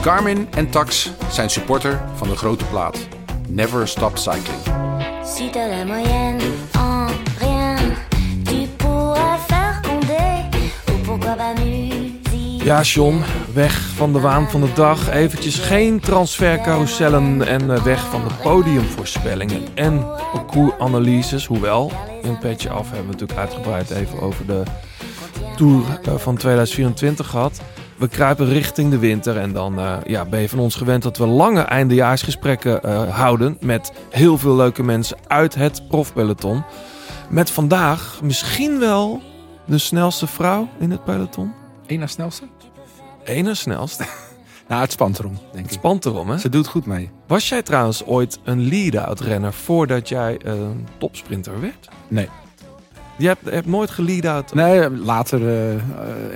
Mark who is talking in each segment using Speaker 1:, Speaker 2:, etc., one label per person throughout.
Speaker 1: Carmen en Tax zijn supporter van de grote plaat. Never Stop Cycling.
Speaker 2: Si t'as la moyenne en rien, tu pourras faire Condé. Ou pourquoi pas musique.
Speaker 3: Ja, John, weg van de waan van de dag. Eventjes geen transfercarousellen en eh, weg van de podiumvoorspellingen en parcoursanalyses. Hoewel, in een petje af hebben we natuurlijk uitgebreid even over de Tour eh, van 2024 gehad. We kruipen richting de winter en dan eh, ja, ben je van ons gewend dat we lange eindejaarsgesprekken eh, houden met heel veel leuke mensen uit het profpeloton. Met vandaag misschien wel de snelste vrouw in het peloton.
Speaker 1: Eén na snelste?
Speaker 3: Ene snelste.
Speaker 1: Nou, het spant erom, denk
Speaker 3: Het
Speaker 1: ik.
Speaker 3: spant erom, hè?
Speaker 1: Ze doet goed mee.
Speaker 3: Was jij trouwens ooit een lead-out renner voordat jij een topsprinter werd?
Speaker 1: Nee.
Speaker 3: Je hebt, je hebt nooit gelead-out?
Speaker 1: Nee, later eh, eh,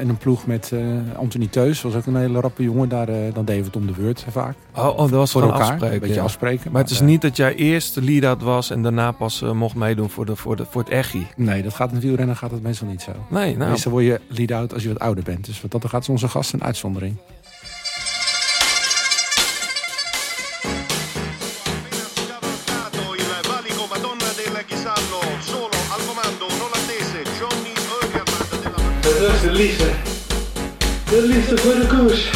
Speaker 1: in een ploeg met eh, Anthony Teus. Was ook een hele rappe jongen. Daar, dan deden we het om de beurt vaak.
Speaker 3: Oh, oh, dat was
Speaker 1: Voor elkaar.
Speaker 3: afspreken.
Speaker 1: een beetje
Speaker 3: ja.
Speaker 1: afspreken.
Speaker 3: Maar het is niet dat jij eerst de lead-out was en daarna pas mocht meedoen voor, de, voor, de, voor het echi.
Speaker 1: Nee, dat gaat in het wielrennen gaat het meestal niet zo.
Speaker 3: Nee, nou.
Speaker 1: Meestal word je lead-out als je wat ouder bent. Dus wat dat gaat is onze gast een uitzondering.
Speaker 4: De liefde. De liefde voor de koers.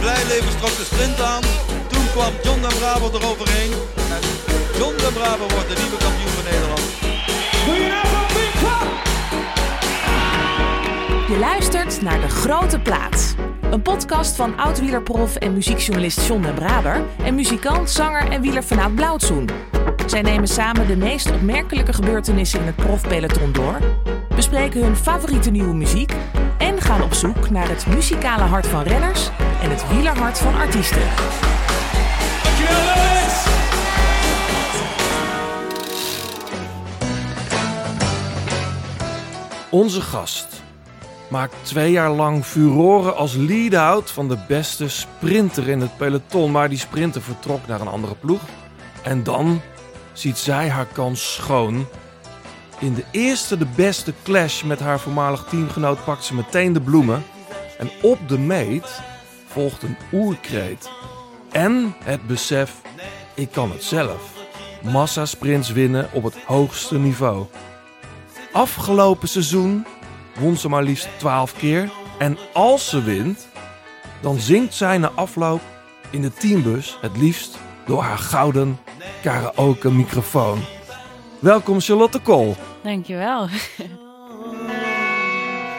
Speaker 5: Blijleven trok de sprint aan. Toen kwam John den Braber eroverheen. En John den Braber wordt de nieuwe kampioen van Nederland.
Speaker 6: Je luistert naar De Grote Plaats. Een podcast van oud-wielerprof en muziekjournalist John den Braber... en muzikant, zanger en wieler vanuit Blauwtsoen. Zij nemen samen de meest opmerkelijke gebeurtenissen in het profpeloton door... bespreken hun favoriete nieuwe muziek... en gaan op zoek naar het muzikale hart van renners... en het wielerhart van artiesten.
Speaker 3: Onze gast maakt twee jaar lang furoren als lead-out van de beste sprinter in het peloton. Maar die sprinter vertrok naar een andere ploeg. En dan ziet zij haar kans schoon. In de eerste de beste clash met haar voormalig teamgenoot pakt ze meteen de bloemen. En op de meet volgt een oerkreet. En het besef, ik kan het zelf. Massasprints winnen op het hoogste niveau. Afgelopen seizoen won ze maar liefst 12 keer. En als ze wint, dan zingt zij na afloop in de teambus het liefst door haar gouden karaoke microfoon. Welkom Charlotte Kool.
Speaker 7: Dankjewel.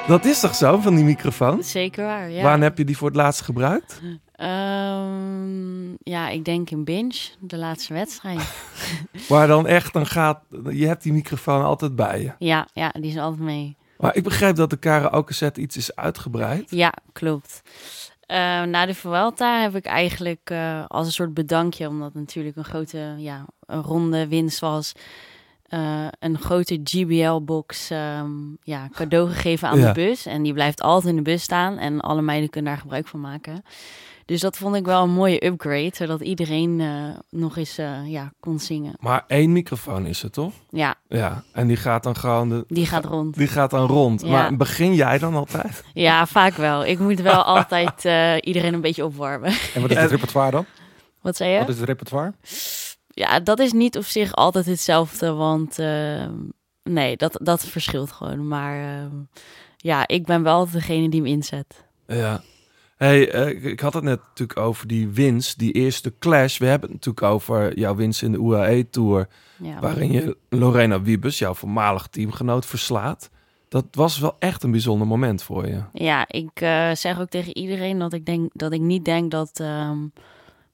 Speaker 3: Dat is toch zo van die microfoon?
Speaker 7: Zeker waar, ja.
Speaker 3: Wanneer heb je die voor het laatst gebruikt?
Speaker 7: Ehm, ja, ik denk in Binge, de laatste wedstrijd.
Speaker 3: Waar dan echt, dan gaat, je hebt die microfoon altijd bij je.
Speaker 7: ja, ja, die is altijd mee.
Speaker 3: Maar ik begrijp dat de karaoke set iets is uitgebreid.
Speaker 7: Ja, klopt. Eh, na de Vuelta heb ik eigenlijk eh, als een soort bedankje, omdat het natuurlijk een grote, ja, een ronde winst was, eh, een grote GBL-box ehm, ja, cadeau gegeven aan
Speaker 3: Ja.
Speaker 7: de bus. En die blijft altijd in de bus staan en alle meiden kunnen daar gebruik van maken. Dus dat vond ik wel een mooie upgrade, zodat iedereen eh, nog eens eh, ja, kon zingen.
Speaker 3: Maar één microfoon is het toch?
Speaker 7: Ja,
Speaker 3: Ja, en die gaat dan gewoon de,
Speaker 7: die gaat rond.
Speaker 3: Die gaat dan rond.
Speaker 7: Ja.
Speaker 3: Maar begin jij dan altijd?
Speaker 7: Ja, vaak wel. Ik moet wel altijd eh, iedereen een beetje opwarmen.
Speaker 1: En wat is het repertoire dan?
Speaker 7: Wat zei je?
Speaker 1: Wat is het repertoire?
Speaker 7: Ja, dat is niet op zich altijd hetzelfde, want eh, nee, dat, dat verschilt gewoon. Maar eh, ja, ik ben wel degene die hem inzet.
Speaker 3: Ja. Hey, eh, ik- had het net natuurlijk over die winst, die eerste clash. We hebben het natuurlijk over jouw winst in de UAE-tour,
Speaker 7: Ja,
Speaker 3: waarin je Lorena Wiebes, jouw voormalig teamgenoot, verslaat. Dat was wel echt een bijzonder moment voor je.
Speaker 7: ja ik eh, zeg ook tegen iedereen dat ik, denk, dat ik niet denk dat ehm,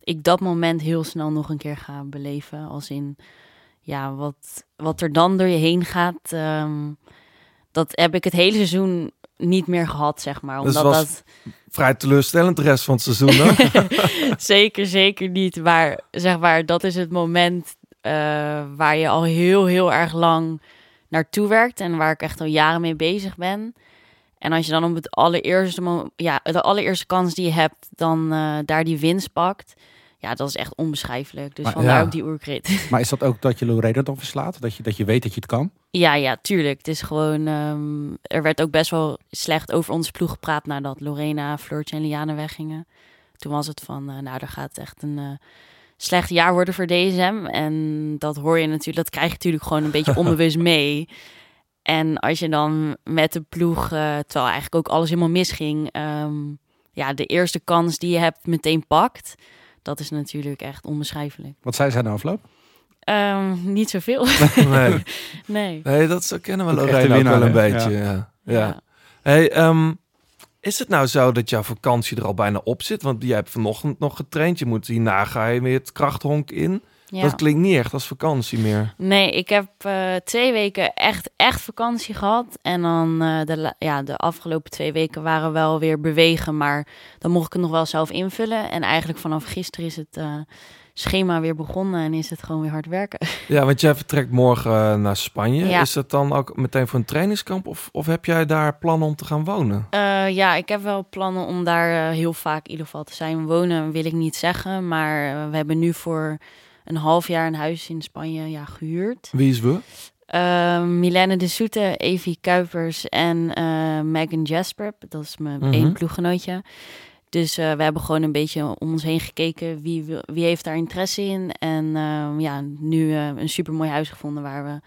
Speaker 7: ik dat moment heel snel nog een keer ga beleven. Als in, ja, wat, wat er dan door je heen gaat, ehm, dat heb ik het hele seizoen niet meer gehad, zeg maar.
Speaker 3: Dus
Speaker 7: Omdat
Speaker 3: was-
Speaker 7: dat...
Speaker 3: Vrij teleurstellend de rest van het seizoen.
Speaker 7: zeker, zeker niet. Maar zeg maar, dat is het moment eh, waar je al heel, heel erg lang naartoe werkt. En waar ik echt al jaren mee bezig ben. En als je dan op het allereerste, mo- ja, de allereerste kans die je hebt, dan eh, daar die winst pakt. Ja, dat is echt onbeschrijfelijk. Dus
Speaker 1: Maar-
Speaker 7: vandaar
Speaker 3: ja.
Speaker 7: ook die oerkreet.
Speaker 1: Maar is dat ook dat je Lorena dan verslaat? Dat je, dat je weet dat je het kan?
Speaker 7: ja, ja, tuurlijk. Het is gewoon, ehm, er werd ook best wel slecht over onze ploeg gepraat nadat Lorena, Floortje en Liane weggingen. toen was het van, eh, nou, er gaat echt een eh, slecht jaar worden voor DSM. En dat hoor je natuurlijk, dat krijg je natuurlijk gewoon een beetje onbewust mee. En als je dan met de ploeg, eh, terwijl eigenlijk ook alles helemaal misging, ehm, ja, de eerste kans die je hebt meteen pakt, dat is natuurlijk echt onbeschrijfelijk.
Speaker 1: Wat zei zij na afloop?
Speaker 7: Ehm, niet zoveel.
Speaker 3: Nee.
Speaker 7: nee.
Speaker 3: Nee, dat zo kennen we
Speaker 1: ook
Speaker 3: wel een beetje. Ja. Ja. Hey, ehm, is het nou zo dat jouw vakantie er al bijna op zit? Want jij hebt vanochtend nog getraind. Je moet hierna ga je weer het krachthonk in.
Speaker 7: Ja.
Speaker 3: Dat klinkt niet echt als vakantie meer.
Speaker 7: Nee, ik heb eh, twee weken echt, echt vakantie gehad. En dan eh, de, ja, de afgelopen twee weken waren wel weer bewegen. Maar dan mocht ik het nog wel zelf invullen. En eigenlijk vanaf gisteren is het eh, schema weer begonnen. En is het gewoon weer hard werken.
Speaker 3: Ja, want jij vertrekt morgen naar Spanje.
Speaker 7: Ja.
Speaker 3: Is dat dan ook meteen voor een trainingskamp? Of, of heb jij daar plannen om te gaan wonen?
Speaker 7: Ja, ik heb wel plannen om daar heel vaak in ieder geval te zijn. Wonen wil ik niet zeggen. Maar we hebben nu voor een half jaar een huis in Spanje ja, gehuurd.
Speaker 3: Wie is we?
Speaker 7: Uh, Milene de Soete, Evie Kuipers en eh, Megan Jasper. Dat is mijn
Speaker 3: Mhm.
Speaker 7: één ploeggenootje. Dus eh, we hebben gewoon een beetje om ons heen gekeken wie, wie heeft daar interesse in. En eh, ja, nu eh, een supermooi huis gevonden waar we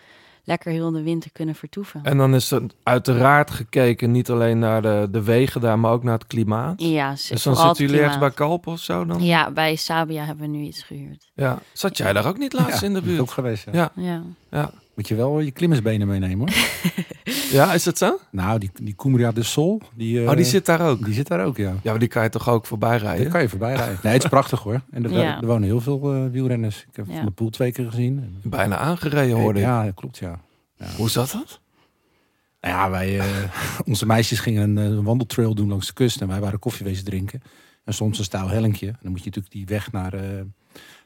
Speaker 7: lekker heel de winter kunnen vertoeven.
Speaker 3: En dan is er uiteraard gekeken niet alleen naar de, de wegen daar, maar ook naar het klimaat.
Speaker 7: ja,
Speaker 3: Dus dan zitten
Speaker 7: het
Speaker 3: jullie ergens bij. Kalp of zo dan?
Speaker 7: Ja, bij Sabia hebben we nu iets gehuurd.
Speaker 3: Ja. Zat jij daar ook niet laatst
Speaker 1: Ja,
Speaker 3: in de buurt?
Speaker 1: ook geweest. Ja.
Speaker 3: Ja.
Speaker 7: Ja.
Speaker 3: Ja.
Speaker 1: Moet je wel je klimmersbenen meenemen hoor.
Speaker 3: ja, is het zo?
Speaker 1: nou, die, die Cumbria de Sol, die, eh,
Speaker 3: oh, die zit daar ook.
Speaker 1: die zit daar ook, ja.
Speaker 3: Ja, maar die kan je toch ook voorbij
Speaker 1: Daar
Speaker 3: rijden?
Speaker 1: kan je voorbij rijden. Nee, het is prachtig hoor. En er,
Speaker 7: Ja.
Speaker 1: er wonen heel veel eh, wielrenners. Ik heb
Speaker 7: Ja.
Speaker 1: Van de Poel twee keer gezien. En-
Speaker 3: Bijna aangereden hoorde ik.
Speaker 1: Ja, dat klopt ja.
Speaker 3: Hoe zat dat?
Speaker 1: Nou ja, wij, eh, onze meisjes gingen een, eh, wandeltrail doen langs de kust. En wij waren koffiewezen drinken. En soms een stouw hellinkje. En dan moet je natuurlijk die weg naar,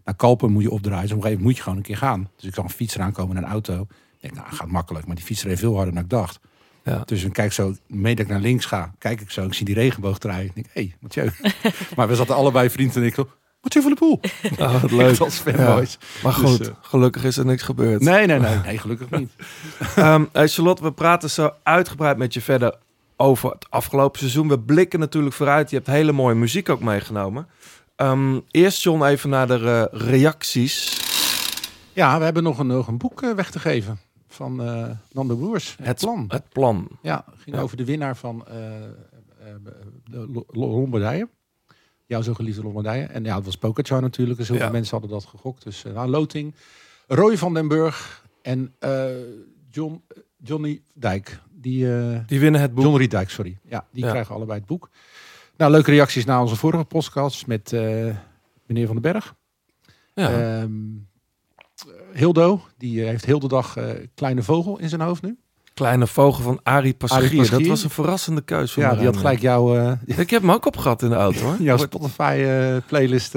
Speaker 1: naar Kalpen moet je opdraaien. Dus op een gegeven moment moet je gewoon een keer gaan. Dus ik zag een fiets eraan komen en een auto. Ik denk, nou, gaat makkelijk. Maar die fiets reed veel harder dan ik dacht.
Speaker 3: Ja.
Speaker 1: Dus ik kijk zo, mee dat ik naar links ga, kijk ik zo. Ik zie die regenboog draaien. Ik denk, hé, hey, Mathieu. maar we zaten allebei vrienden en ik zo, Mathieu van de Poel.
Speaker 3: Oh, wat leuk.
Speaker 1: Als fanboys.
Speaker 3: Maar
Speaker 1: Dus,
Speaker 3: goed,
Speaker 1: eh,
Speaker 3: gelukkig is er niks gebeurd.
Speaker 1: Nee, nee, nee, nee, gelukkig niet.
Speaker 3: Hey Charlotte, we praten zo uitgebreid met je verder over het afgelopen seizoen. We blikken natuurlijk vooruit. Je hebt hele mooie muziek ook meegenomen. Ehm, eerst John even naar de eh, reacties.
Speaker 1: Ja, we hebben nog een, nog een boek eh, weg te geven van eh Nando Broers. Het, plan.
Speaker 3: Het plan.
Speaker 1: Ja, ging
Speaker 3: Ja.
Speaker 1: over de winnaar van de Lo- Lo- Lombardije. Jouw zo geliefde Lombardije. En ja, het was Pokerchar natuurlijk. Dus heel
Speaker 3: Ja.
Speaker 1: veel mensen hadden dat gegokt. Dus nou, Loting, Roy van den Burg en John, Johnny Dijk. Die,
Speaker 3: Die winnen het boek.
Speaker 1: John Riedijk, sorry. Ja, die
Speaker 3: Ja.
Speaker 1: krijgen allebei het boek. Nou, leuke reacties na onze vorige podcast met eh, meneer Van den Berg.
Speaker 3: Ja.
Speaker 1: Ehm, Hildo, die heeft heel de dag eh, Kleine Vogel in zijn hoofd nu.
Speaker 3: Kleine vogel van Arie Paschier. Dat was een verrassende voor
Speaker 1: Ja, die had gelijk jouw, eh,
Speaker 3: Ik heb hem ook opgehad in de auto hoor.
Speaker 1: jouw Spotify playlist.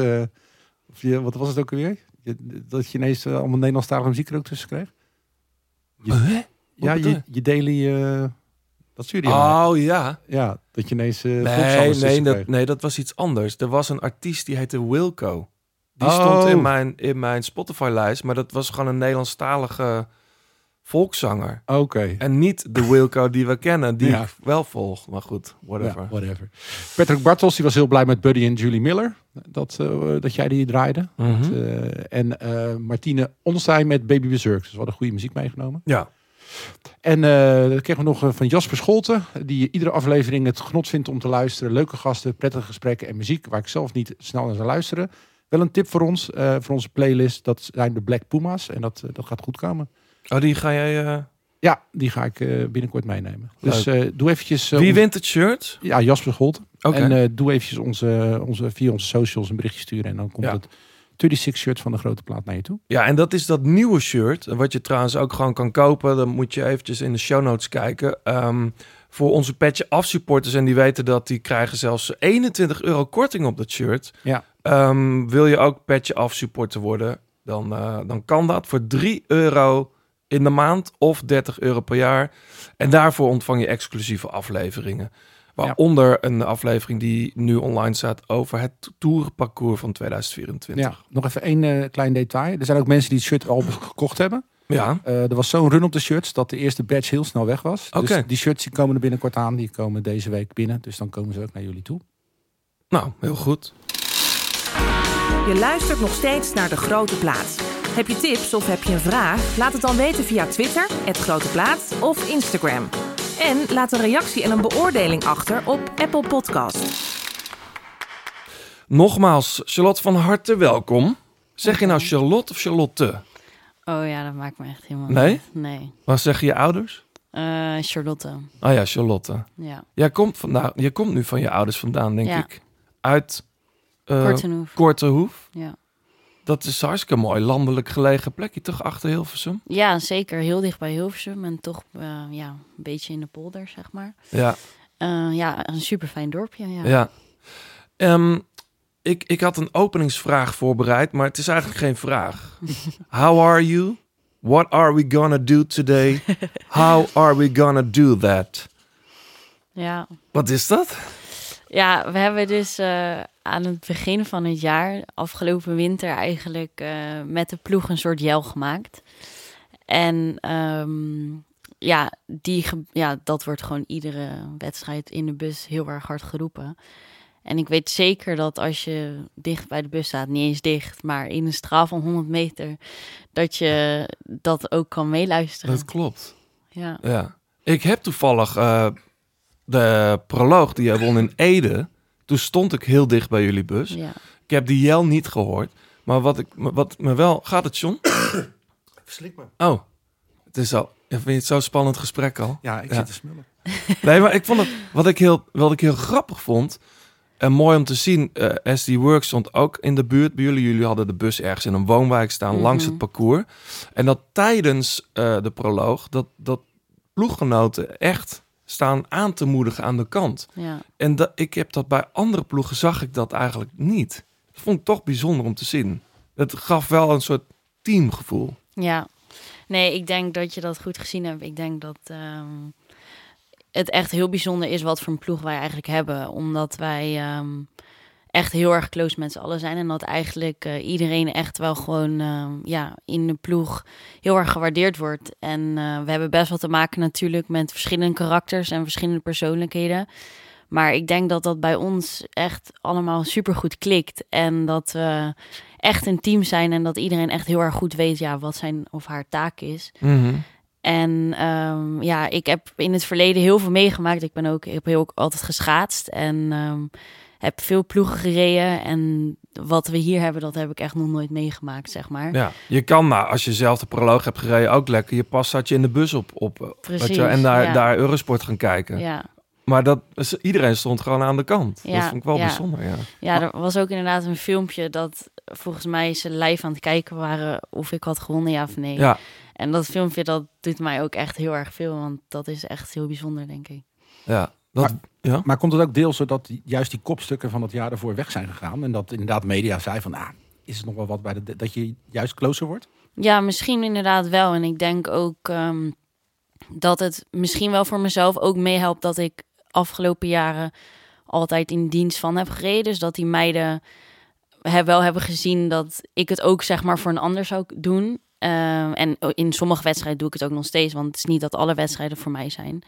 Speaker 1: of je, wat was het ook alweer? Je, dat je ineens allemaal Nederlandstalige muziek er ook tussen kreeg. Je-
Speaker 3: Huh?
Speaker 1: ja, je?
Speaker 3: je
Speaker 1: daily... dat stuurde je mij.
Speaker 3: Oh ja.
Speaker 1: Ja, dat je ineens... eh
Speaker 3: Nee, nee, dat, nee, dat was iets anders. Er was een artiest die heette Wilco. Die
Speaker 1: Oh.
Speaker 3: stond in mijn, in mijn Spotify-lijst, maar dat was gewoon een Nederlandstalige volkszanger.
Speaker 1: Oké.
Speaker 3: En niet de Wilco die we kennen, die
Speaker 1: Ja.
Speaker 3: ik wel volg. Maar goed, whatever.
Speaker 1: Ja, whatever. Patrick Bartels die was heel blij met Buddy en Julie Miller. Dat, eh, dat jij die draaide. Eh, en eh, Martine Onstein met Baby Berserk. Dus we hadden goede muziek meegenomen.
Speaker 3: Ja.
Speaker 1: En eh dan kregen we nog eh, van Jasper Scholten. Die iedere aflevering het genot vindt om te luisteren. Leuke gasten, prettige gesprekken en muziek. Waar ik zelf niet snel naar zou luisteren. Wel een tip voor ons, eh, voor onze playlist. Dat zijn de Black Puma's. En dat, dat gaat goed komen.
Speaker 3: Oh, die ga jij...
Speaker 1: Ja, die ga ik binnenkort meenemen. Dus doe eventjes...
Speaker 3: Wie wint het shirt?
Speaker 1: Ja, Jasper Scholten. En doe eventjes onze, onze, via onze socials een berichtje sturen. En dan komt
Speaker 3: Ja.
Speaker 1: het 36 shirt van de grote plaat naar je toe.
Speaker 3: Ja, en dat is dat nieuwe shirt. Wat je trouwens ook gewoon kan kopen. Dan moet je eventjes in de show notes kijken. Ehm, voor onze petje af supporters. En die weten dat die krijgen zelfs 21 euro korting op dat shirt.
Speaker 1: Ja.
Speaker 3: Ehm, wil je ook petje af supporter worden? Dan, eh, dan kan dat voor 3 euro in de maand of 30 euro per jaar. En daarvoor ontvang je exclusieve afleveringen. Waaronder een aflevering die nu online staat over het tourparcours van 2024.
Speaker 1: Ja, nog even één eh, klein detail. Er zijn ook mensen die het shirt al gekocht hebben.
Speaker 3: Ja.
Speaker 1: Eh, er was zo'n run op de shirts dat de eerste batch heel snel weg was.
Speaker 3: Oké.
Speaker 1: Dus die shirts die komen er binnenkort aan. Die komen deze week binnen. Dus dan komen ze ook naar jullie toe.
Speaker 3: Nou, heel goed.
Speaker 6: Je luistert nog steeds naar De Grote Plaat. Heb je tips of heb je een vraag? Laat het dan weten via Twitter, het Grote Plaat of Instagram. En laat een reactie en een beoordeling achter op Apple Podcast.
Speaker 3: Nogmaals, Charlotte van harte welkom. Zeg je nou Charlotte of Charlotte?
Speaker 7: Oh ja, dat maakt me echt helemaal
Speaker 3: Nee?
Speaker 7: niet. Nee.
Speaker 3: Wat zeggen je ouders?
Speaker 7: Eh, Charlotte.
Speaker 3: Oh ja, Charlotte.
Speaker 7: Ja.
Speaker 3: Jij komt, vandaan, je komt nu van je ouders vandaan, denk
Speaker 7: Ja.
Speaker 3: ik. Uit eh,
Speaker 7: Kortenhoef. Ja.
Speaker 3: Dat is hartstikke mooi landelijk gelegen plekje, toch achter Hilversum?
Speaker 7: ja, zeker. Heel dicht bij Hilversum. En toch eh, ja, een beetje in de polder, zeg maar.
Speaker 3: Ja,
Speaker 7: Eh, ja, een super fijn dorpje. Ja.
Speaker 3: ja. Ehm, ik, ik had een openingsvraag voorbereid, maar het is eigenlijk geen vraag. How are you? What are we gonna do today? How are we gonna do that?
Speaker 7: ja.
Speaker 3: Wat is dat?
Speaker 7: Ja, we hebben dus eh, aan het begin van het jaar, afgelopen winter eigenlijk, eh, met de ploeg een soort jel gemaakt. En ehm, ja, die, ja, dat wordt gewoon iedere wedstrijd in de bus heel erg hard geroepen. En ik weet zeker dat als je dicht bij de bus staat, niet eens dicht, maar in een straal van 100 meter, dat je dat ook kan meeluisteren.
Speaker 3: Dat klopt.
Speaker 7: Ja.
Speaker 3: Ja. Ik heb toevallig eh, de proloog die jij won in Ede. Toen stond ik heel dicht bij jullie bus.
Speaker 7: Ja.
Speaker 3: Ik heb die jel niet gehoord. Maar wat, ik, wat me wel... Gaat het, John?
Speaker 1: Verslik me.
Speaker 3: Oh, het is al... Vind je het zo'n spannend gesprek al?
Speaker 1: Ja, ik
Speaker 3: Ja.
Speaker 1: zit te smullen.
Speaker 3: Nee, maar ik vond het... Wat ik heel, wat ik heel grappig vond... En mooi om te zien, eh SD Work stond ook in de buurt bij jullie. Jullie hadden de bus ergens in een woonwijk staan
Speaker 7: Mhm.
Speaker 3: langs het parcours. En dat tijdens eh, de proloog, dat, dat ploeggenoten echt staan aan te moedigen aan de kant.
Speaker 7: ja.
Speaker 3: En dat, ik heb dat bij andere ploegen, zag ik dat eigenlijk niet. Dat vond ik toch bijzonder om te zien. Het gaf wel een soort teamgevoel.
Speaker 7: Ja, nee, ik denk dat je dat goed gezien hebt. Ik denk dat ehm, het echt heel bijzonder is wat voor een ploeg wij eigenlijk hebben. Omdat wij ehm, echt heel erg close met z'n allen zijn. En dat eigenlijk eh, iedereen echt wel gewoon ehm, ja, in de ploeg heel erg gewaardeerd wordt. En eh, we hebben best wel te maken natuurlijk met verschillende karakters en verschillende persoonlijkheden. Maar ik denk dat dat bij ons echt allemaal super goed klikt. En dat we echt een team zijn en dat iedereen echt heel erg goed weet ja, wat zijn of haar taak is. En ehm, ja, ik heb in het verleden heel veel meegemaakt. Ik ben ook, ik heb heel ook altijd geschaatst en ehm, heb veel ploegen gereden. En wat we hier hebben, dat heb ik echt nog nooit meegemaakt, zeg maar.
Speaker 3: Ja, je kan nou, als je zelf de proloog hebt gereden, ook lekker. Je pas zat je in de bus op, op eh, weet
Speaker 7: Precies,
Speaker 3: je, en daar,
Speaker 7: ja.
Speaker 3: daar Eurosport gaan kijken.
Speaker 7: Ja,
Speaker 3: Maar dat, is- iedereen stond gewoon aan de kant. dat
Speaker 7: Ja,
Speaker 3: vond ik wel
Speaker 7: ja.
Speaker 3: bijzonder, ja.
Speaker 7: ja, er was ook inderdaad een filmpje dat volgens mij ze live aan het kijken waren of ik had gewonnen, ja of nee.
Speaker 3: Ja,
Speaker 7: En dat filmpje, dat doet mij ook echt heel erg veel, want dat is echt heel bijzonder, denk ik.
Speaker 3: ja. Dat, ja.
Speaker 1: Maar komt het ook deels zodat die- juist die kopstukken van het jaar ervoor weg zijn gegaan? En dat inderdaad media zei van, ah, is het nog wel wat bij de... Dat je juist closer wordt?
Speaker 7: Ja, misschien inderdaad wel. En ik denk ook ehm, dat het misschien wel voor mezelf ook meehelpt dat ik afgelopen jaren altijd in dienst van heb gereden. Dus dat die meiden heb, wel hebben gezien dat ik het ook zeg maar voor een ander zou doen. Ehm, en in sommige wedstrijden doe ik het ook nog steeds, want het is niet dat alle wedstrijden voor mij zijn.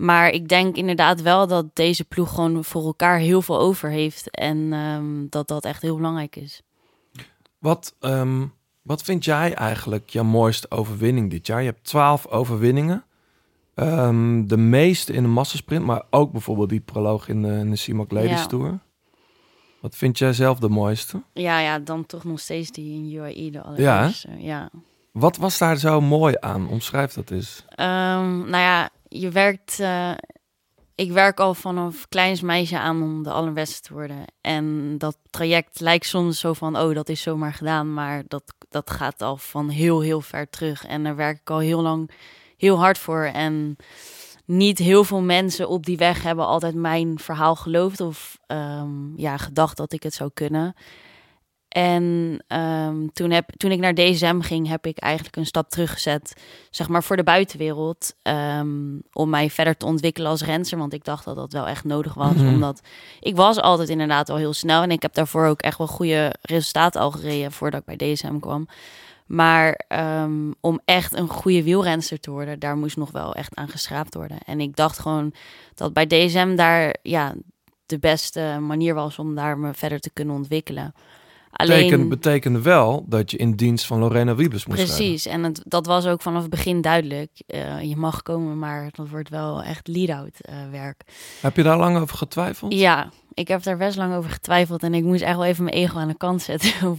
Speaker 7: Maar ik denk inderdaad wel dat deze ploeg gewoon voor elkaar heel veel over heeft. En ehm, dat dat echt heel belangrijk is.
Speaker 3: Wat, ehm, wat vind jij eigenlijk jouw mooiste overwinning dit jaar? Je hebt twaalf overwinningen. Ehm, de meeste in de massasprint, maar ook bijvoorbeeld die proloog in de, in de CIMAC Ladies
Speaker 7: Ja.
Speaker 3: Tour. Wat vind jij zelf de mooiste?
Speaker 7: Ja, ja, dan toch nog steeds die in UAE de allereerste. Ja,
Speaker 3: Wat was daar zo mooi aan? Omschrijf dat eens.
Speaker 7: Ehm, nou ja, je werkt... eh, ik werk al vanaf kleins meisje aan om de allerbeste te worden. En dat traject lijkt soms zo van, oh, dat is zomaar gedaan. Maar dat, dat gaat al van heel, heel ver terug. En daar werk ik al heel lang heel hard voor. En niet heel veel mensen op die weg hebben altijd mijn verhaal geloofd. Of ehm, ja, gedacht dat ik het zou kunnen. En ehm, toen, heb, toen ik naar DSM ging, heb ik eigenlijk een stap teruggezet, zeg maar voor de buitenwereld, ehm, om mij verder te ontwikkelen als renser. Want ik dacht dat dat wel echt nodig was,
Speaker 3: Mhm.
Speaker 7: omdat ik was altijd inderdaad al heel snel en ik heb daarvoor ook echt wel goede resultaten al gereden voordat ik bij DSM kwam. Maar ehm, om echt een goede wielrenster te worden, daar moest nog wel echt aan geschraapt worden. En ik dacht gewoon dat bij DSM daar, ja, de beste manier was om daar me verder te kunnen ontwikkelen. Alleen,
Speaker 3: Betekent, betekende wel dat je in dienst van Lorena Wiebes moest rijden.
Speaker 7: precies, en het, dat was ook vanaf het begin duidelijk. Eh, je mag komen, maar dat wordt wel echt lead-out eh, werk.
Speaker 3: Heb je daar lang over getwijfeld?
Speaker 7: Ja, ik heb daar best lang over getwijfeld en ik moest echt wel even mijn ego aan de kant zetten.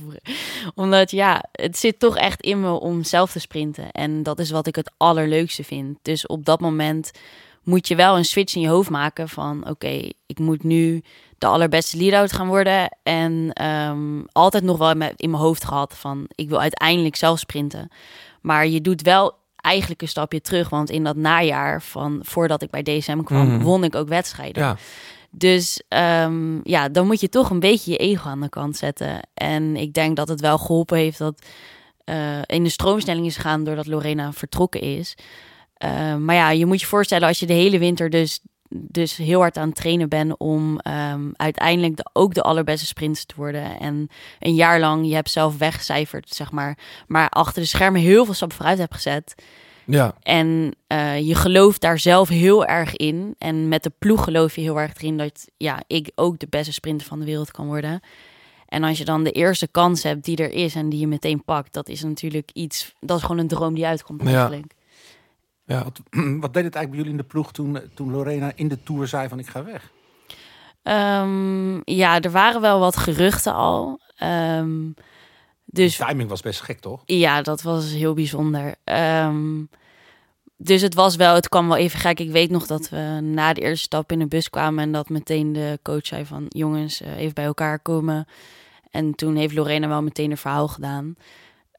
Speaker 7: Omdat ja, het zit toch echt in me om zelf te sprinten. En dat is wat ik het allerleukste vind. Dus op dat moment moet je wel een switch in je hoofd maken van... oké, ik moet nu de allerbeste lead-out gaan worden. En ehm, altijd nog wel in mijn- in mijn hoofd gehad van... ik wil uiteindelijk zelf sprinten. Maar je doet wel eigenlijk een stapje terug. Want in dat najaar van voordat ik bij DSM kwam...
Speaker 3: Mhm.
Speaker 7: won ik ook wedstrijden.
Speaker 3: Ja.
Speaker 7: Dus ehm, ja, dan moet je toch een beetje je ego aan de kant zetten. En ik denk dat het wel geholpen heeft dat eh, in de stroomstelling is gegaan doordat Lorena vertrokken is. Eh, maar ja, je moet je voorstellen als je de hele winter dus, dus heel hard aan het trainen bent om ehm, uiteindelijk de, ook de allerbeste sprinter te worden. En een jaar lang je hebt zelf weggecijferd, zeg maar. Maar achter de schermen heel veel stappen vooruit hebt gezet.
Speaker 3: Ja.
Speaker 7: En eh, je gelooft daar zelf heel erg in. En met de ploeg geloof je heel erg erin dat ja, ik ook de beste sprinter van de wereld kan worden. En als je dan de eerste kans hebt die er is en die je meteen pakt, dat is natuurlijk iets, dat is gewoon een droom die uitkomt eigenlijk.
Speaker 3: ja.
Speaker 1: Wat, wat deed het eigenlijk bij jullie in de ploeg toen, toen Lorena in de Tour zei van ik ga weg?
Speaker 7: Ehm, ja, er waren wel wat geruchten al. Ehm, dus
Speaker 1: De timing was best gek, toch?
Speaker 7: Ja, dat was heel bijzonder. Ehm, dus het was wel, het kwam wel even gek. Ik weet nog dat we na de eerste stap in de bus kwamen en dat meteen de coach zei van jongens, eh, even bij elkaar komen. En toen heeft Lorena wel meteen een verhaal gedaan.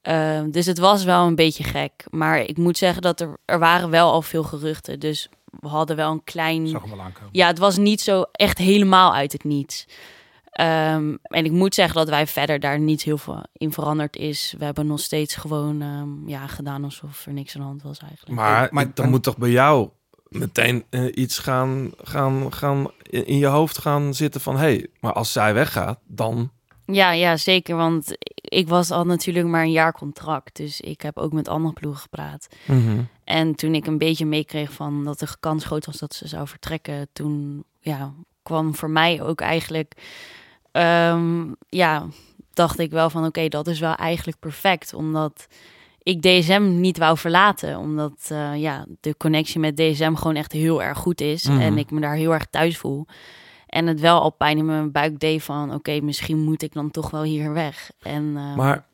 Speaker 7: Ehm, dus het was wel een beetje gek. Maar ik moet zeggen dat er, er waren wel al veel geruchten. Dus we hadden wel een klein...
Speaker 1: Zag hem wel aankomen.
Speaker 7: Ja, het was niet zo echt helemaal uit het niets. Ehm, en ik moet zeggen dat wij verder daar niet heel veel in veranderd is. We hebben nog steeds gewoon ehm, ja, gedaan alsof er niks aan de hand was eigenlijk.
Speaker 3: Maar,
Speaker 1: Maar-
Speaker 3: dan moet toch bij jou meteen eh, iets gaan, gaan, gaan in in je hoofd gaan zitten van... hé, hey, maar als zij weggaat, dan...
Speaker 7: Ja, ja, zeker. Want ik was al natuurlijk maar een jaar contract. Dus ik heb ook met andere ploegen gepraat. En toen ik een beetje meekreeg van dat de kans groot was dat ze zou vertrekken, toen ja, kwam voor mij ook eigenlijk, ehm, ja, dacht ik wel van oké, dat is wel eigenlijk perfect, omdat ik DSM niet wou verlaten, omdat eh, ja, de connectie met DSM gewoon echt heel erg goed is
Speaker 3: Mhm.
Speaker 7: en ik me daar heel erg thuis voel. En het wel al pijn in mijn buik deed van oké, misschien moet ik dan toch wel hier weg. En, eh,
Speaker 3: Maar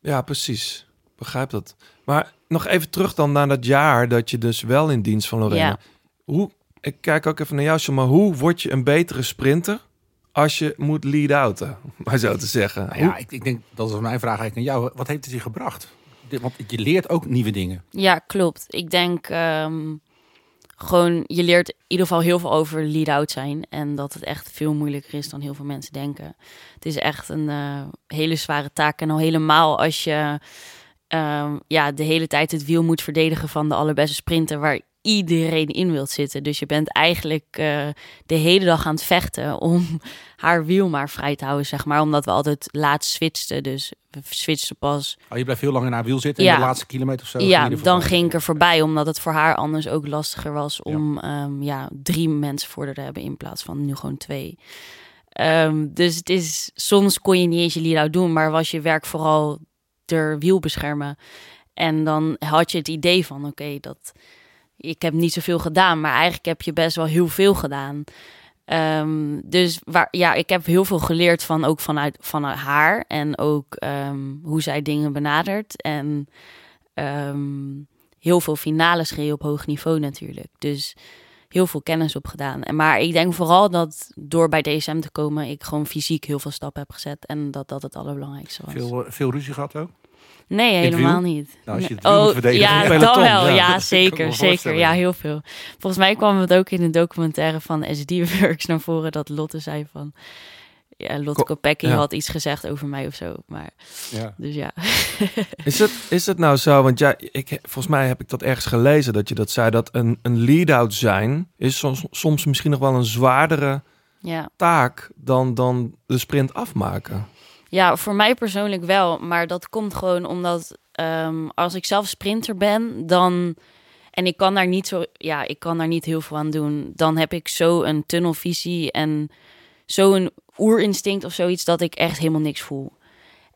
Speaker 3: ja, precies. Begrijp dat. Maar nog even terug dan naar dat jaar dat je dus wel in dienst van Lorena.
Speaker 7: Ja.
Speaker 3: Hoe, ik kijk ook even naar jou, John, maar hoe word je een betere sprinter als je moet lead-outen, maar zo te zeggen?
Speaker 1: Nou ja, ik, ik denk, dat is mijn vraag eigenlijk aan jou. Wat heeft het je gebracht? Want je leert ook nieuwe dingen.
Speaker 7: Ja, klopt. Ik denk ehm, gewoon, je leert in ieder geval heel veel over lead-out zijn. En dat het echt veel moeilijker is dan heel veel mensen denken. Het is echt een eh, hele zware taak. En al helemaal als je ehm, ja, de hele tijd het wiel moet verdedigen van de allerbeste sprinter waar iedereen in wilt zitten. Dus je bent eigenlijk eh, de hele dag aan het vechten om haar wiel maar vrij te houden, zeg maar. Omdat we altijd laat switchten. Dus we switchten pas
Speaker 1: Oh, je blijft heel lang in haar wiel zitten
Speaker 7: Ja.
Speaker 1: en de laatste kilometer of zo.
Speaker 7: ja, dan ging ik er voorbij, omdat het voor haar anders ook lastiger was om ja. ja, drie mensen voor te hebben in plaats van nu gewoon twee. Ehm, dus het is, soms kon je niet eens je doen, maar was je werk vooral de wiel beschermen. En dan had je het idee van, oké, dat ik heb niet zoveel gedaan, maar eigenlijk heb je best wel heel veel gedaan. Ehm, dus waar, ja, ik heb heel veel geleerd van ook vanuit, vanuit haar en ook ehm, hoe zij dingen benadert. En ehm, heel veel finales gereden op hoog niveau natuurlijk. Dus heel veel kennis opgedaan. En maar ik denk vooral dat door bij DSM te komen, ik gewoon fysiek heel veel stappen heb gezet. En dat dat het allerbelangrijkste was.
Speaker 1: Veel, eh, veel ruzie gehad ook?
Speaker 7: Nee, helemaal niet.
Speaker 1: Nou, als je het
Speaker 7: oh,
Speaker 1: verdedigen
Speaker 7: ja, dan wel.
Speaker 1: ja.
Speaker 7: Zeker, zeker. Ja, heel veel. Volgens mij kwam het ook in een documentaire van SD Works naar voren dat Lotte zei van... Ja, Lotte
Speaker 3: Ko-
Speaker 7: Kopecky
Speaker 3: ja.
Speaker 7: had iets gezegd over mij of zo. Maar,
Speaker 1: Ja.
Speaker 7: dus ja.
Speaker 3: Is het, is het nou zo, want ja, ik, volgens mij heb ik dat ergens gelezen, dat je dat zei, dat een, een lead-out zijn is soms, soms misschien nog wel een zwaardere
Speaker 7: ja.
Speaker 3: taak dan, dan de sprint afmaken.
Speaker 7: Ja, voor mij persoonlijk wel. Maar dat komt gewoon omdat ehm, als ik zelf sprinter ben, dan. En ik kan daar niet zo, ja, ik kan daar niet heel veel aan doen. Dan heb ik zo een tunnelvisie en zo'n oerinstinct of zoiets dat ik echt helemaal niks voel.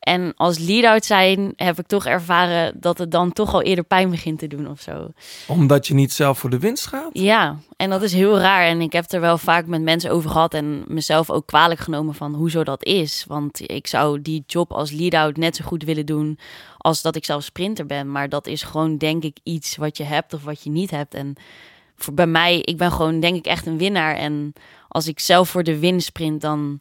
Speaker 7: En als lead-out zijn heb ik toch ervaren dat het dan toch al eerder pijn begint te doen of zo.
Speaker 3: Omdat je niet zelf voor de winst gaat?
Speaker 7: Ja, en dat is heel raar. En ik heb het er wel vaak met mensen over gehad en mezelf ook kwalijk genomen van hoezo dat is. Want ik zou die job als lead-out net zo goed willen doen als dat ik zelf sprinter ben. Maar dat is gewoon denk ik iets wat je hebt of wat je niet hebt. En voor, bij mij, ik ben gewoon denk ik echt een winnaar. En als ik zelf voor de win sprint, dan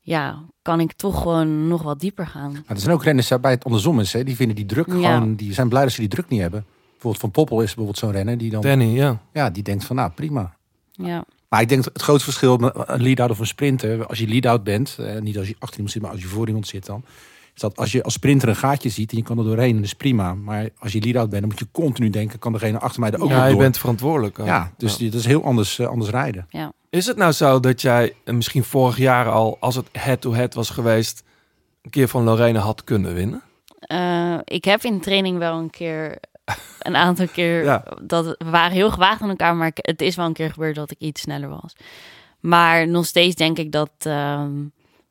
Speaker 7: ja, kan ik toch gewoon nog wat dieper gaan.
Speaker 1: Maar er zijn ook renners waarbij het andersom is. Hè? Die vinden die druk
Speaker 7: Ja.
Speaker 1: gewoon, die zijn blij dat ze die druk niet hebben. Bijvoorbeeld Van Poppel is bijvoorbeeld zo'n renner die dan,
Speaker 3: Danny, ja.
Speaker 1: ja, die denkt van nou prima.
Speaker 7: Ja,
Speaker 1: Maar ik denk het grootste verschil met een lead-out of een sprinter, als je lead-out bent, eh, niet als je achter iemand zit, maar als je voor iemand zit dan, dat als je als sprinter een gaatje ziet en je kan er doorheen, dan is prima. Maar als je lead-out bent, dan moet je continu denken, kan degene achter mij er ook
Speaker 3: ja,
Speaker 1: nog
Speaker 3: je
Speaker 1: door?
Speaker 3: bent verantwoordelijk. ook.
Speaker 1: ja, dus die- dat is heel anders, eh, anders rijden.
Speaker 3: Is het nou zo dat jij eh, misschien vorig jaar al, als het head-to-head was geweest, een keer van Lorena had kunnen winnen?
Speaker 7: Eh, ik heb in training wel een keer, een aantal keer,
Speaker 3: Ja.
Speaker 7: dat we waren heel gewaagd aan elkaar, maar het is wel een keer gebeurd dat ik iets sneller was. Maar nog steeds denk ik dat, ehm,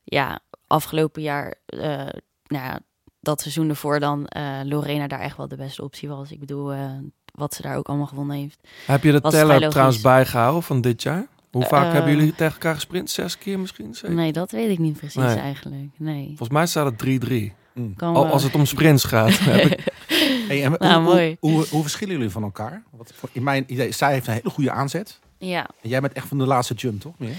Speaker 7: ja, afgelopen jaar, eh, nou ja, dat seizoen ervoor dan, eh, Lorena daar echt wel de beste optie was. Ik bedoel, eh, wat ze daar ook allemaal gewonnen heeft.
Speaker 3: Heb je de teller trouwens bijgehouden van dit jaar? Hoe vaak
Speaker 7: Eh,
Speaker 3: hebben jullie tegen elkaar gesprint? Zes keer misschien?
Speaker 7: Nee, dat weet ik niet precies
Speaker 3: Nee.
Speaker 7: eigenlijk. Nee.
Speaker 3: Volgens mij staat het 3-3.
Speaker 7: Kan
Speaker 3: Al-
Speaker 7: wel.
Speaker 3: Als het om sprints gaat. heb ik-
Speaker 1: Hey, en
Speaker 7: Nou,
Speaker 1: hoe,
Speaker 7: mooi.
Speaker 1: Hoe, hoe, hoe verschillen jullie van elkaar? Want in mijn idee, zij heeft een hele goede aanzet.
Speaker 7: Ja.
Speaker 1: En jij bent echt van de laatste jump, toch? Meer?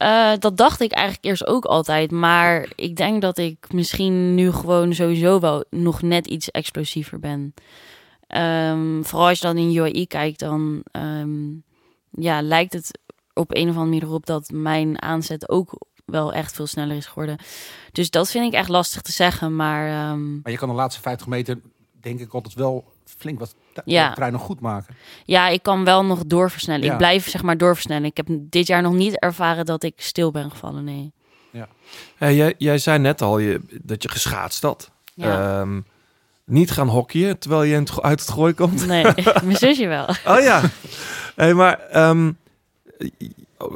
Speaker 7: Eh, dat dacht ik eigenlijk eerst ook altijd. Maar ik denk dat ik misschien nu gewoon sowieso wel nog net iets explosiever ben. Ehm, vooral als je dan in UAE kijkt, dan ehm, ja, lijkt het op een of andere manier op dat mijn aanzet ook wel echt veel sneller is geworden. Dus dat vind ik echt lastig te zeggen. Maar ehm,
Speaker 1: Maar je kan de laatste 50 meter, denk ik, altijd wel flink wat
Speaker 7: Ja.
Speaker 1: trein nog goed maken.
Speaker 7: ja, ik kan wel nog doorversnellen.
Speaker 1: Ja.
Speaker 7: Ik blijf zeg maar doorversnellen. Ik heb dit jaar nog niet ervaren dat ik stil ben gevallen. Nee.
Speaker 3: Hey, jij, jij zei net al je, dat je geschaatst had.
Speaker 7: Ja.
Speaker 3: Ehm, niet gaan hockeyen terwijl je uit het gooi komt.
Speaker 7: Nee, mijn zusje wel.
Speaker 3: Oh ja. hey, maar ehm,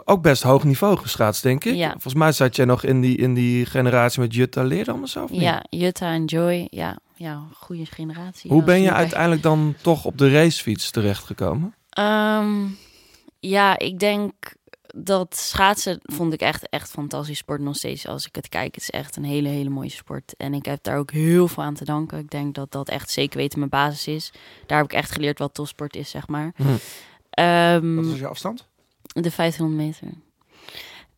Speaker 3: ook best hoog niveau geschaatst, denk ik.
Speaker 7: Ja.
Speaker 3: Volgens mij zat jij nog in die, in die generatie met Jutta Leerdam of zo? of niet?
Speaker 7: Ja, Jutta en Joy. Ja, ja goede generatie.
Speaker 3: Hoe ben
Speaker 7: is
Speaker 3: je uiteindelijk dan toch op de racefiets terechtgekomen?
Speaker 7: Ehm, ja, ik denk dat schaatsen vond ik echt, echt fantastisch sport nog steeds. Als ik het kijk, het is echt een hele, hele mooie sport. En ik heb daar ook heel veel aan te danken. Ik denk dat dat echt zeker weten mijn basis is. Daar heb ik echt geleerd wat topsport is, zeg maar.
Speaker 3: Hm.
Speaker 7: Ehm,
Speaker 1: Wat was je afstand?
Speaker 7: De 1500 meter.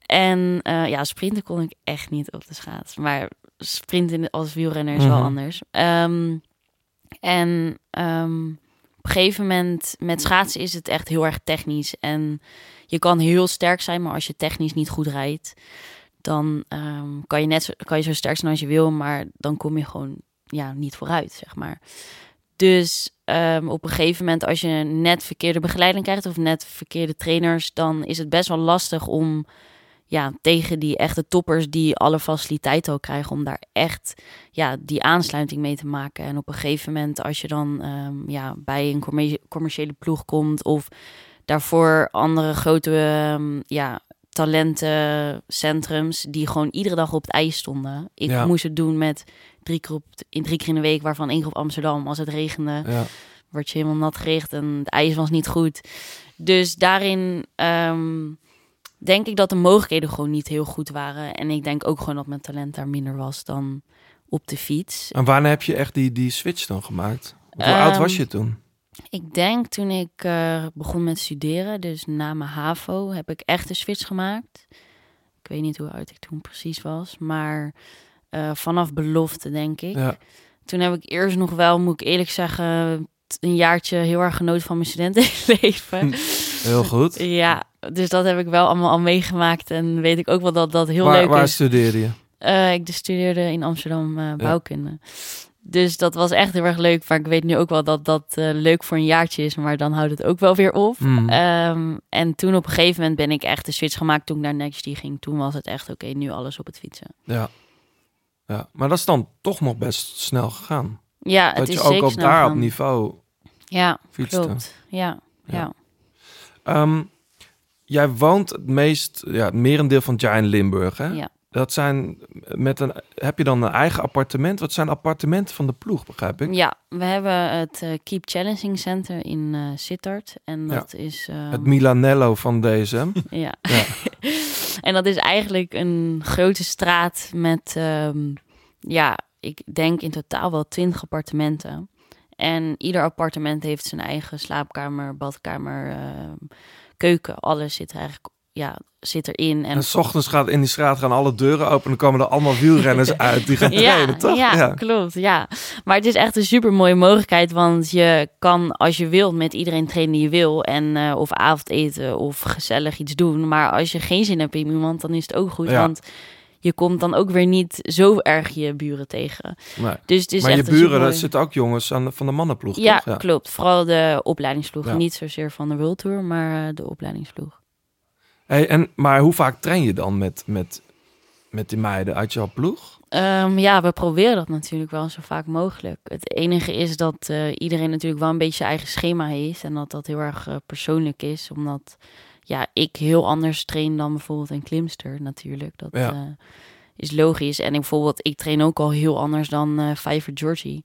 Speaker 7: En eh, ja, sprinten kon ik echt niet op de schaats. Maar sprinten als wielrenner is wel
Speaker 3: Mhm.
Speaker 7: anders. Ehm, en ehm, op een gegeven moment met schaatsen is het echt heel erg technisch. En je kan heel sterk zijn, maar als je technisch niet goed rijdt, dan ehm, kan, je net zo, kan je zo sterk zijn als je wil, maar dan kom je gewoon ja, niet vooruit, zeg maar. Dus ehm, op een gegeven moment, als je net verkeerde begeleiding krijgt of net verkeerde trainers, dan is het best wel lastig om ja, tegen die echte toppers die alle faciliteiten al krijgen, om daar echt ja, die aansluiting mee te maken. En op een gegeven moment, als je dan ehm, ja, bij een commer- commerciële ploeg komt of daarvoor andere grote ehm, ja, talentencentrums die gewoon iedere dag op het ijs stonden. Ik
Speaker 3: Ja.
Speaker 7: moest het doen met drie keer, op, in drie keer in de week, waarvan één keer op Amsterdam. Als het regende,
Speaker 3: Ja.
Speaker 7: word je helemaal nat gericht en het ijs was niet goed. Dus daarin ehm, denk ik dat de mogelijkheden gewoon niet heel goed waren. En ik denk ook gewoon dat mijn talent daar minder was dan op de fiets.
Speaker 3: En wanneer heb je echt die, die switch dan gemaakt? Hoe oud
Speaker 7: Ehm,
Speaker 3: was je toen?
Speaker 7: Ik denk toen ik eh, begon met studeren, dus na mijn HAVO, heb ik echt een switch gemaakt. Ik weet niet hoe oud ik toen precies was, maar eh, vanaf belofte denk ik.
Speaker 3: Ja.
Speaker 7: Toen heb ik eerst nog wel, moet ik eerlijk zeggen, een jaartje heel erg genoten van mijn studentenleven.
Speaker 3: Heel goed.
Speaker 7: ja, dus dat heb ik wel allemaal al meegemaakt en weet ik ook wel dat dat heel
Speaker 3: waar
Speaker 7: leuk
Speaker 3: waar
Speaker 7: is.
Speaker 3: studeerde je?
Speaker 7: Eh, ik dus studeerde in Amsterdam eh, bouwkunde. Dus dat was echt heel erg leuk. Maar ik weet nu ook wel dat dat leuk voor een jaartje is. Maar dan houdt het ook wel weer op.
Speaker 3: Hmm.
Speaker 7: Ehm, en toen op een gegeven moment ben ik echt de switch gemaakt toen ik naar Next ging. Toen was het echt oké, nu alles op het fietsen.
Speaker 3: Ja. Ja. Maar dat is dan toch nog best snel gegaan.
Speaker 7: Ja,
Speaker 3: dat
Speaker 7: het
Speaker 3: je
Speaker 7: is
Speaker 3: ook
Speaker 7: zeker
Speaker 3: op daar op niveau
Speaker 7: Ja,
Speaker 3: Fietste.
Speaker 7: klopt. Ja,
Speaker 3: Ja.
Speaker 7: ja.
Speaker 3: Ehm, jij woont het meest, ja, het merendeel van het jaar in Limburg, hè?
Speaker 7: ja.
Speaker 3: Dat zijn met een, heb je dan een eigen appartement? Wat zijn appartementen van de ploeg, begrijp ik?
Speaker 7: Ja, we hebben het eh, Keep Challenging Center in eh Sittard. En
Speaker 3: Ja.
Speaker 7: dat is... ehm,
Speaker 3: Het Milanello van DSM.
Speaker 7: Ja.
Speaker 3: Ja.
Speaker 7: en dat is eigenlijk een grote straat met, ehm, ja, ik denk in totaal wel twintig appartementen. En ieder appartement heeft zijn eigen slaapkamer, badkamer, ehm, keuken. Alles zit eigenlijk, ja, zit erin. En
Speaker 3: En s ochtends gaat in die straat gaan alle deuren open. En dan komen er allemaal wielrenners uit die gaan
Speaker 7: ja,
Speaker 3: trainen, toch?
Speaker 7: Ja, klopt. Ja. Maar het is echt een super mooie mogelijkheid. Want je kan, als je wilt, met iedereen trainen die je wil. En, eh, of avondeten of gezellig iets doen. Maar als je geen zin hebt in iemand, dan is het ook goed.
Speaker 3: Ja.
Speaker 7: Want je komt dan ook weer niet zo erg je buren tegen.
Speaker 3: Nee.
Speaker 7: Dus het is
Speaker 3: Maar je
Speaker 7: echt
Speaker 3: buren, dat zitten ook jongens aan de, van de mannenploeg,
Speaker 7: Ja,
Speaker 3: toch?
Speaker 7: klopt. Vooral de opleidingsploeg.
Speaker 3: Ja.
Speaker 7: Niet zozeer van de World Tour, maar eh, de opleidingsploeg.
Speaker 3: Hey, en, maar hoe vaak train je dan met, met, met die meiden uit jouw ploeg?
Speaker 7: Ehm, ja, we proberen dat natuurlijk wel zo vaak mogelijk. Het enige is dat eh, iedereen natuurlijk wel een beetje zijn eigen schema heeft. En dat dat heel erg eh, persoonlijk is. Omdat ja, ik heel anders train dan bijvoorbeeld een klimster natuurlijk. Dat
Speaker 3: Ja.
Speaker 7: eh, is logisch. En ik, bijvoorbeeld, ik train ook al heel anders dan eh Fiver Georgie.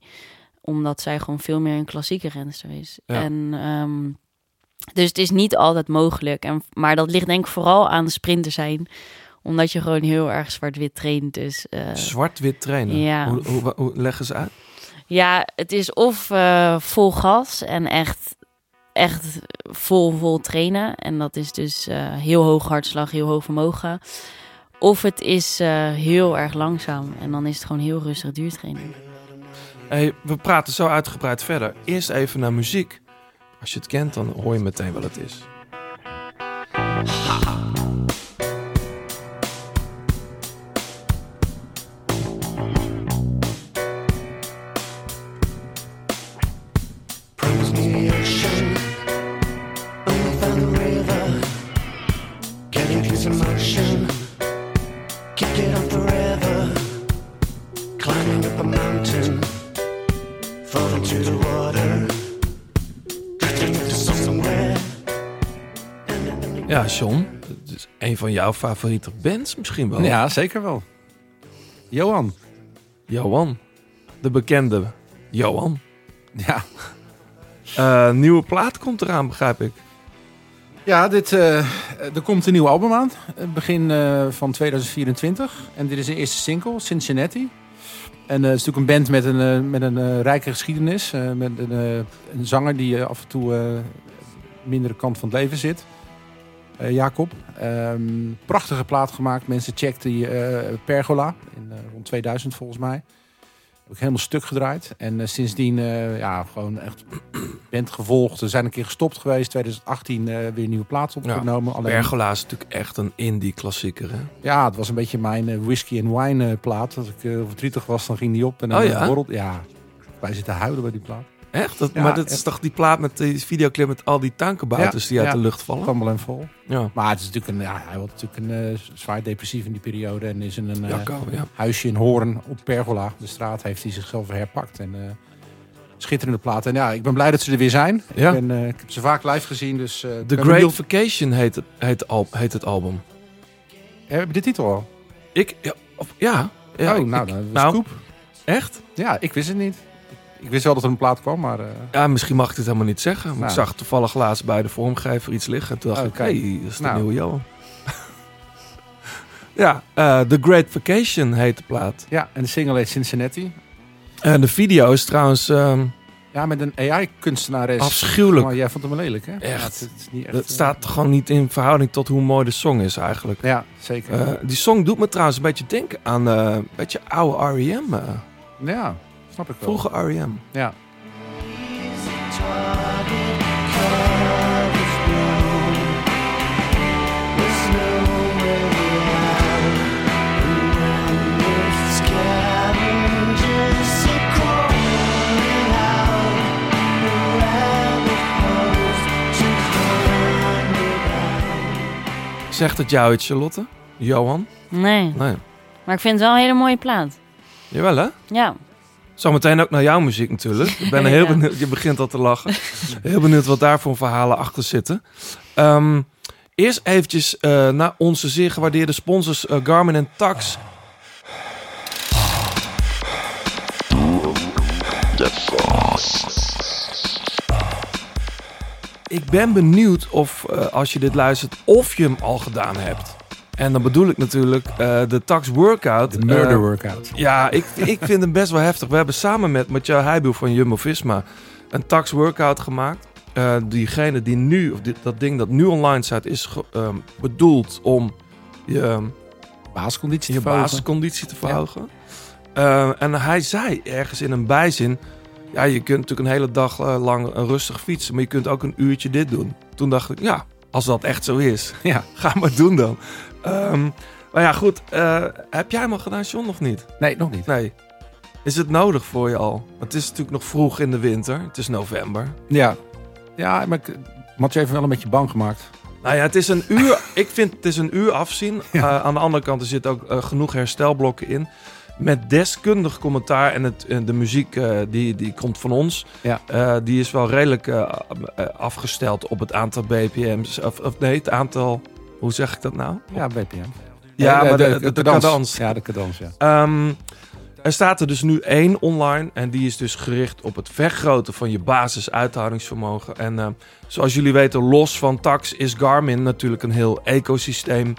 Speaker 7: Omdat zij gewoon veel meer een klassieke renster is.
Speaker 3: Ja.
Speaker 7: En, ehm, dus het is niet altijd mogelijk. En, maar dat ligt denk ik vooral aan de sprinter zijn omdat je gewoon heel erg zwart-wit traint. Dus eh,
Speaker 3: Zwart-wit trainen.
Speaker 7: ja.
Speaker 3: Hoe, hoe, hoe leggen ze uit?
Speaker 7: ja, het is of eh, vol gas en echt, echt vol, vol trainen. En dat is dus eh, heel hoog hartslag, heel hoog vermogen. Of het is heel erg langzaam en dan is het gewoon heel rustig duurtraining.
Speaker 3: Hey, we praten zo uitgebreid verder. Eerst even naar muziek. Als je het kent, dan hoor je meteen wat het is. Ja, John. Het is een van jouw favoriete bands misschien wel.
Speaker 1: Ja, zeker wel. Johan.
Speaker 3: Johan. De bekende Johan.
Speaker 1: Ja,
Speaker 3: Eh, nieuwe plaat komt eraan, begrijp ik.
Speaker 1: ja dit, eh, er komt een nieuw album aan. eh, Begin eh, van 2024. En dit is een eerste single, Cincinnati. En eh, het is natuurlijk een band met een, met een eh, rijke geschiedenis. eh, met een, eh, een zanger die af en toe eh mindere kant van het leven zit. Eh, Jacob. Ehm, prachtige plaat gemaakt. Mensen checkten die eh, Pergola. In, eh, rond 2000 volgens mij. Heb ik helemaal stuk gedraaid. En sindsdien ja, gewoon echt band gevolgd. We zijn een keer gestopt geweest. 2018 eh, weer een nieuwe plaat opgenomen. Alleen,
Speaker 3: Pergola is natuurlijk echt een indie klassieker, hè?
Speaker 1: ja, het was een beetje mijn whisky en wine plaat. Als ik verdrietig was, dan ging die op. En dan
Speaker 3: Oh ja?
Speaker 1: Ja, wij zitten huilen bij die plaat.
Speaker 3: Echt? Dat,
Speaker 1: Ja,
Speaker 3: maar dat is toch die plaat met die videoclip met al die tankkabouters
Speaker 1: Ja,
Speaker 3: die uit
Speaker 1: ja.
Speaker 3: de lucht vallen?
Speaker 1: Kammel en vol.
Speaker 3: Ja.
Speaker 1: Maar het is natuurlijk een, ja, hij was natuurlijk een eh, zwaar depressief in die periode. En is in een eh, huisje in Hoorn op Pergola, de straat, heeft hij zichzelf herpakt. En, eh, schitterende plaat. En ja, ik ben blij dat ze er weer zijn.
Speaker 3: Ja.
Speaker 1: Ik, ben, ik heb ze vaak live gezien. Dus,
Speaker 3: The Great
Speaker 1: benieuwd-
Speaker 3: Vacation heet, het- heet, al, heet het album.
Speaker 1: Heb je de titel al?
Speaker 3: Ik, ja, of, ja.
Speaker 1: oh,
Speaker 3: ik-
Speaker 1: nou,
Speaker 3: ik- nou, echt?
Speaker 1: Ja, ik wist het niet. Ik wist wel dat er een plaat kwam, maar... eh,
Speaker 3: Ja, misschien mag ik dit helemaal niet zeggen. Maar
Speaker 1: Nou.
Speaker 3: ik zag toevallig laatst bij de vormgever iets liggen. En toen dacht ik,
Speaker 1: kijk.
Speaker 3: hey, dat is de
Speaker 1: Nou.
Speaker 3: nieuwe Johan. ja, eh, The Great Vacation heet de plaat.
Speaker 1: ja, en de single heet Cincinnati.
Speaker 3: En de video is trouwens ehm,
Speaker 1: Ja, met een AI-kunstenares.
Speaker 3: afschuwelijk.
Speaker 1: Maar jij vond hem wel lelijk, hè?
Speaker 3: Echt.
Speaker 1: Ja, het, is niet echt
Speaker 3: Het
Speaker 1: eh,
Speaker 3: staat gewoon niet in verhouding tot hoe mooi de song is eigenlijk.
Speaker 1: Ja, zeker.
Speaker 3: Eh, die song doet me trouwens een beetje denken aan eh, een beetje oude R.E.M. eh.
Speaker 1: ja, snap ik wel.
Speaker 3: Vroege R.E.M.
Speaker 1: Ja.
Speaker 3: Zegt het jou iets, Charlotte? Johan?
Speaker 7: Nee,
Speaker 3: Nee.
Speaker 7: maar ik vind het wel een hele mooie plaat.
Speaker 3: Jawel, hè?
Speaker 7: Ja,
Speaker 3: Zometeen ook naar jouw muziek natuurlijk. Ik ben
Speaker 7: Ja.
Speaker 3: heel benieuwd. Je begint al te lachen. Heel benieuwd wat daar voor verhalen achter zitten. Ehm, eerst eventjes eh, naar onze zeer gewaardeerde sponsors eh, Garmin en Tax. Ik ben benieuwd of, eh, als je dit luistert, of je hem al gedaan hebt. En dan bedoel ik natuurlijk eh, de Tax Workout.
Speaker 1: De murder
Speaker 3: Eh,
Speaker 1: workout.
Speaker 3: ja, ik, ik vind hem best wel heftig. We hebben samen met Mathieu Heijboer van Jumbo-Visma een tax workout gemaakt. Eh, diegene die nu, of dit, dat ding dat nu online staat, is ehm, bedoeld om je, ehm,
Speaker 1: Basisconditie
Speaker 3: je
Speaker 1: te verhogen.
Speaker 3: basisconditie te verhogen. En hij zei ergens in een bijzin... Ja, je kunt natuurlijk een hele dag lang rustig fietsen... maar je kunt ook een uurtje dit doen. Toen dacht ik, ja, als dat echt zo is,
Speaker 1: Ja.
Speaker 3: ga maar doen dan. Ehm, maar ja, goed. eh, heb jij hem al gedaan, John, of niet?
Speaker 1: Nee, nog niet.
Speaker 3: Nee. Is het nodig voor je al? Want het is natuurlijk nog vroeg in de winter. Het is november.
Speaker 1: Ja. Ja, maar ik, Mathieu heeft me wel een beetje bang gemaakt.
Speaker 3: Nou ja, het is een uur. ik vind het is een uur afzien.
Speaker 1: Ja.
Speaker 3: Eh, aan de andere kant er zitten ook eh, genoeg herstelblokken in. Met deskundig commentaar. En het, de muziek die, die komt van ons.
Speaker 1: Ja.
Speaker 3: Die is wel redelijk afgesteld op het aantal BPM's. Of, of nee, het aantal. Hoe zeg ik dat nou?
Speaker 1: Ja, BPM.
Speaker 3: Ja, maar de, de, de cadans.
Speaker 1: Ja, de cadans, ja.
Speaker 3: Ehm, er staat er dus nu één online en die is dus gericht op het vergroten van je basisuithoudingsvermogen. En eh, zoals jullie weten, los van tax is Garmin natuurlijk een heel ecosysteem.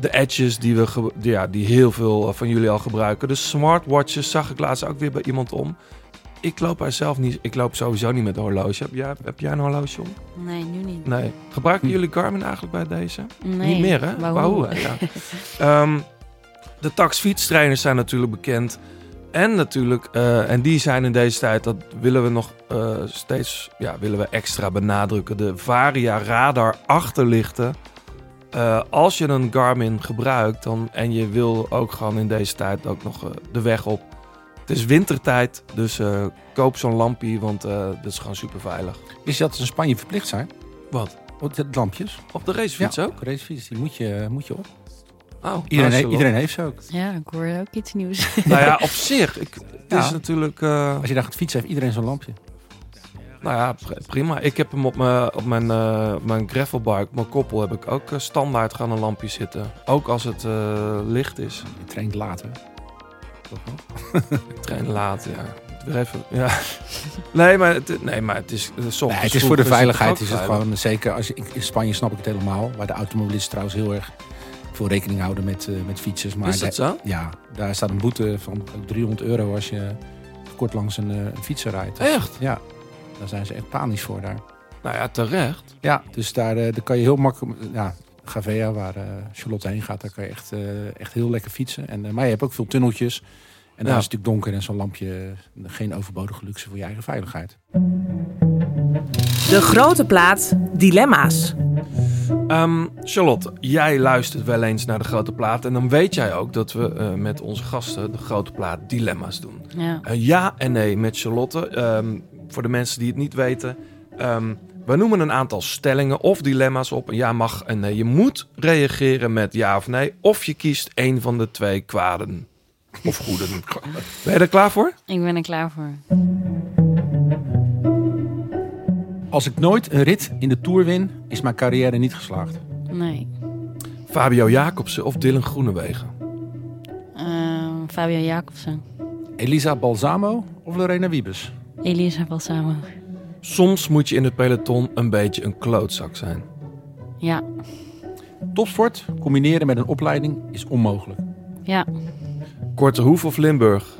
Speaker 3: De edges die, we die, ja, die heel veel eh, van jullie al gebruiken. De smartwatches zag ik laatst ook weer bij iemand om. Ik loop er zelf niet. Ik loop sowieso niet met een horloge. Heb jij, heb jij een horloge om?
Speaker 7: Nee, nu niet.
Speaker 3: Nee. Gebruiken jullie Garmin eigenlijk bij deze?
Speaker 7: Nee.
Speaker 3: Niet meer, hè?
Speaker 7: Wahoo.
Speaker 3: Ja. Ehm, de tax fietstrainers zijn natuurlijk bekend. En natuurlijk, eh, en die zijn in deze tijd, dat willen we nog eh, steeds ja, willen we extra benadrukken. De Varia radar achterlichten. Eh, als je een Garmin gebruikt dan, en je wil ook gewoon in deze tijd ook nog de weg op. Het is wintertijd, dus eh, koop zo'n lampje, want eh dat is gewoon super veilig.
Speaker 1: Wist je dat ze in Spanje verplicht zijn?
Speaker 3: Wat?
Speaker 1: Op de lampjes.
Speaker 3: Op de racefiets ook?
Speaker 1: Racefiets, die moet je, moet je op.
Speaker 3: Oh,
Speaker 1: Iedereen, he- iedereen heeft ze ook.
Speaker 7: Ja, ik hoor ook iets nieuws.
Speaker 3: Nou ja, op zich. Ik, het
Speaker 1: Ja.
Speaker 3: is natuurlijk... eh,
Speaker 1: Als je daar gaat fietsen, heeft iedereen zo'n lampje.
Speaker 3: nou ja, pr- prima. Ik heb hem op mijn, op mijn, eh, mijn gravelbike, mijn koppel, heb ik ook standaard gaan een lampje zitten. Ook als het eh, licht is.
Speaker 1: Je traint later.
Speaker 3: Train laat, ja. Weer even, ja. Nee, maar het, nee, maar het is... eh, 's
Speaker 1: Nee,
Speaker 3: ochtends
Speaker 1: het is voor de veiligheid. Is het gewoon, zeker als je, in Spanje snap ik het helemaal. Waar de automobilisten trouwens heel erg veel rekening houden met, eh, met fietsers. Maar
Speaker 3: Is dat
Speaker 1: daar-
Speaker 3: zo?
Speaker 1: Ja, daar staat een boete van ook 300 euro als je kort langs een, eh, een fietser rijdt.
Speaker 3: Echt?
Speaker 1: Ja, daar zijn ze echt panisch voor daar.
Speaker 3: Nou ja, terecht.
Speaker 1: Ja, dus daar, eh, daar kan je heel makkelijk... Ja, Gavea, waar eh, Charlotte heen gaat, daar kan je echt, eh, echt heel lekker fietsen. En, eh, maar je hebt ook veel tunneltjes. En daar
Speaker 3: Ja.
Speaker 1: is het natuurlijk donker en zo'n lampje geen overbodige luxe voor je eigen veiligheid.
Speaker 6: De grote plaat Dilemma's.
Speaker 3: Ehm, Charlotte, jij luistert wel eens naar de grote plaat. En dan weet jij ook dat we eh, met onze gasten de grote plaat dilemma's doen.
Speaker 7: Ja.
Speaker 3: Ja en nee met Charlotte. Ehm, voor de mensen die het niet weten. ehm, we noemen een aantal stellingen of dilemma's op. En ja mag en nee. Je moet reageren met ja of nee. Of je kiest één van de twee kwaden. Of goeden. Ben je er klaar voor?
Speaker 7: Ik ben er klaar voor.
Speaker 1: Als ik nooit een rit in de Tour win, is mijn carrière niet geslaagd.
Speaker 7: Nee.
Speaker 3: Fabio Jacobsen of Dylan Groenewegen?
Speaker 7: Ehm Fabio Jacobsen.
Speaker 1: Elisa Balsamo of Lorena Wiebes?
Speaker 7: Elisa Balsamo.
Speaker 3: Soms moet je in het peloton een beetje een klootzak zijn.
Speaker 7: Ja.
Speaker 1: Topsport combineren met een opleiding is onmogelijk.
Speaker 7: Ja.
Speaker 3: Korte Hoef of Limburg?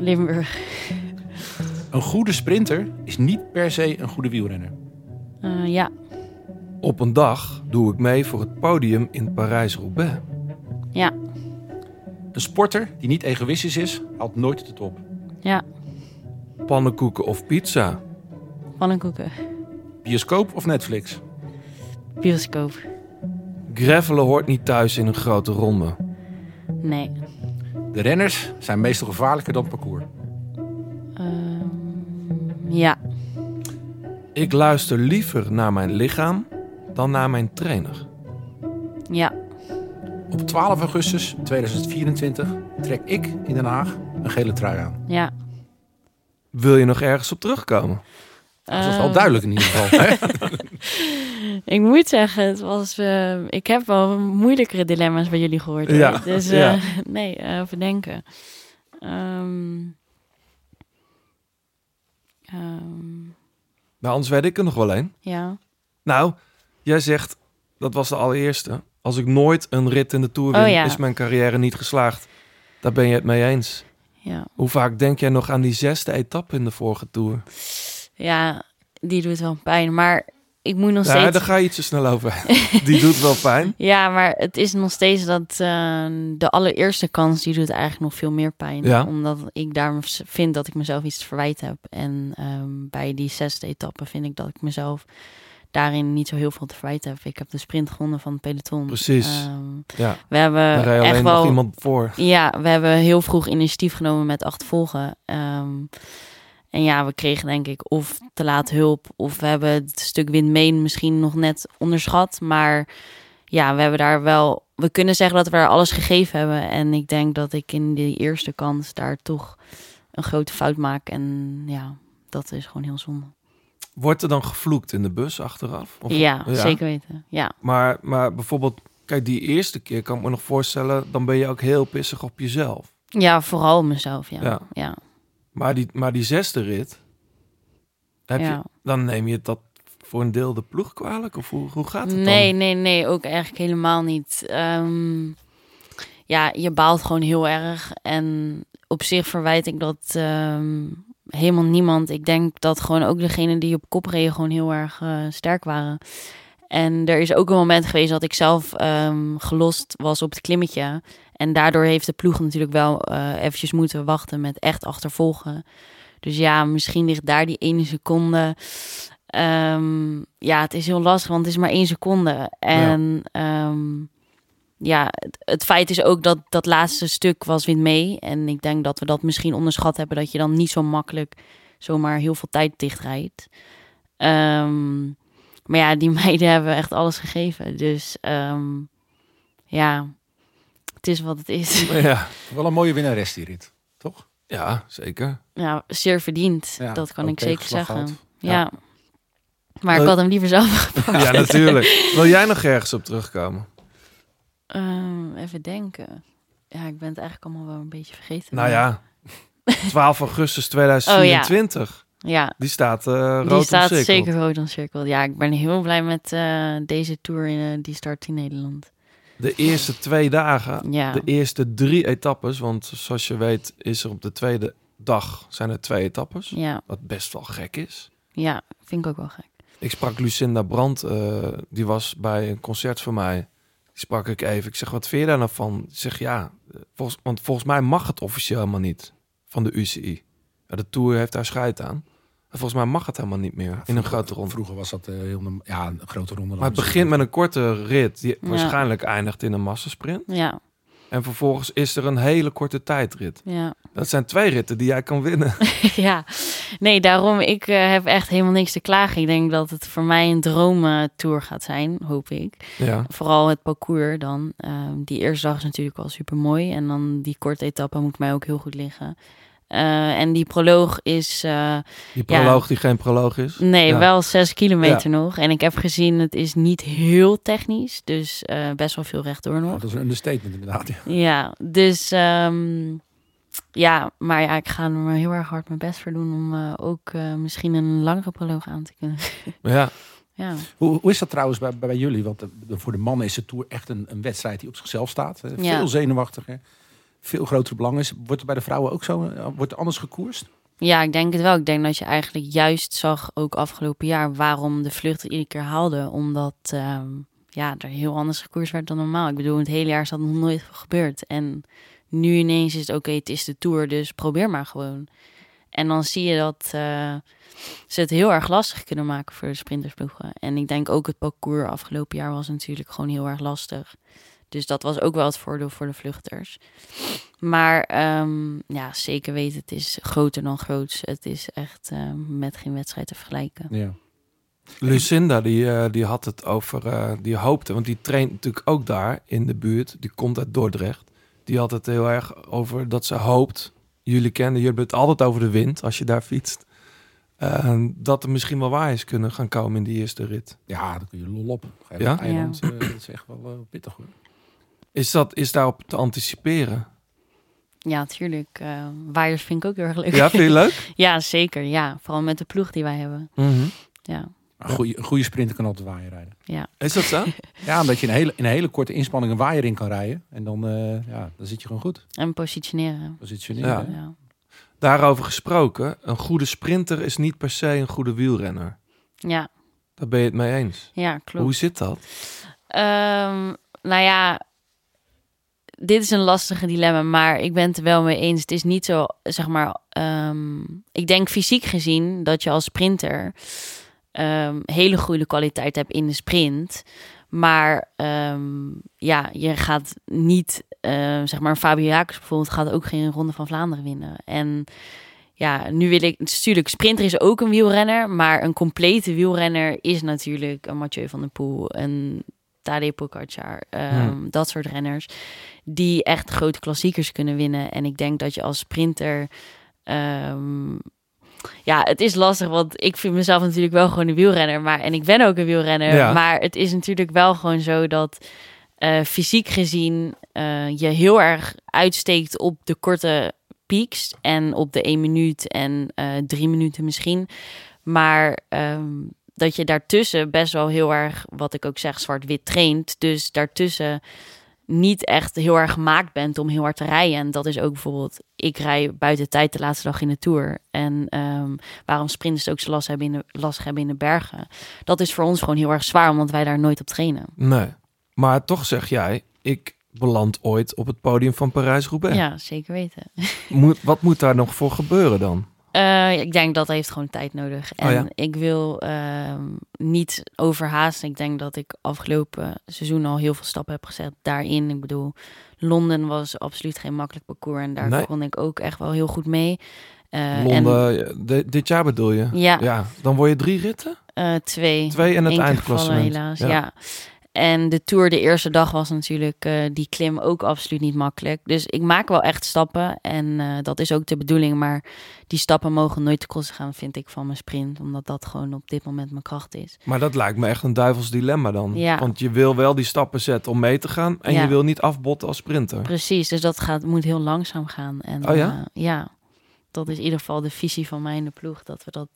Speaker 7: Limburg.
Speaker 1: Een goede sprinter is niet per se een goede wielrenner.
Speaker 7: Eh, ja.
Speaker 3: Op een dag doe ik mee voor het podium in Parijs-Roubaix.
Speaker 7: Ja.
Speaker 1: Een sporter die niet egoïstisch is, haalt nooit de top.
Speaker 7: Ja.
Speaker 3: Pannenkoeken of pizza?
Speaker 7: Pannenkoeken.
Speaker 1: Bioscoop of Netflix?
Speaker 7: Bioscoop.
Speaker 3: Gravelen hoort niet thuis in een grote ronde.
Speaker 7: Nee.
Speaker 1: De renners zijn meestal gevaarlijker dan het parcours.
Speaker 7: Ehm, ja.
Speaker 3: Ik luister liever naar mijn lichaam dan naar mijn trainer.
Speaker 7: Ja.
Speaker 1: Op 12 augustus 2024 trek ik in Den Haag een een gele trui aan.
Speaker 7: Ja.
Speaker 3: Wil je nog ergens op terugkomen?
Speaker 1: Dat is wel
Speaker 7: Eh,
Speaker 1: duidelijk in ieder geval. hè?
Speaker 7: Ik moet zeggen, het was, eh, ik heb wel moeilijkere dilemma's bij jullie gehoord. hoor.
Speaker 3: Ja,
Speaker 7: Dus eh,
Speaker 3: ja.
Speaker 7: nee, eh, even denken. Ehm, ehm,
Speaker 3: Nou, anders weet ik er nog wel een.
Speaker 7: ja.
Speaker 3: Nou, jij zegt, dat was de allereerste. Als ik nooit een rit in de Tour win,
Speaker 7: Oh, ja.
Speaker 3: is mijn carrière niet geslaagd. Daar ben je het mee eens.
Speaker 7: Ja.
Speaker 3: Hoe vaak denk jij nog aan die zesde etappe in de vorige Tour?
Speaker 7: ja, die doet wel pijn. Maar ik moet nog
Speaker 3: Ja,
Speaker 7: steeds...
Speaker 3: daar ga je iets te snel over. die doet wel pijn.
Speaker 7: Ja, maar het is nog steeds dat eh, de allereerste kans, die doet eigenlijk nog veel meer pijn.
Speaker 3: Ja.
Speaker 7: Omdat ik daar vind dat ik mezelf iets te verwijten heb. En ehm, bij die zesde etappe vind ik dat ik mezelf daarin niet zo heel veel te verwijten heb. Ik heb de sprint gewonnen van het peloton.
Speaker 3: Precies.
Speaker 7: Ehm,
Speaker 3: Ja,
Speaker 7: we hebben
Speaker 3: daar
Speaker 7: echt wel...
Speaker 3: nog iemand voor.
Speaker 7: Ja, we hebben heel vroeg initiatief genomen met achtervolgen. Ehm, en ja, we kregen denk ik of te laat hulp, of we hebben het stuk windmeen misschien nog net onderschat. Maar ja, we hebben daar wel. We kunnen zeggen dat we er alles gegeven hebben. En ik denk dat ik in die eerste kans daar toch een grote fout maak. En ja, dat is gewoon heel zonde.
Speaker 3: Wordt er dan gevloekt in de bus achteraf? Of-
Speaker 7: ja, zeker weten. Ja,
Speaker 3: Maar, maar bijvoorbeeld, kijk, die eerste keer kan ik me nog voorstellen, dan ben je ook heel pissig op jezelf.
Speaker 7: ja vooral mezelf. Ja,
Speaker 3: Ja.
Speaker 7: ja.
Speaker 3: Maar die, maar die zesde rit, heb
Speaker 7: Ja.
Speaker 3: je, dan neem je dat voor een deel de ploeg kwalijk? Of hoe, hoe gaat het
Speaker 7: Nee,
Speaker 3: dan?
Speaker 7: nee, nee, ook eigenlijk helemaal niet. Ehm, ja, je baalt gewoon heel erg. En op zich verwijt ik dat ehm, helemaal niemand. Ik denk dat gewoon ook degenen die op kop reden gewoon heel erg eh, sterk waren. En er is ook een moment geweest dat ik zelf ehm, gelost was op het klimmetje. En daardoor heeft de ploeg natuurlijk wel eh eventjes moeten wachten met echt achtervolgen. Dus ja, misschien ligt daar die ene seconde. Ehm, ja, het is heel lastig, want het is maar één seconde. En ja, ja het, het feit is ook dat dat laatste stuk was wint mee. En ik denk dat we dat misschien onderschat hebben, dat je dan niet zo makkelijk zomaar heel veel tijd dichtrijdt. Ehm, maar ja, die meiden hebben echt alles gegeven. Dus ehm, ja, het is wat het is.
Speaker 3: Ja,
Speaker 1: Wel een mooie winnares die rit, toch?
Speaker 3: ja, zeker.
Speaker 7: Ja, zeer verdiend.
Speaker 1: Ja,
Speaker 7: dat kan ik zeker zeggen. Ja.
Speaker 1: Ja.
Speaker 7: Maar ik had hem liever zelf gepakt.
Speaker 3: Ja, natuurlijk. Wil jij nog ergens op terugkomen?
Speaker 7: Ehm, even denken. Ja, ik ben het eigenlijk allemaal wel een beetje vergeten.
Speaker 3: Nou ja, 12 augustus 2024.
Speaker 7: Ja,
Speaker 3: Die staat eh rood
Speaker 7: die staat zeker rood omcirkeld. Ja, ik ben heel blij met eh, deze tour in, eh, die start in Nederland.
Speaker 3: De eerste twee dagen,
Speaker 7: Ja,
Speaker 3: de eerste drie etappes, want zoals je weet is er op de tweede dag zijn er twee etappes,
Speaker 7: ja,
Speaker 3: wat best wel gek is.
Speaker 7: ja, vind ik ook wel gek.
Speaker 3: Ik sprak Lucinda Brandt, die was bij een concert van mij. Die sprak ik even. Ik zeg, wat vind je daar nou van? Ik zeg, ja, volgens, want volgens mij mag het officieel helemaal niet van de UCI. De Tour heeft daar scheid aan. En volgens mij mag het helemaal niet meer in een grote ronde.
Speaker 1: Vroeger was dat eh, heel ja, een grote ronde.
Speaker 3: Maar het begint met een korte rit die
Speaker 7: Ja.
Speaker 3: waarschijnlijk eindigt in een massasprint.
Speaker 7: Ja,
Speaker 3: En vervolgens is er een hele korte tijdrit.
Speaker 7: ja.
Speaker 3: Dat zijn twee ritten die jij kan winnen.
Speaker 7: ja, nee, daarom, ik eh, heb echt helemaal niks te klagen. Ik denk dat het voor mij een droomtour gaat zijn, hoop ik.
Speaker 3: Ja,
Speaker 7: Vooral het parcours dan. Ehm, die eerste dag is natuurlijk al super mooi. En dan die korte etappe moet mij ook heel goed liggen. Eh, en die proloog is, eh,
Speaker 3: die proloog die geen proloog is.
Speaker 7: nee,
Speaker 3: Ja.
Speaker 7: wel zes kilometer nog. En ik heb gezien, het is niet heel technisch. Dus eh, best wel veel rechtdoor nog.
Speaker 1: dat is een understatement inderdaad. Ja.
Speaker 7: Ja, dus ehm, ja, maar ja, ik ga er maar heel erg hard mijn best voor doen om ook misschien een langere proloog aan te kunnen.
Speaker 3: Ja,
Speaker 7: ja.
Speaker 1: Hoe, hoe is dat trouwens bij, bij jullie? Want de- voor de mannen is de Tour echt een, een wedstrijd die op zichzelf staat. Veel zenuwachtiger, veel groter belang is. Wordt er bij de vrouwen ook zo? eh, Wordt er anders gekoerst?
Speaker 7: ja, ik denk het wel. Ik denk dat je eigenlijk juist zag, ook afgelopen jaar, waarom de vlucht iedere keer haalde. Omdat ehm, ja, er heel anders gekoerst werd dan normaal. Ik bedoel, het hele jaar is dat nog nooit gebeurd. En nu ineens is het oké, het is de Tour, dus probeer maar gewoon. En dan zie je dat eh, ze het heel erg lastig kunnen maken voor de sprintersploegen. En ik denk ook het parcours afgelopen jaar was natuurlijk gewoon heel erg lastig. Dus dat was ook wel het voordeel voor de vluchters. Maar ehm, ja, zeker weten, het is groter dan groots. Het is echt eh, met geen wedstrijd te vergelijken.
Speaker 1: Ja.
Speaker 3: Lucinda die, eh, die had het over, eh, die hoopte, want die traint natuurlijk ook daar in de buurt. Die komt uit Dordrecht. Die had het heel erg over dat ze hoopt jullie kennen, jullie hebben het altijd over de wind als je daar fietst. Eh, dat er misschien wel waaiers kunnen gaan komen in die eerste rit.
Speaker 1: Ja, dan kun je lol op.
Speaker 3: Ja?
Speaker 1: eiland, eh, dat is echt wel pittig hoor.
Speaker 3: Is, dat, is daarop te anticiperen?
Speaker 7: Ja, tuurlijk. eh, waaiers vind ik ook heel erg leuk.
Speaker 3: Ja, vind je leuk?
Speaker 7: ja, zeker. Ja, vooral met de ploeg die wij hebben.
Speaker 3: Mhm.
Speaker 7: Ja,
Speaker 1: Een goede, een goede sprinter kan altijd waaien rijden.
Speaker 7: ja.
Speaker 3: Is dat zo?
Speaker 1: Ja, omdat je in een hele, in een hele korte inspanning een waaier in kan rijden. En dan, eh, ja, dan zit je gewoon goed.
Speaker 7: En positioneren.
Speaker 1: Positioneren.
Speaker 3: Ja. Daarover gesproken, een goede sprinter is niet per se een goede wielrenner.
Speaker 7: Ja,
Speaker 3: Daar ben je het mee eens.
Speaker 7: ja klopt.
Speaker 3: Hoe zit dat?
Speaker 7: Ehm, nou ja, dit is een lastige dilemma, maar ik ben het er wel mee eens. Het is niet zo, zeg maar, ehm, ik denk fysiek gezien dat je als sprinter ehm, hele goede kwaliteit hebt in de sprint. Maar ehm, ja, je gaat niet, zeg maar, Fabio Jacobs bijvoorbeeld gaat ook geen Ronde van Vlaanderen winnen. En ja, nu wil ik, natuurlijk, sprinter is ook een wielrenner, maar een complete wielrenner is natuurlijk een Mathieu van der Poel, een Tadej Pogacar, ehm, dat soort renners die echt grote klassiekers kunnen winnen. En ik denk dat je als sprinter, ehm, ja, het is lastig, want ik vind mezelf natuurlijk wel gewoon een wielrenner, maar en ik ben ook een wielrenner,
Speaker 3: Ja.
Speaker 7: maar het is natuurlijk wel gewoon zo dat eh, fysiek gezien eh, je heel erg uitsteekt op de korte pieks en op de 1 minuut en eh, drie minuten misschien. Maar ehm, dat je daartussen best wel heel erg, wat ik ook zeg, zwart-wit traint. Dus daartussen niet echt heel erg gemaakt bent om heel hard te rijden. En dat is ook bijvoorbeeld, ik rij buiten tijd de laatste dag in de Tour. En ehm, waarom sprinters ook zo last hebben, in de, lastig hebben in de bergen. Dat is voor ons gewoon heel erg zwaar, omdat wij daar nooit op trainen.
Speaker 3: Nee. Maar toch zeg jij, ik beland ooit op het podium van Parijs-Roubaix.
Speaker 7: Ja, zeker weten.
Speaker 3: Moet, wat moet daar nog voor gebeuren dan?
Speaker 7: Eh, ik denk dat heeft gewoon tijd nodig. En
Speaker 3: Oh ja.
Speaker 7: ik wil ehm, niet overhaasten. Ik denk dat ik afgelopen seizoen al heel veel stappen heb gezet daarin. Ik bedoel, Londen was absoluut geen makkelijk parcours. En daar
Speaker 3: Nee.
Speaker 7: kon ik ook echt wel heel goed mee. Eh, en
Speaker 3: Londen, de- dit jaar bedoel je?
Speaker 7: Ja.
Speaker 3: ja. Dan word je drie ritten?
Speaker 7: eh, twee.
Speaker 3: Twee en het eindklassement.
Speaker 7: gevallen, helaas.
Speaker 3: Ja.
Speaker 7: Ja. En de Tour de eerste dag was natuurlijk eh, die klim ook absoluut niet makkelijk. Dus ik maak wel echt stappen en eh, dat is ook de bedoeling. Maar die stappen mogen nooit te kosten gaan, vind ik, van mijn sprint. Omdat dat gewoon op dit moment mijn kracht is.
Speaker 3: Maar dat lijkt me echt een duivels dilemma dan.
Speaker 7: Ja.
Speaker 3: Want je wil wel die stappen zetten om mee te gaan. En
Speaker 7: Ja.
Speaker 3: je wil niet afbotten als sprinter.
Speaker 7: Precies, dus dat gaat, moet heel langzaam gaan. En,
Speaker 3: Oh ja?
Speaker 7: eh, ja, dat is in ieder geval de visie van mij in de ploeg. Dat we dat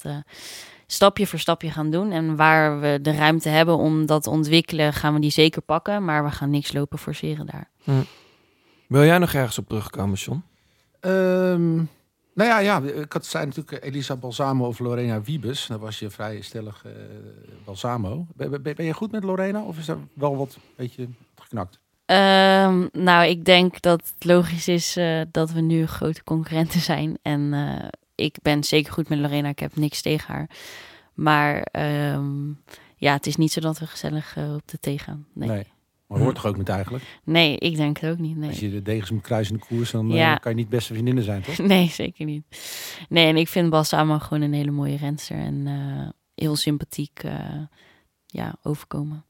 Speaker 7: stapje voor stapje gaan doen. En waar we de ruimte hebben om dat te ontwikkelen, gaan we die zeker pakken. Maar we gaan niks lopen forceren daar.
Speaker 3: Wil jij nog ergens op terugkomen, John?
Speaker 1: Ehm, nou ja, ja, ik had zei natuurlijk Elisa Balsamo of Lorena Wiebes. Dan was je vrij stellig eh, Balsamo. Ben, ben, ben je goed met Lorena of is er wel wat beetje geknakt?
Speaker 7: Ehm, nou, ik denk dat het logisch is eh, dat we nu grote concurrenten zijn. En eh, ik ben zeker goed met Lorena. Ik heb niks tegen haar. Maar ehm, ja, het is niet zo dat we gezellig eh, op de thee gaan. Nee. nee.
Speaker 1: Maar hoort toch ook niet eigenlijk?
Speaker 7: ik denk het ook niet. Nee.
Speaker 1: Als je de degens moet kruisen in de koers, dan eh, kan je niet beste vriendinnen zijn, toch?
Speaker 7: Nee, zeker niet. Nee, en ik vind Balsamo gewoon een hele mooie renster. En eh, heel sympathiek eh, ja, overkomen.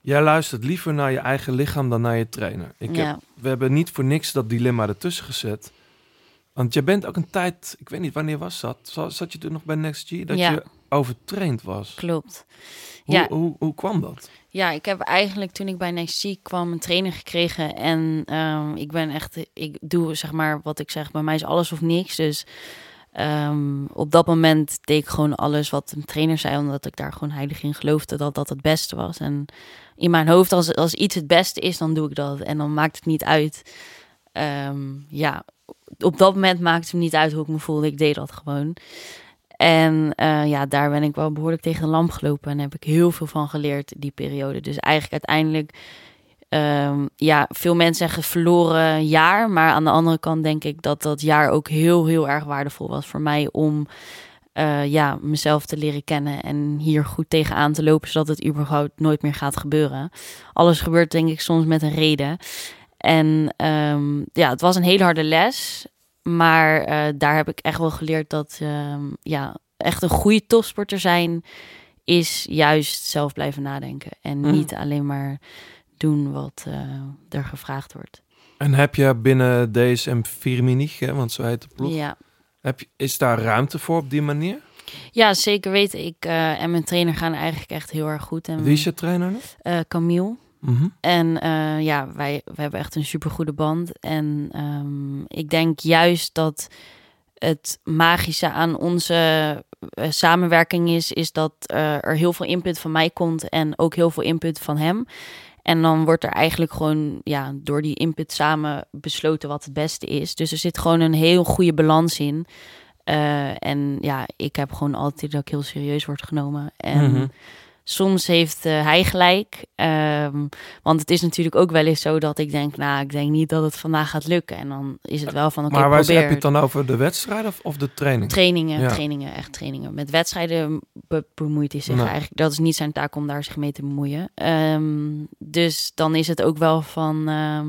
Speaker 3: Jij luistert liever naar je eigen lichaam dan naar je trainer. Ik
Speaker 7: Ja.
Speaker 3: heb, we hebben niet voor niks dat dilemma ertussen gezet. Want je bent ook een tijd, ik weet niet wanneer was dat? Zat zat je toen nog bij Next G? Dat
Speaker 7: Ja.
Speaker 3: je overtraind was.
Speaker 7: Klopt.
Speaker 3: Hoe,
Speaker 7: Ja.
Speaker 3: hoe, hoe kwam dat?
Speaker 7: Ja, ik heb eigenlijk toen ik bij NXT kwam een trainer gekregen. En ehm, ik ben echt, ik doe zeg maar wat ik zeg, bij mij is alles of niks. Dus ehm, op dat moment deed ik gewoon alles wat een trainer zei, omdat ik daar gewoon heilig in geloofde dat dat het beste was. En in mijn hoofd, als, als iets het beste is, dan doe ik dat. En dan maakt het niet uit. Ehm, ja, op dat moment maakte het me niet uit hoe ik me voelde. Ik deed dat gewoon. En eh, ja, daar ben ik wel behoorlijk tegen de lamp gelopen. En heb ik heel veel van geleerd die periode. Dus eigenlijk uiteindelijk, ehm, ja, veel mensen zeggen verloren jaar. Maar aan de andere kant denk ik dat dat jaar ook heel, heel erg waardevol was voor mij om eh, ja, mezelf te leren kennen. En hier goed tegenaan te lopen, zodat het überhaupt nooit meer gaat gebeuren. Alles gebeurt denk ik soms met een reden. En ehm, ja, het was een hele harde les. Maar eh, daar heb ik echt wel geleerd dat ehm, ja, echt een goede topsporter zijn is juist zelf blijven nadenken. En
Speaker 3: Mm.
Speaker 7: niet alleen maar doen wat eh, er gevraagd wordt.
Speaker 3: En heb je binnen DSM Firmenich, hè, want zo heet de ploeg,
Speaker 7: Ja.
Speaker 3: heb je, is daar ruimte voor op die manier?
Speaker 7: ja, zeker weten. Ik eh, en mijn trainer gaan eigenlijk echt heel erg goed. En,
Speaker 3: Wie is je trainer? dan?
Speaker 7: eh,
Speaker 3: Mhm.
Speaker 7: En eh, ja, wij, we hebben echt een supergoede band. En ehm, ik denk juist dat het magische aan onze eh, samenwerking is, is dat eh, er heel veel input van mij komt en ook heel veel input van hem. En dan wordt er eigenlijk gewoon ja, door die input samen besloten wat het beste is. Dus er zit gewoon een heel goede balans in. En ja, ik heb gewoon altijd dat ik heel serieus word genomen. En
Speaker 3: Mhm.
Speaker 7: Soms heeft eh, hij gelijk. Ehm, want het is natuurlijk ook wel eens zo dat ik denk, nou, ik denk niet dat het vandaag gaat lukken. En dan is het wel van, oké,
Speaker 3: maar waar heb je het dan over de wedstrijd of, of de training?
Speaker 7: Trainingen,
Speaker 3: Ja.
Speaker 7: trainingen, echt trainingen. Met wedstrijden be- bemoeit hij zich
Speaker 3: Nee.
Speaker 7: eigenlijk. Dat is niet zijn taak om daar zich mee te bemoeien. Ehm, dus dan is het ook wel van, ehm,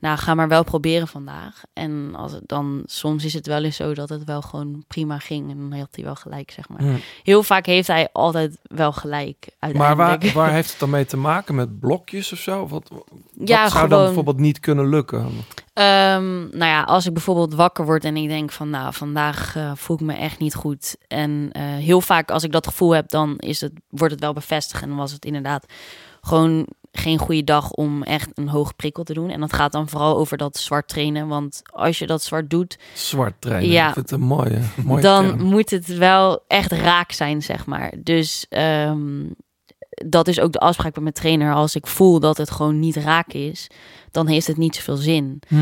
Speaker 7: nou, ga maar wel proberen vandaag. En als het dan, soms is het wel eens zo dat het wel gewoon prima ging. En dan had hij wel gelijk, zeg maar. Heel vaak heeft hij altijd wel gelijk,
Speaker 3: Maar waar, waar heeft het dan mee te maken? Met blokjes of zo? Wat, wat
Speaker 7: ja,
Speaker 3: zou dan bijvoorbeeld niet kunnen lukken?
Speaker 7: Ehm, nou ja, als ik bijvoorbeeld wakker word en ik denk van, nou, vandaag eh, voel ik me echt niet goed. En eh, heel vaak als ik dat gevoel heb, dan is het, wordt het wel bevestigd. En dan was het inderdaad gewoon geen goede dag om echt een hoge prikkel te doen. En dat gaat dan vooral over dat zwart trainen. Want als je dat zwart doet,
Speaker 3: Zwart trainen.
Speaker 7: Ja.
Speaker 3: Vind het een mooie, mooie
Speaker 7: dan
Speaker 3: term.
Speaker 7: moet het wel echt raak zijn, zeg maar. Dus ehm, dat is ook de afspraak met mijn trainer. Als ik voel dat het gewoon niet raak is, dan heeft het niet zoveel zin.
Speaker 3: Hm.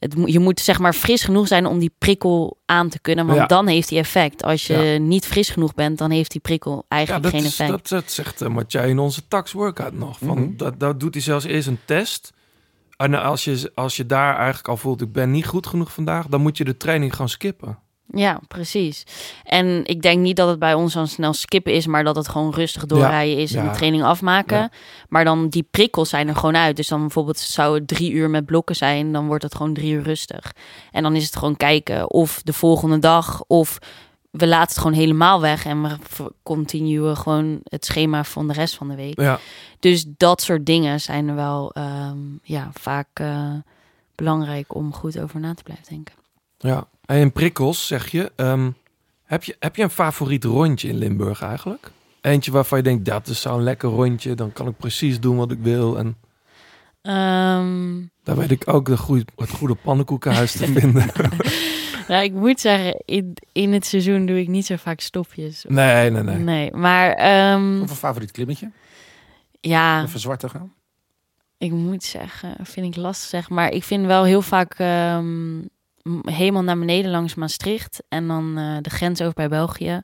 Speaker 7: Het, je moet zeg maar fris genoeg zijn om die prikkel aan te kunnen, want
Speaker 3: Ja.
Speaker 7: dan heeft die effect. Als je
Speaker 3: Ja.
Speaker 7: niet fris genoeg bent, dan heeft die prikkel
Speaker 3: Ja,
Speaker 7: eigenlijk
Speaker 3: dat,
Speaker 7: geen
Speaker 3: is,
Speaker 7: effect.
Speaker 3: dat, dat zegt uh, Mathieu in onze tax workout nog. Van,
Speaker 1: Mhm.
Speaker 3: dat, dat doet hij zelfs eerst een test. En als je, als je daar eigenlijk al voelt, ik ben niet goed genoeg vandaag, dan moet je de training gaan skippen.
Speaker 7: Ja, precies. En ik denk niet dat het bij ons dan snel skippen is, maar dat het gewoon rustig doorrijden is en
Speaker 3: ja.
Speaker 7: de training afmaken.
Speaker 3: Ja.
Speaker 7: Maar dan die prikkels zijn er gewoon uit. Dus dan bijvoorbeeld zou het drie uur met blokken zijn, dan wordt het gewoon drie uur rustig. En dan is het gewoon kijken of de volgende dag of we laten het gewoon helemaal weg en we continuen gewoon het schema van de rest van de week.
Speaker 3: Ja,
Speaker 7: Dus dat soort dingen zijn er wel ehm, ja, vaak eh, belangrijk om goed over na te blijven denken.
Speaker 3: ja. En in prikkels zeg je, ehm, heb je, heb je een favoriet rondje in Limburg eigenlijk? Eentje waarvan je denkt, dat is zo'n lekker rondje, dan kan ik precies doen wat ik wil. En
Speaker 7: Ehm,
Speaker 3: daar weet ik ook de goeie, het goede pannenkoekenhuis te vinden.
Speaker 7: nou, ik moet zeggen, in, in het seizoen doe ik niet zo vaak stopjes.
Speaker 3: Nee, nee, nee.
Speaker 7: Nee, maar ehm,
Speaker 1: Of een favoriet klimmetje?
Speaker 7: ja,
Speaker 1: Even zwart te gaan?
Speaker 7: ik moet zeggen, vind ik lastig zeg. Maar ik vind wel heel vaak ehm, helemaal naar beneden langs Maastricht. En dan eh, de grens over bij België.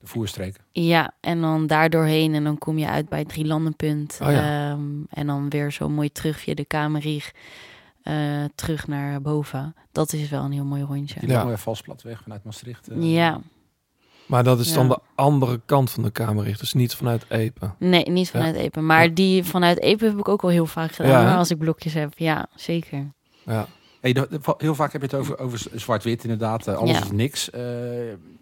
Speaker 1: De voerstreken.
Speaker 7: Ja, en dan daar doorheen. En dan kom je uit bij het Drielandenpunt.
Speaker 3: Oh ja.
Speaker 7: Ehm, en dan weer zo mooi terug via de Kamerrieg. eh, terug naar boven. Dat is wel een heel mooi rondje.
Speaker 1: Die
Speaker 3: Ja.
Speaker 1: mooie valsplatweg vanuit Maastricht. eh.
Speaker 7: Ja,
Speaker 3: Maar dat is dan
Speaker 7: Ja.
Speaker 3: de andere kant van de kamerricht, dus niet vanuit Epen.
Speaker 7: nee, niet vanuit Epen. Maar
Speaker 3: Ja.
Speaker 7: die vanuit Epen heb ik ook wel heel vaak gedaan. Als ik blokjes heb. Ja, zeker.
Speaker 3: Ja.
Speaker 1: Hey, heel vaak heb je het over, over zwart-wit inderdaad. eh, alles
Speaker 7: Ja.
Speaker 1: is niks. Eh,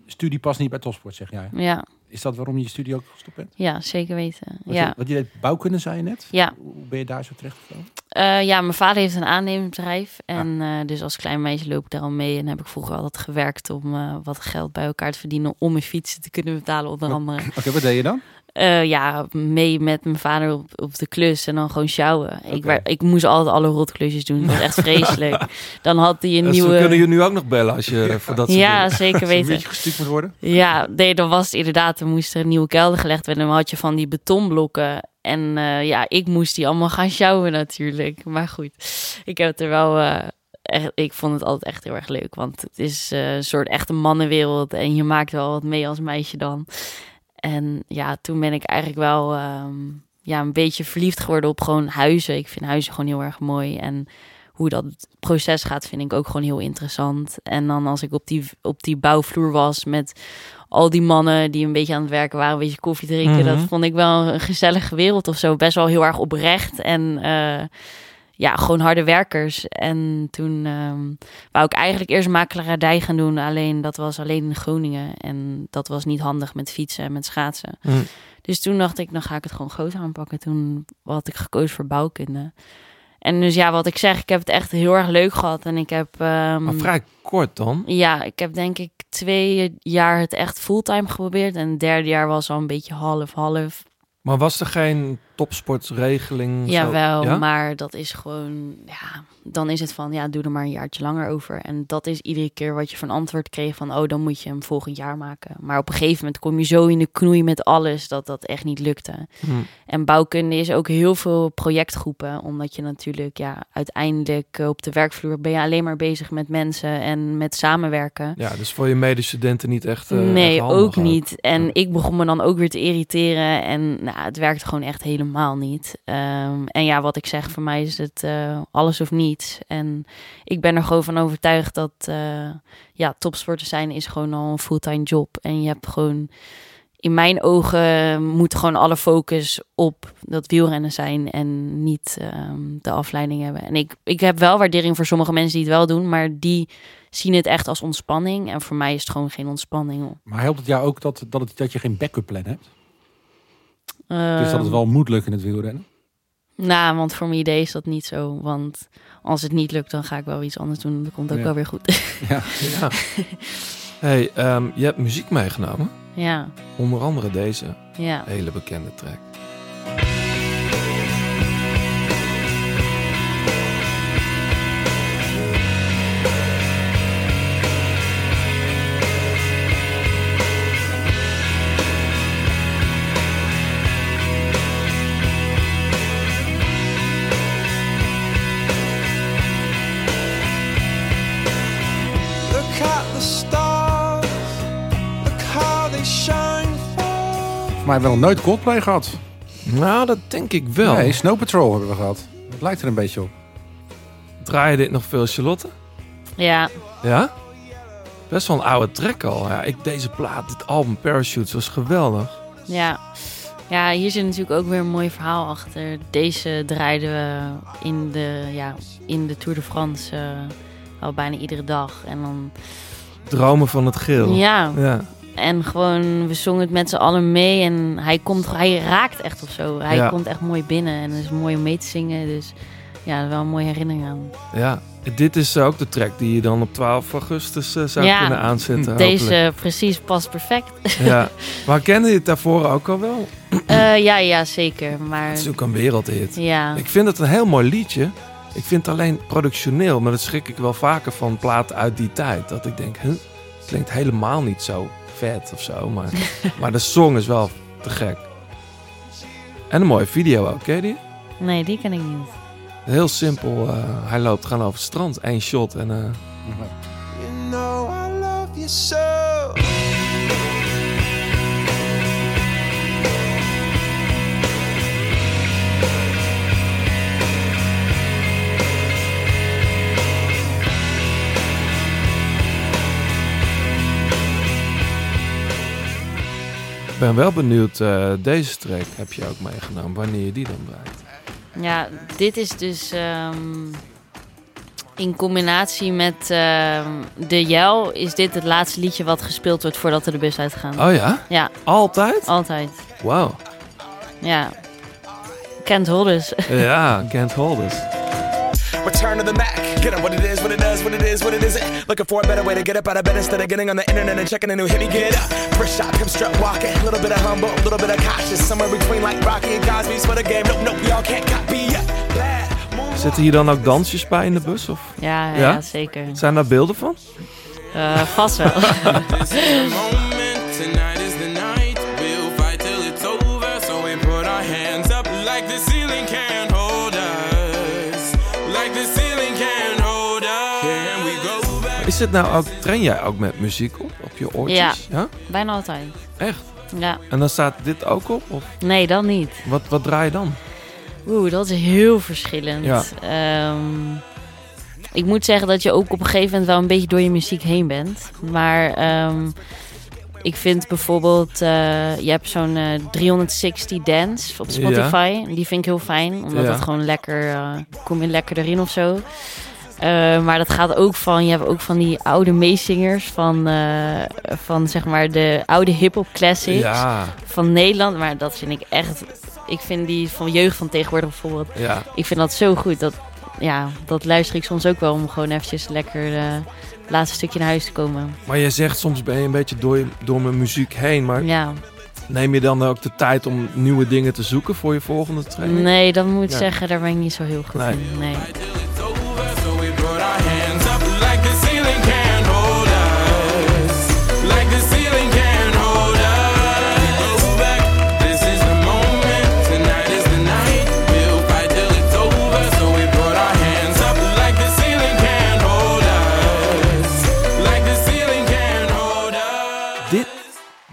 Speaker 1: studie past niet bij topsport, zeg jij.
Speaker 7: Ja,
Speaker 1: Is dat waarom je je studie ook gestopt bent?
Speaker 7: ja zeker weten.
Speaker 1: Wat,
Speaker 7: Ja.
Speaker 1: je, wat je deed bouwkunde, zei je net?
Speaker 7: Ja.
Speaker 1: Hoe ben je daar zo terecht gekomen?
Speaker 7: Eh, ja, mijn vader heeft een aannemersbedrijf. En eh, dus als klein meisje loop ik daar al mee. En heb ik vroeger altijd gewerkt om wat geld bij elkaar te verdienen. Om mijn fietsen te kunnen betalen, onder andere.
Speaker 1: Oké, wat deed je dan?
Speaker 7: Eh, ja, mee met mijn vader op, op de klus en dan gewoon sjouwen. Ik, ik moest altijd alle rotklusjes doen. Dat was echt vreselijk. Dan had hij een
Speaker 3: Dus
Speaker 7: nieuwe...
Speaker 3: we kunnen je nu ook nog bellen als je voor dat soort
Speaker 7: Ja,
Speaker 3: dingen-
Speaker 7: zeker
Speaker 1: Als er
Speaker 7: weten.
Speaker 1: gestuurd moet worden?
Speaker 7: Ja, nee, dan was het inderdaad, er moest er een nieuwe kelder gelegd worden. En dan had je van die betonblokken. En eh, ja, ik moest die allemaal gaan sjouwen natuurlijk. Maar goed, ik heb het er wel... eh, echt, ik vond het altijd echt heel erg leuk. Want het is een soort echte mannenwereld. En je maakt wel wat mee als meisje dan. En ja, toen ben ik eigenlijk wel ehm, ja, een beetje verliefd geworden op gewoon huizen. Ik vind huizen gewoon heel erg mooi. En hoe dat proces gaat, vind ik ook gewoon heel interessant. En dan als ik op die, op die bouwvloer was met al die mannen die een beetje aan het werken waren, een beetje koffie drinken.
Speaker 3: Mhm.
Speaker 7: Dat vond ik wel een gezellige wereld of zo. Best wel heel erg oprecht en eh, ja, gewoon harde werkers. En toen ehm wou ik eigenlijk eerst makelaardij gaan doen. Alleen dat was alleen in Groningen. En dat was niet handig met fietsen en met schaatsen.
Speaker 3: Hm.
Speaker 7: Dus toen dacht ik, dan ga ik het gewoon groot aanpakken. Toen had ik gekozen voor bouwkunde. En dus ja, wat ik zeg, ik heb het echt heel erg leuk gehad. En ik heb... ehm,
Speaker 3: Maar vrij kort dan.
Speaker 7: Ja, ik heb denk ik twee jaar het echt fulltime geprobeerd. En het derde jaar was al een beetje half-half.
Speaker 3: Maar was er geen topsportregeling?
Speaker 7: Jawel,
Speaker 3: Ja?
Speaker 7: maar dat is gewoon, ja, dan is het van, ja, doe er maar een jaartje langer over. En dat is iedere keer wat je van antwoord kreeg van, oh, dan moet je hem volgend jaar maken. Maar op een gegeven moment kom je zo in de knoei met alles dat dat echt niet lukte.
Speaker 3: Hm.
Speaker 7: En bouwkunde is ook heel veel projectgroepen, omdat je natuurlijk, ja, uiteindelijk eh, op de werkvloer ben je alleen maar bezig met mensen en met samenwerken.
Speaker 3: Ja, dus voor je medestudenten niet echt. eh,
Speaker 7: nee,
Speaker 3: echt
Speaker 7: ook niet. En
Speaker 3: Ja.
Speaker 7: ik begon me dan ook weer te irriteren. En nou, het werkt gewoon echt helemaal niet. Ehm, en ja, wat ik zeg, voor mij is het eh, alles of niets. En ik ben er gewoon van overtuigd dat eh, ja, topsporter zijn is gewoon al een fulltime job. En je hebt gewoon, in mijn ogen, moet gewoon alle focus op dat wielrennen zijn. En niet ehm, de afleiding hebben. En ik, ik heb wel waardering voor sommige mensen die het wel doen. Maar die zien het echt als ontspanning. En voor mij is het gewoon geen ontspanning.
Speaker 1: Maar helpt het jou ook dat, dat, het, dat je geen backup plan hebt? Dus dat het wel moet lukken in het wielrennen?
Speaker 7: Nou, want voor mijn idee is dat niet zo. Want als het niet lukt, dan ga ik wel iets anders doen. Dat komt ook
Speaker 1: Ja.
Speaker 7: wel weer goed.
Speaker 1: Ja.
Speaker 3: Ja. hey, ehm, je hebt muziek meegenomen.
Speaker 7: ja,
Speaker 3: Onder andere deze
Speaker 7: ja.
Speaker 3: hele bekende track.
Speaker 1: Mij wel nog nooit Coldplay gehad.
Speaker 3: Nou, dat denk ik wel.
Speaker 1: Nee, Snow Patrol hebben we gehad. Het lijkt er een beetje op.
Speaker 3: Draai je dit nog veel, Charlotte?
Speaker 7: Ja,
Speaker 3: Ja? Best wel een oude track al. Ja, ik, deze plaat, dit album Parachutes was geweldig.
Speaker 7: ja. Ja, hier zit natuurlijk ook weer een mooi verhaal achter. Deze draaiden we in de, ja, in de Tour de France eh, al bijna iedere dag. En dan,
Speaker 3: Dromen van het geel.
Speaker 7: ja,
Speaker 3: Ja,
Speaker 7: en gewoon, we zongen het met z'n allen mee. En hij, komt, hij raakt echt of zo. Hij
Speaker 3: Ja.
Speaker 7: komt echt mooi binnen en het is mooi om mee te zingen. Dus ja, wel een mooie herinnering aan.
Speaker 3: ja. Dit is ook de track die je dan op 12 augustus eh, zou
Speaker 7: Ja,
Speaker 3: kunnen aanzetten.
Speaker 7: Deze
Speaker 3: hopelijk.
Speaker 7: precies past perfect.
Speaker 3: Ja. Maar kende je het daarvoor ook al wel?
Speaker 7: Eh, ja, ja, zeker. Maar
Speaker 3: Het is ook een wereldhit.
Speaker 7: ja,
Speaker 3: Ik vind het een heel mooi liedje. Ik vind het alleen productioneel, maar dat schrik ik wel vaker van platen uit die tijd. Dat ik denk, huh, het klinkt helemaal niet zo vet of zo. Maar, maar de song is wel te gek. En een mooie video ook, ken je die?
Speaker 7: nee, die ken ik niet.
Speaker 3: Heel simpel, eh, hij loopt gewoon over het strand, één shot en... eh,
Speaker 4: You know I love you so.
Speaker 3: Ben wel benieuwd, eh, deze track heb je ook meegenomen, wanneer je die dan draait.
Speaker 7: Ja, dit is dus ehm, in combinatie met ehm, de Jel is dit het laatste liedje wat gespeeld wordt voordat we de bus uitgaan.
Speaker 3: Oh ja?
Speaker 7: Ja,
Speaker 3: Altijd?
Speaker 7: altijd.
Speaker 3: Wauw.
Speaker 7: Ja. Kent Holders.
Speaker 3: Ja, Can't Hold Us.
Speaker 8: Return to the Mac. Get up what it is, what it does, what it is, what it isn't. Looking for a better way to get up out of bed instead of getting on the internet and checking a new hit. Me get up. First shot, come strut walking. A little bit of humble, a little bit of cautious. Somewhere between like Rocky and Cosby's for the game. Nope, nope, y'all can't copy yet. Bad. Move
Speaker 3: Zitten hier dan ook dansjes bij in de bus? Of
Speaker 7: Ja, ja,
Speaker 3: Ja?
Speaker 7: zeker.
Speaker 3: zijn daar beelden van?
Speaker 7: Eh, vast wel.
Speaker 8: Is
Speaker 3: het nou ook, train jij ook met muziek op, op je oortjes? Ja.
Speaker 7: Bijna altijd.
Speaker 3: Echt?
Speaker 7: Ja.
Speaker 3: En dan staat dit ook op? Of
Speaker 7: Nee, dan niet.
Speaker 3: wat, wat draai je dan?
Speaker 7: Oeh, dat is heel verschillend.
Speaker 3: Ja.
Speaker 7: Ehm, ik moet zeggen dat je ook op een gegeven moment wel een beetje door je muziek heen bent. Maar ehm, ik vind bijvoorbeeld, eh, je hebt zo'n eh, 360 Dance op Spotify. Die vind ik heel fijn, omdat
Speaker 3: Ja.
Speaker 7: het gewoon lekker, eh kom je lekker erin of zo. Eh, maar dat gaat ook van, je hebt ook van die oude meezingers van, eh, van zeg maar de oude hip-hop classics
Speaker 3: Ja,
Speaker 7: van Nederland. Maar dat vind ik echt ik vind die van jeugd van tegenwoordig bijvoorbeeld.
Speaker 3: Ja.
Speaker 7: Ik vind dat zo goed. Dat, ja, dat luister ik soms ook wel om gewoon eventjes lekker eh, het laatste stukje naar huis te komen.
Speaker 3: Maar je zegt soms ben je een beetje door, door mijn muziek heen. Maar
Speaker 7: Ja.
Speaker 3: neem je dan ook de tijd om nieuwe dingen te zoeken voor je volgende training?
Speaker 7: Nee, dat moet ik zeggen, daar ben ik niet zo heel goed
Speaker 3: Nee.
Speaker 7: in. Nee.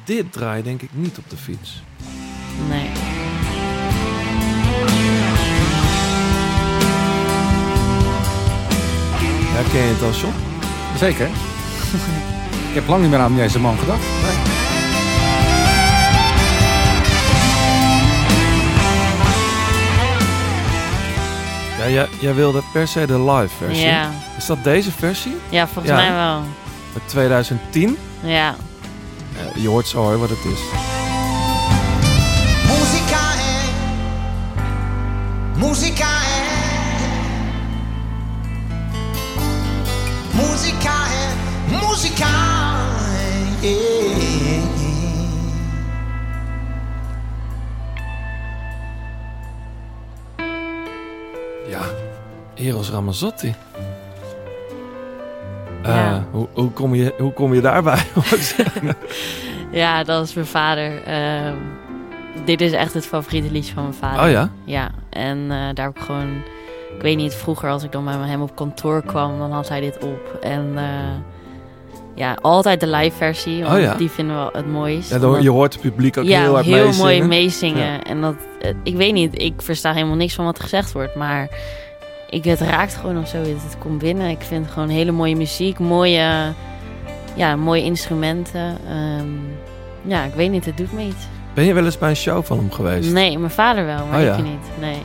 Speaker 3: Dit draai je denk ik niet op de fiets.
Speaker 7: nee.
Speaker 3: Herken je het al, John?
Speaker 1: Zeker. ik heb lang niet meer aan deze man gedacht.
Speaker 3: Ja, jij, jij wilde per se de live versie.
Speaker 7: Ja.
Speaker 3: Is dat deze versie?
Speaker 7: ja, volgens
Speaker 3: Ja.
Speaker 7: mij wel.
Speaker 3: Uit 2010?
Speaker 7: Ja.
Speaker 3: Eh, je hoort zo hoor wat het is.
Speaker 4: Musica è, musica è, musica è, musica è. yeah.
Speaker 3: Ja, Eros Ramazzotti.
Speaker 7: Ja.
Speaker 3: Eh, hoe, hoe, kom je, hoe kom je daarbij?
Speaker 7: ja, dat is mijn vader. Ehm, dit is echt het favoriete liedje van mijn vader.
Speaker 3: oh ja?
Speaker 7: Ja, en eh, daar heb ik gewoon... Ik weet niet, vroeger als ik dan bij hem op kantoor kwam, dan had hij dit op. En eh, ja, altijd de live versie, want
Speaker 3: Oh ja.
Speaker 7: die vinden we het mooist.
Speaker 3: ja dan, je hoort het publiek ook
Speaker 7: ja,
Speaker 3: heel hard
Speaker 7: heel
Speaker 3: meezingen.
Speaker 7: mooi meezingen.
Speaker 3: Ja.
Speaker 7: En dat, ik weet niet, ik versta helemaal niks van wat gezegd wordt, maar ik, het raakt gewoon of zo. Het, komt binnen. Ik vind gewoon hele mooie muziek, mooie, ja, mooie instrumenten. Ehm, ja, ik weet niet, het doet me iets.
Speaker 3: Ben je wel eens bij een show van hem geweest?
Speaker 7: Nee, mijn vader wel, maar
Speaker 3: Oh
Speaker 7: ik
Speaker 3: ja.
Speaker 7: niet. Nee.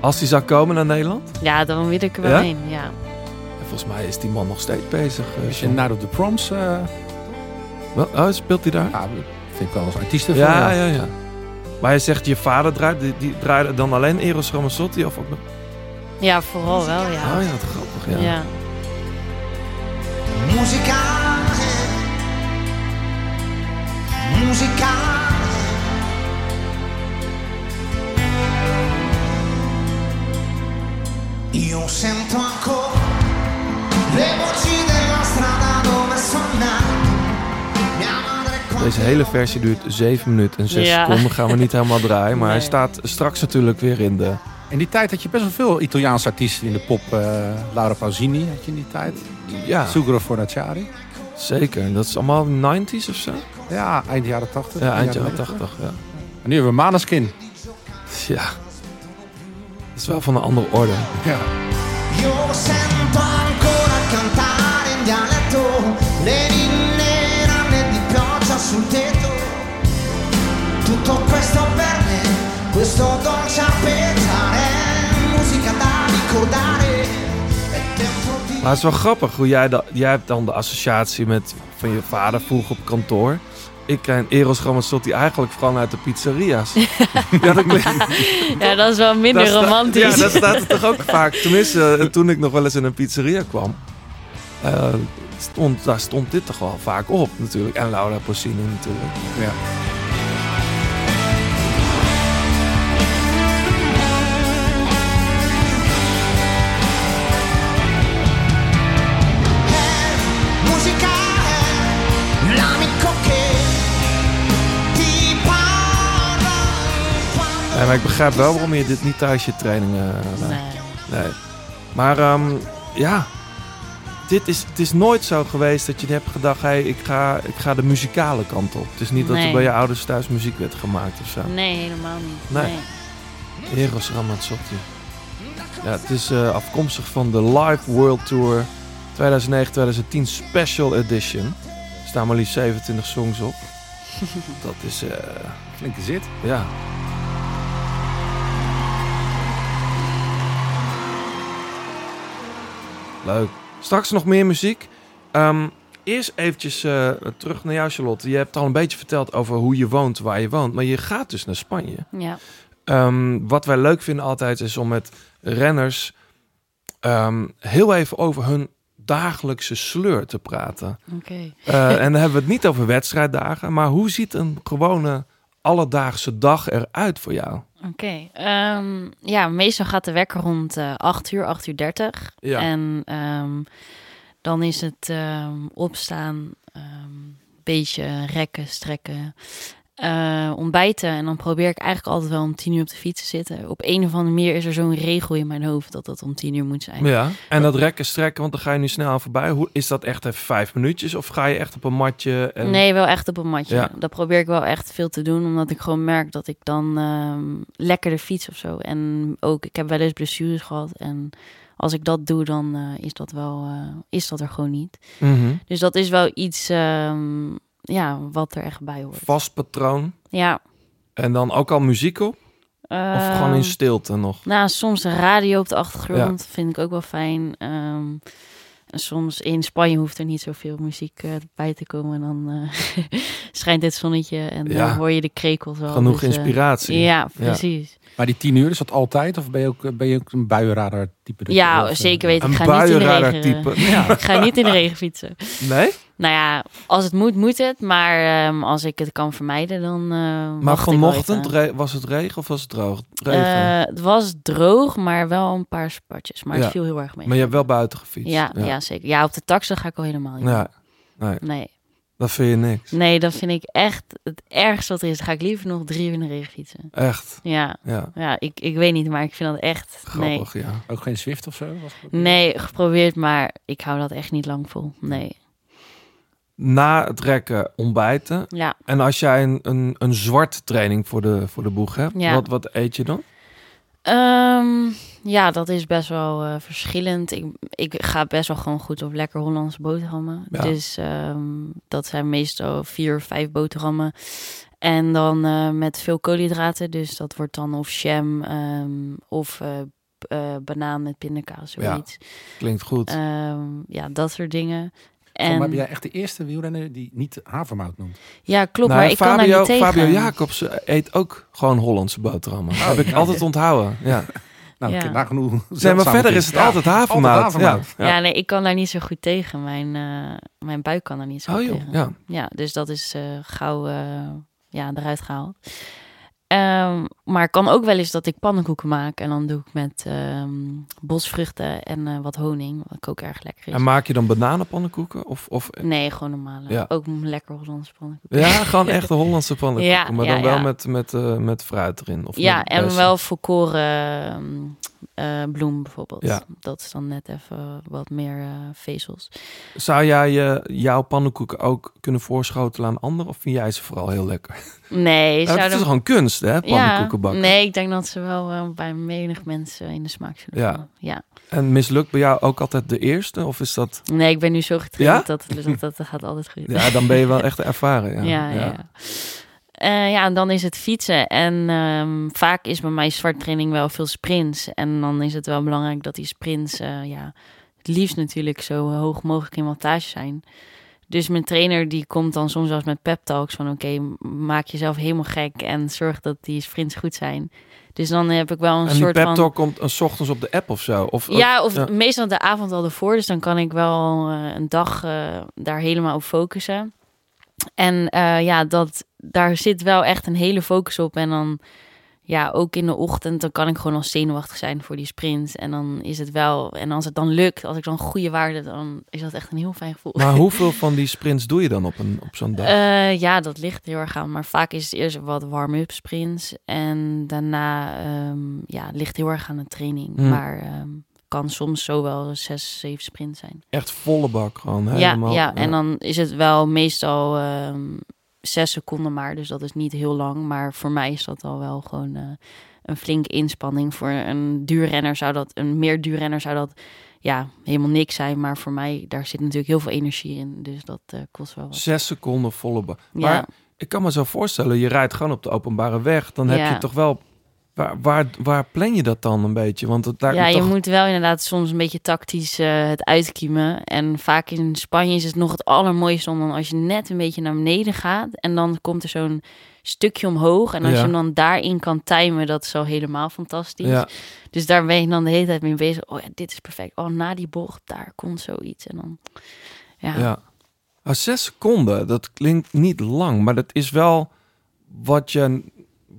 Speaker 3: Als hij zou komen naar Nederland?
Speaker 7: Ja, dan wil ik er wel
Speaker 3: Ja?
Speaker 7: heen. Ja.
Speaker 3: En volgens mij is die man nog steeds bezig. eh,
Speaker 1: Als je. Night of the Proms, eh
Speaker 3: Wel- Oh, speelt hij daar?
Speaker 1: ja, dat vind ik wel als artiesten
Speaker 3: Ja,
Speaker 1: voor.
Speaker 3: ja, ja. Maar je zegt je vader draait, die, die draaide dan alleen Eros Ramazzotti of ook nog...
Speaker 7: ja, vooral wel, ja.
Speaker 3: Oh ja, wat grappig, ja.
Speaker 7: ja.
Speaker 4: Musica è. Io sento ancora le voci della strada dove sono
Speaker 3: Deze hele versie duurt 7 minuten en 6
Speaker 7: Ja.
Speaker 3: seconden. Gaan we niet helemaal draaien. Maar hij
Speaker 7: Nee.
Speaker 3: staat straks natuurlijk weer in de...
Speaker 1: In die tijd had je best wel veel Italiaanse artiesten in de pop. eh, Laura Pausini had je in die tijd.
Speaker 3: Ja,
Speaker 1: Sugro Fornaciari.
Speaker 3: zeker. Dat is allemaal 90s of zo?
Speaker 1: Ja, eind jaren 80.
Speaker 3: Ja, eind jaren
Speaker 1: 90.
Speaker 3: 80. Ja.
Speaker 1: En nu hebben we Maneskin.
Speaker 3: ja. Dat is wel van een andere orde.
Speaker 1: Ja.
Speaker 4: Io sento ancora cantare in dialetto le linee rame di pioggia sul tetto. Tutto questo per me, questo dolce
Speaker 3: Maar het is wel grappig hoe jij dat... Jij hebt dan de associatie met van je vader vroeg op kantoor. Ik ken Eros Ramazzotti eigenlijk vooral uit de pizzeria's. ja, dat klinkt...
Speaker 7: ja, dat is wel minder romantisch.
Speaker 3: Ja, daar staat het toch ook vaak. Tenminste, eh, toen ik nog wel eens in een pizzeria kwam. eh, stond, daar stond dit toch wel vaak op natuurlijk. En Laura Pausini natuurlijk.
Speaker 1: Ja.
Speaker 3: Maar ik begrijp wel waarom je dit niet thuis je trainingen eh, laat.
Speaker 7: Nee.
Speaker 3: Nee. Maar ehm, ja, dit is, het is nooit zo geweest dat je hebt gedacht... Hey, ik, ga, ik ga de muzikale kant op. Het is niet dat er
Speaker 7: Nee.
Speaker 3: bij je ouders thuis muziek werd gemaakt of zo.
Speaker 7: Nee, helemaal niet.
Speaker 3: Nee. Eros Ramazzotti. Ja, het is eh, afkomstig van de Live World Tour 2009-2010 Special Edition. Er staan maar liefst 27 songs op. Dat is, eh,
Speaker 1: Flinke zit.
Speaker 3: ja. Leuk. Straks nog meer muziek. Ehm, eerst eventjes eh, terug naar jou, Charlotte. Je hebt al een beetje verteld over hoe je woont, waar je woont. Maar je gaat dus naar Spanje.
Speaker 7: Ja.
Speaker 3: Ehm, wat wij leuk vinden altijd is om met renners ehm, heel even over hun dagelijkse sleur te praten.
Speaker 7: Oké.
Speaker 3: Eh, en dan hebben we het niet over wedstrijddagen, maar hoe ziet een gewone alledaagse dag eruit voor jou?
Speaker 7: Oké. ehm, ja, meestal gaat de wekker rond eh 8 uur, 8 uur 30.
Speaker 3: Ja.
Speaker 7: En ehm, dan is het ehm, opstaan, beetje rekken, strekken, eh, ontbijten. En dan probeer ik eigenlijk altijd wel om 10 uur op de fiets te zitten. Op een of andere manier is er zo'n regel in mijn hoofd dat dat om 10 uur moet zijn.
Speaker 3: Ja. En dat rekken, strekken, want dan ga je nu snel aan voorbij. Hoe, is dat echt even vijf minuutjes of ga je echt op een matje? En...
Speaker 7: Nee, wel echt op een matje.
Speaker 3: Ja.
Speaker 7: Dat probeer ik wel echt veel te doen, omdat ik gewoon merk dat ik dan ehm lekkerder fiets of zo. En ook, ik heb wel eens blessures gehad. En als ik dat doe, dan eh, is dat wel, eh, is dat er gewoon niet.
Speaker 3: Mhm.
Speaker 7: Dus dat is wel iets, ehm, ja, wat er echt bij hoort.
Speaker 3: Vast patroon.
Speaker 7: Ja.
Speaker 3: En dan ook al muziek op? Of gewoon in
Speaker 7: Ehm,
Speaker 3: stilte nog?
Speaker 7: Nou, soms de radio op de achtergrond vind ik ook wel fijn. Ehm, en soms in Spanje hoeft er niet zoveel muziek eh, bij te komen. En dan eh, schijnt het zonnetje en
Speaker 3: Ja.
Speaker 7: dan hoor je de krekels wel.
Speaker 3: Genoeg
Speaker 7: Dus, eh,
Speaker 3: inspiratie.
Speaker 7: ja, precies.
Speaker 1: Maar die tien uur, is dat altijd? Of ben je ook, ben je ook een buienradar type?
Speaker 7: Ja,
Speaker 1: of,
Speaker 7: zeker weten. Ik ga niet in de regen.
Speaker 3: type.
Speaker 1: Ja.
Speaker 7: Ik ga niet in de regen fietsen.
Speaker 3: Nee?
Speaker 7: Nou ja, als het moet, moet het. Maar ehm, als ik het kan vermijden, dan. eh,
Speaker 3: Maar vanochtend re- was het regen of was het droog? Regen.
Speaker 7: Eh, het was droog, maar wel een paar spatjes. Maar
Speaker 3: Ja.
Speaker 7: het viel heel erg mee.
Speaker 3: maar je hebt wel buiten gefietst.
Speaker 7: ja, ja. zeker. Ja, op de taxen ga ik al helemaal niet.
Speaker 3: Ja, nee,
Speaker 7: Nee.
Speaker 3: dat vind je niks.
Speaker 7: nee, dat vind ik echt het ergste wat er is. Dan ga ik liever nog drie uur in de regen fietsen.
Speaker 3: Echt.
Speaker 7: Ja,
Speaker 3: Ja,
Speaker 7: ja ik, ik weet niet, maar ik vind dat echt... Nee.
Speaker 3: grappig, ja.
Speaker 1: Ook geen Zwift of zo? Was
Speaker 7: nee, geprobeerd, maar ik hou dat echt niet lang vol. Nee.
Speaker 3: Na het rekken ontbijten.
Speaker 7: Ja,
Speaker 3: En als jij een, een, een zwart training voor de, voor de boeg hebt,
Speaker 7: Ja.
Speaker 3: wat, wat eet je dan?
Speaker 7: Ehm, ja, dat is best wel eh, verschillend. Ik, ik ga best wel gewoon goed op lekker Hollandse boterhammen.
Speaker 3: Ja.
Speaker 7: Dus ehm, dat zijn meestal vier, vijf boterhammen. En dan eh, met veel koolhydraten. Dus dat wordt dan of jam ehm, of eh, banaan met pindakaas,
Speaker 3: Ja,
Speaker 7: zoiets.
Speaker 3: Klinkt goed.
Speaker 7: Ja, dat soort dingen. En,
Speaker 1: ben jij echt de eerste wielrenner die niet havermout noemt.
Speaker 7: ja, klopt,
Speaker 3: Nou,
Speaker 7: maar ik kan daar
Speaker 3: Fabio,
Speaker 7: niet tegen.
Speaker 3: Fabio Jacobs eet ook gewoon Hollandse boterhammen. heb ik
Speaker 1: ja.
Speaker 3: altijd onthouden. Ja.
Speaker 1: Nou,
Speaker 7: Ja.
Speaker 1: nagenoeg.
Speaker 3: Nee, maar verder is het
Speaker 1: Ja,
Speaker 3: altijd havermout.
Speaker 1: Altijd havermout.
Speaker 3: Ja.
Speaker 7: Ja. nee, ik kan daar niet zo goed tegen. Mijn, eh, mijn buik kan daar niet zo
Speaker 3: Oh
Speaker 7: goed
Speaker 3: joh,
Speaker 7: tegen.
Speaker 3: ja.
Speaker 7: Ja, dus dat is eh, gauw eh, ja, eruit gehaald. Ehm, maar het kan ook wel eens dat ik pannenkoeken maak. En dan doe ik met ehm, bosvruchten en eh, wat honing. Wat ook erg lekker is.
Speaker 3: En maak je dan bananenpannenkoeken? Of, of,
Speaker 7: Nee, gewoon normale.
Speaker 3: Ja.
Speaker 7: Ook lekker Hollandse pannenkoeken.
Speaker 3: ja, gewoon echte Hollandse pannenkoeken.
Speaker 7: Ja,
Speaker 3: maar
Speaker 7: ja,
Speaker 3: dan wel met, met, eh, met fruit erin. Of
Speaker 7: Ja, en wel volkoren eh, bloem bijvoorbeeld.
Speaker 3: Ja.
Speaker 7: Dat is dan net even wat meer eh, vezels.
Speaker 3: Zou jij eh, jouw pannenkoeken ook kunnen voorschotelen aan anderen? Of vind jij ze vooral heel lekker?
Speaker 7: Nee,
Speaker 3: Nou, het
Speaker 7: zouden...
Speaker 3: is gewoon kunst, hè? Pannenkoeken bakken.
Speaker 7: Nee, ik denk dat ze wel bij menig mensen in de smaak zullen
Speaker 3: Ja.
Speaker 7: Ja.
Speaker 3: En mislukt bij jou ook altijd de eerste? Of is dat...
Speaker 7: Nee, ik ben nu zo getraind
Speaker 3: Ja?
Speaker 7: dat, dat, dat, dat gaat altijd goed.
Speaker 3: Ja, dan ben je wel echt ervaren. Ja,
Speaker 7: ja, ja. Ja. Eh, ja, en dan is het fietsen. En ehm, vaak is bij mij zwarttraining wel veel sprints. En dan is het wel belangrijk dat die sprints, eh, ja, het liefst natuurlijk zo hoog mogelijk in wattage zijn. Dus mijn trainer die komt dan soms eens met pep talks van oké, maak jezelf helemaal gek en zorg dat die sprints goed zijn. Dus dan heb ik wel een
Speaker 3: En
Speaker 7: soort
Speaker 3: pep
Speaker 7: van...
Speaker 3: talk komt een 's ochtends op de app of zo? Of,
Speaker 7: Ja, of
Speaker 3: ja.
Speaker 7: meestal de avond al ervoor. Dus dan kan ik wel eh, een dag eh, daar helemaal op focussen. En eh, ja, dat, daar zit wel echt een hele focus op. En dan, ja, ook in de ochtend, dan kan ik gewoon al zenuwachtig zijn voor die sprint. En dan is het wel, en als het dan lukt, als ik dan goede waarde, dan is dat echt een heel fijn gevoel.
Speaker 3: Maar hoeveel van die sprints doe je dan op, een, op zo'n dag?
Speaker 7: Eh, ja, dat ligt heel erg aan. Maar vaak is het eerst wat warm-up sprints. En daarna ehm, ja, het ligt heel erg aan de training.
Speaker 3: Hmm.
Speaker 7: Maar ehm, kan soms zo wel zes, zeven sprints zijn.
Speaker 3: Echt volle bak gewoon
Speaker 7: Ja,
Speaker 3: helemaal.
Speaker 7: ja, en dan is het wel meestal ehm, zes seconden maar. Dus dat is niet heel lang. Maar voor mij is dat al wel gewoon eh, een flinke inspanning. Voor een duurrenner zou dat, een meer duurrenner zou dat ja, helemaal niks zijn. Maar voor mij, daar zit natuurlijk heel veel energie in. Dus dat eh, kost wel wat.
Speaker 3: Zes seconden volle.
Speaker 7: Ja.
Speaker 3: Maar ik kan me zo voorstellen, je rijdt gewoon op de openbare weg. Dan heb
Speaker 7: Ja.
Speaker 3: je toch wel Waar, waar, waar plan je dat dan een beetje? Want het lijkt
Speaker 7: Ja, je
Speaker 3: toch...
Speaker 7: moet wel inderdaad soms een beetje tactisch eh, het uitkiemen. En vaak in Spanje is het nog het allermooiste om dan als je net een beetje naar beneden gaat. En dan komt er zo'n stukje omhoog. En als
Speaker 3: Ja.
Speaker 7: je hem dan daarin kan timen, dat is al helemaal fantastisch.
Speaker 3: Ja,
Speaker 7: Dus daar ben je dan de hele tijd mee bezig. Oh ja, dit is perfect. Oh, na die bocht, daar komt zoiets. En dan, ja.
Speaker 3: ja. Ah, zes seconden, dat klinkt niet lang, maar dat is wel wat je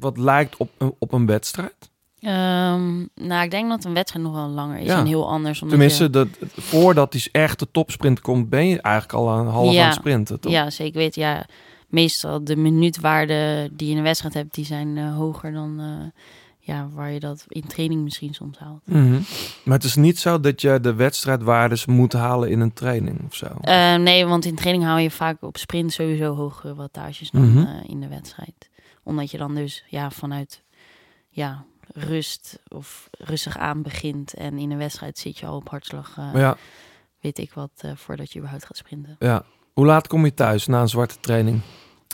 Speaker 3: wat lijkt op een, op een wedstrijd.
Speaker 7: Ehm, nou, ik denk dat een wedstrijd nog wel langer is
Speaker 3: Ja.
Speaker 7: en heel anders.
Speaker 3: Tenminste,
Speaker 7: je-
Speaker 3: dat, voordat die echte topsprint komt, ben je eigenlijk al een half
Speaker 7: Ja.
Speaker 3: aan het sprinten, toch?
Speaker 7: Ja, zeker weten. Ja, meestal de minuutwaarden die je in een wedstrijd hebt, die zijn eh, hoger dan eh, ja, waar je dat in training misschien soms haalt.
Speaker 3: Mhm. Maar het is niet zo dat je de wedstrijdwaardes moet halen in een training of zo.
Speaker 7: Eh, nee, want in training haal je vaak op sprint sowieso hogere wattages dan
Speaker 3: Mhm.
Speaker 7: eh, in de wedstrijd. Omdat je dan dus ja, vanuit ja, rust of rustig aan begint. En in een wedstrijd zit je al op hartslag, eh,
Speaker 3: ja,
Speaker 7: weet ik wat, eh, voordat je überhaupt gaat sprinten.
Speaker 3: ja. Hoe laat kom je thuis na een zwarte training?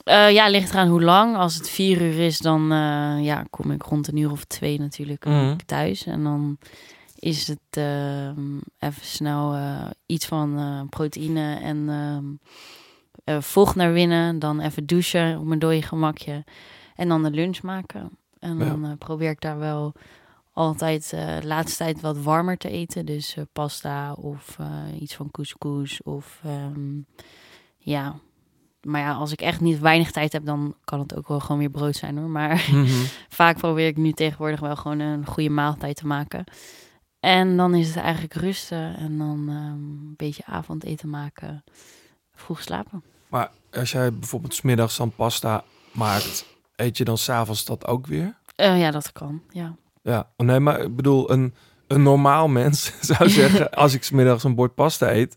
Speaker 7: Eh, ja, ligt eraan hoe lang. Als het vier uur is, dan ja, kom ik rond een uur of twee natuurlijk
Speaker 3: Mhm.
Speaker 7: thuis. En dan is het even snel iets van proteïne en ehm, eh, vocht naar binnen. Dan even douchen op mijn dode gemakje. En dan de lunch maken. En
Speaker 3: Ja.
Speaker 7: dan eh, probeer ik daar wel altijd eh, de laatste tijd wat warmer te eten. Dus eh, pasta of iets van couscous of ehm, ja... Maar ja, als ik echt niet weinig tijd heb, dan kan het ook wel gewoon weer brood zijn hoor. Maar
Speaker 3: Mhm.
Speaker 7: vaak probeer ik nu tegenwoordig wel gewoon een goede maaltijd te maken. En dan is het eigenlijk rusten en dan ehm, een beetje avondeten maken. Vroeg slapen.
Speaker 3: Maar als jij bijvoorbeeld 's middags dan pasta maakt, eet je dan s'avonds dat ook weer?
Speaker 7: Eh, ja, dat kan. Ja.
Speaker 3: Ja, oh, nee, maar ik bedoel, een, een normaal mens zou zeggen, als ik 's middags een bord pasta eet,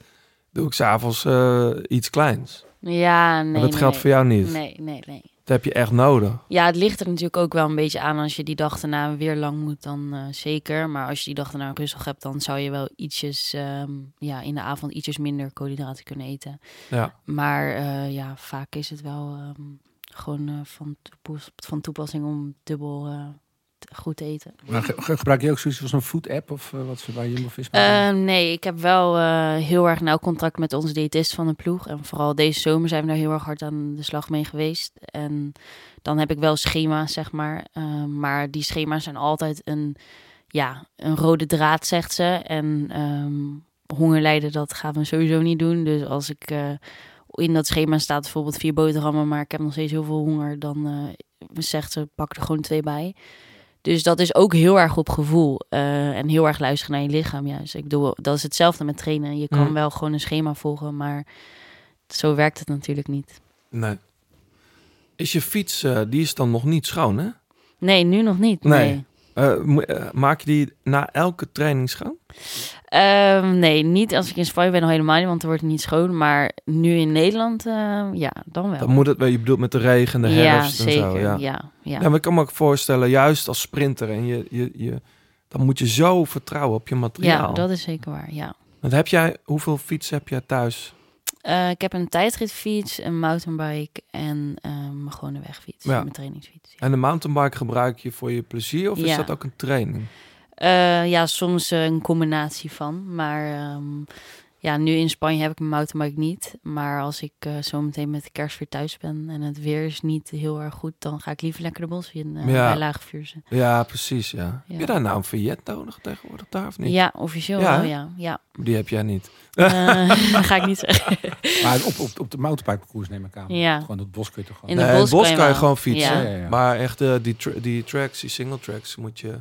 Speaker 3: doe ik s'avonds eh iets kleins.
Speaker 7: Ja, nee.
Speaker 3: maar dat
Speaker 7: nee,
Speaker 3: geldt
Speaker 7: nee.
Speaker 3: voor jou niet.
Speaker 7: Nee, nee, nee.
Speaker 3: Dat heb je echt nodig.
Speaker 7: Ja, het ligt er natuurlijk ook wel een beetje aan. Als je die dag daarna weer lang moet, dan eh, zeker. Maar als je die dag daarna rustig hebt, dan zou je wel ietsjes, ehm, ja, in de avond ietsjes minder koolhydraten kunnen eten.
Speaker 3: Ja.
Speaker 7: Maar ja, vaak is het wel ehm, gewoon eh, van, toepas- van toepassing om dubbel eh, goed te eten.
Speaker 1: Maar ge- ge- gebruik je ook zoiets als een food app of eh, wat ze bij Jumbo-Visma doen?
Speaker 7: Eh, nee, ik heb wel heel erg nauw contact met onze diëtist van de ploeg. En vooral deze zomer zijn we daar heel erg hard aan de slag mee geweest. En dan heb ik wel schema's, zeg maar. Eh, maar die schema's zijn altijd een, ja, een rode draad, zegt ze. En ehm hongerlijden, dat gaan we sowieso niet doen. Dus als ik in dat schema staat bijvoorbeeld vier boterhammen... maar ik heb nog steeds heel veel honger, dan eh, zegt ze, pak er gewoon twee bij. Dus dat is ook heel erg op gevoel. eh, en heel erg luisteren naar je lichaam juist. Ik bedoel, dat is hetzelfde met trainen. Je kan
Speaker 3: Mm.
Speaker 7: wel gewoon een schema volgen, maar zo werkt het natuurlijk niet.
Speaker 3: Nee. Is je fiets, eh, die is dan nog niet schoon, hè?
Speaker 7: Nee, nu nog niet.
Speaker 3: Nee.
Speaker 7: Nee,
Speaker 3: Eh, eh, maak je die na elke training schoon?
Speaker 7: Ehm, nee niet als ik in Spanje ben al helemaal niet, want er wordt het niet schoon. Maar nu in Nederland, eh, ja, dan wel.
Speaker 3: Dan moet het wel, je bedoelt met de regen, de
Speaker 7: ja,
Speaker 3: herfst en
Speaker 7: zeker.
Speaker 3: zo. Ja.
Speaker 7: Ja, ja.
Speaker 3: Ja, maar ik kan me ook voorstellen, juist als sprinter, en je, je, je, dan moet je zo vertrouwen op je materiaal.
Speaker 7: ja, dat is zeker waar, ja.
Speaker 3: Want heb jij, hoeveel fietsen heb jij thuis?
Speaker 7: Eh, ik heb een tijdritfiets, een mountainbike en ehm, mijn gewone wegfiets.
Speaker 3: Ja.
Speaker 7: Mijn trainingsfiets. Ja.
Speaker 3: En de mountainbike gebruik je voor je plezier of is dat ook een training?
Speaker 7: Eh, ja, soms een combinatie van. Maar ehm, ja, nu in Spanje heb ik mijn mountainbike niet. Maar als ik eh, zo meteen met de kerst weer thuis ben en het weer is niet heel erg goed, dan ga ik liever lekker de bos in uh,
Speaker 3: Ja.
Speaker 7: bij Laagvuurzen.
Speaker 3: Ja, precies, ja. Heb je
Speaker 7: Ja.
Speaker 3: daar nou een vignet nodig tegenwoordig daar of niet?
Speaker 7: Ja, officieel
Speaker 3: Ja,
Speaker 7: wel, ja. ja.
Speaker 3: Die heb jij niet.
Speaker 7: Eh, dat ga ik niet zeggen.
Speaker 1: Maar op, op, op de mountainbikeparcours neem ik aan.
Speaker 7: Ja.
Speaker 1: Gewoon het bos kun je toch gewoon...
Speaker 7: In de
Speaker 3: Nee,
Speaker 7: bos
Speaker 3: het bos
Speaker 7: kan je
Speaker 3: kan je gewoon fietsen.
Speaker 7: Ja.
Speaker 1: Ja, ja, ja.
Speaker 3: Maar echt eh, die, tra- die tracks, die single tracks, moet je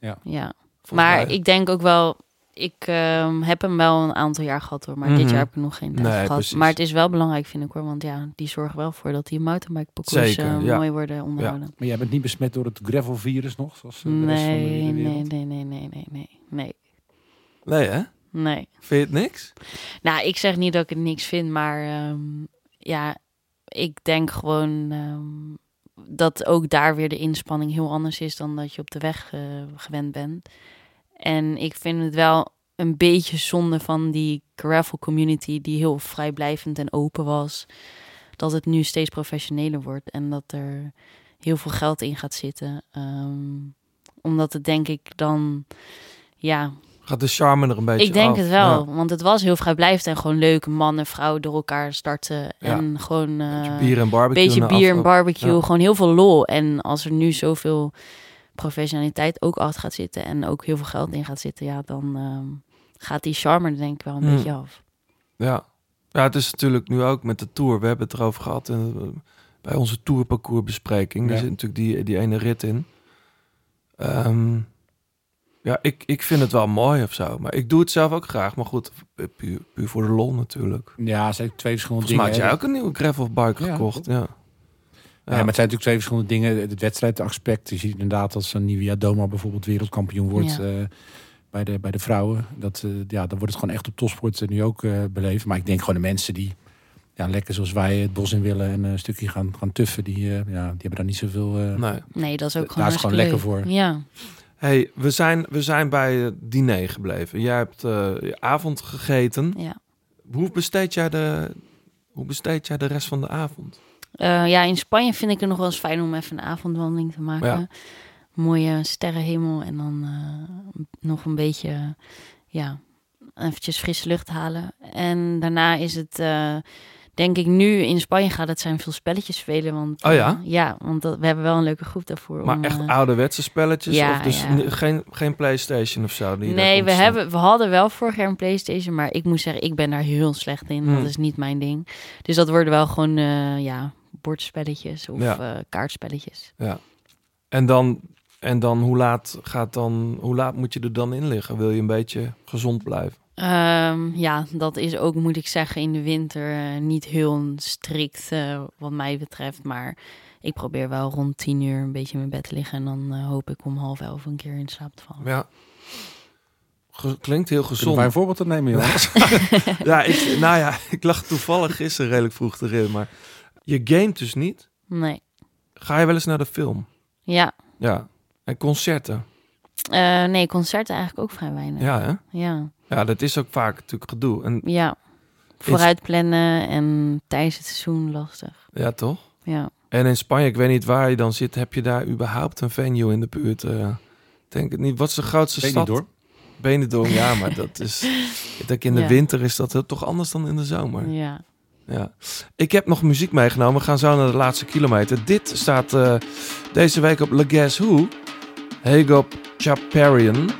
Speaker 7: ja.
Speaker 3: volgens
Speaker 7: Maar
Speaker 3: mij-
Speaker 7: ik denk ook wel, ik ehm, heb hem wel een aantal jaar gehad hoor. Maar dit
Speaker 3: Mhm.
Speaker 7: jaar heb ik nog geen tijd
Speaker 3: Nee,
Speaker 7: gehad.
Speaker 3: precies.
Speaker 7: Maar het is wel belangrijk vind ik hoor. Want ja, die zorgen wel voor dat die mountainbike parcours
Speaker 3: Zeker,
Speaker 7: eh,
Speaker 3: ja.
Speaker 7: mooi worden onderhouden.
Speaker 1: Maar jij bent niet besmet door het gravel-virus nog? Zoals eh, de rest van de
Speaker 7: Nee, nee, nee, nee, nee, nee, nee, nee,
Speaker 3: Nee, hè?
Speaker 7: nee.
Speaker 3: Vind je het niks?
Speaker 7: Nou, ik zeg niet dat ik het niks vind, maar ehm, ja, ik denk gewoon ehm, dat ook daar weer de inspanning heel anders is dan dat je op de weg eh, gewend bent. En ik vind het wel een beetje zonde van die gravel community die heel vrijblijvend en open was, dat het nu steeds professioneler wordt en dat er heel veel geld in gaat zitten. Ehm, omdat het denk ik dan, ja,
Speaker 3: Gaat de charme er een beetje
Speaker 7: ik denk
Speaker 3: af.
Speaker 7: het wel.
Speaker 3: Ja.
Speaker 7: Want het was heel vrijblijvend en gewoon leuk. Mannen, vrouwen door elkaar starten. En gewoon eh
Speaker 3: Bier en barbecue.
Speaker 7: beetje bier en barbecue.
Speaker 3: Ja.
Speaker 7: Gewoon heel veel lol. En als er nu zoveel professionaliteit ook achter gaat zitten. En ook heel veel geld in gaat zitten. Ja, dan ehm, gaat die charme er denk ik wel een
Speaker 3: Hmm.
Speaker 7: beetje af.
Speaker 3: Ja. ja, het is natuurlijk nu ook met de Tour. We hebben het erover gehad in, eh, bij onze tourparcoursbespreking.
Speaker 1: Ja.
Speaker 3: Er zit natuurlijk die, die ene rit in. Ehm, ja, ik, ik vind het wel mooi of zo. Maar ik doe het zelf ook graag. Maar goed, puur, puur voor de lol natuurlijk.
Speaker 1: Ja, zijn twee verschillende
Speaker 3: Volgens mij had
Speaker 1: dingen.
Speaker 3: jij ook een nieuwe gravelbike
Speaker 1: Ja,
Speaker 3: gekocht. Ja.
Speaker 1: Ja. maar het zijn natuurlijk twee verschillende dingen. Het wedstrijdaspect. Je ziet inderdaad als een Nivea Doma bijvoorbeeld wereldkampioen wordt
Speaker 7: Ja.
Speaker 1: eh, bij, de, bij de vrouwen. Dat, eh, ja, dan wordt het gewoon echt op topsport eh, nu ook eh, beleefd. Maar ik denk gewoon de mensen die ja, lekker zoals wij het bos in willen en een stukje gaan, gaan tuffen, die, eh, ja, die hebben daar niet zoveel. eh
Speaker 3: Nee.
Speaker 7: Nee, dat is ook
Speaker 1: Daar
Speaker 7: gewoon
Speaker 1: is het gewoon
Speaker 7: hartstikke
Speaker 1: lekker
Speaker 7: leuk. Ja.
Speaker 3: Hey, we zijn, we zijn bij het diner gebleven. Jij hebt eh, je avond gegeten.
Speaker 7: Ja.
Speaker 3: Hoe besteed jij de, hoe besteed jij de rest van de avond?
Speaker 7: Eh, ja, in Spanje vind ik het nog wel eens fijn om even een avondwandeling te maken.
Speaker 3: Ja.
Speaker 7: Mooie sterrenhemel en dan eh, nog een beetje, ja, eventjes frisse lucht halen. En daarna is het, eh, denk ik, nu in Spanje gaat het zijn veel spelletjes spelen. Want,
Speaker 3: Oh ja?
Speaker 7: ja, want dat, we hebben wel een leuke groep daarvoor.
Speaker 3: Maar
Speaker 7: om,
Speaker 3: echt ouderwetse spelletjes?
Speaker 7: ja,
Speaker 3: of dus
Speaker 7: ja.
Speaker 3: geen, geen Playstation of zo? Die
Speaker 7: Nee, we, hebben, we hadden wel vorig jaar een PlayStation, maar ik moet zeggen, ik ben daar heel slecht in.
Speaker 3: Hmm.
Speaker 7: Dat is niet mijn ding. Dus dat worden wel gewoon, ja, bordspelletjes of
Speaker 3: Ja.
Speaker 7: eh, kaartspelletjes.
Speaker 3: Ja. En dan, en dan hoe laat gaat dan, hoe laat moet je er dan in liggen? Wil je een beetje gezond blijven?
Speaker 7: Ehm, ja, dat is ook, moet ik zeggen, in de winter eh, niet heel strikt eh, wat mij betreft. Maar ik probeer wel rond tien uur een beetje in mijn bed te liggen. En dan hoop ik om half elf een keer in slaap te vallen.
Speaker 3: Ja. Ge- klinkt heel
Speaker 1: Kunnen
Speaker 3: gezond.
Speaker 1: wij een voorbeeld te nemen, jongens?
Speaker 3: Ja, ik, nou ja, ik lag toevallig gisteren redelijk vroeg erin, maar je gamet dus niet.
Speaker 7: Nee,
Speaker 3: Ga je wel eens naar de film?
Speaker 7: ja.
Speaker 3: Ja. En concerten?
Speaker 7: Eh, nee, concerten eigenlijk ook vrij weinig.
Speaker 3: Ja, hè?
Speaker 7: Ja,
Speaker 3: Ja, dat is ook vaak natuurlijk gedoe. En
Speaker 7: ja. Vooruit plannen en tijdens het seizoen lastig.
Speaker 3: ja, toch?
Speaker 7: Ja.
Speaker 3: En in Spanje, ik weet niet waar je dan zit, heb je daar überhaupt een venue in de buurt? Ik denk het niet. Wat is de grootste
Speaker 1: Weet
Speaker 3: stad? Benidorm, ja, maar dat is. Ik denk in de
Speaker 7: Ja.
Speaker 3: winter is dat toch anders dan in de zomer.
Speaker 7: ja.
Speaker 3: Ja. Ik heb nog muziek meegenomen. We gaan zo naar de laatste kilometer. Dit staat eh, deze week op Le Guess Who. Hagop Chaparian.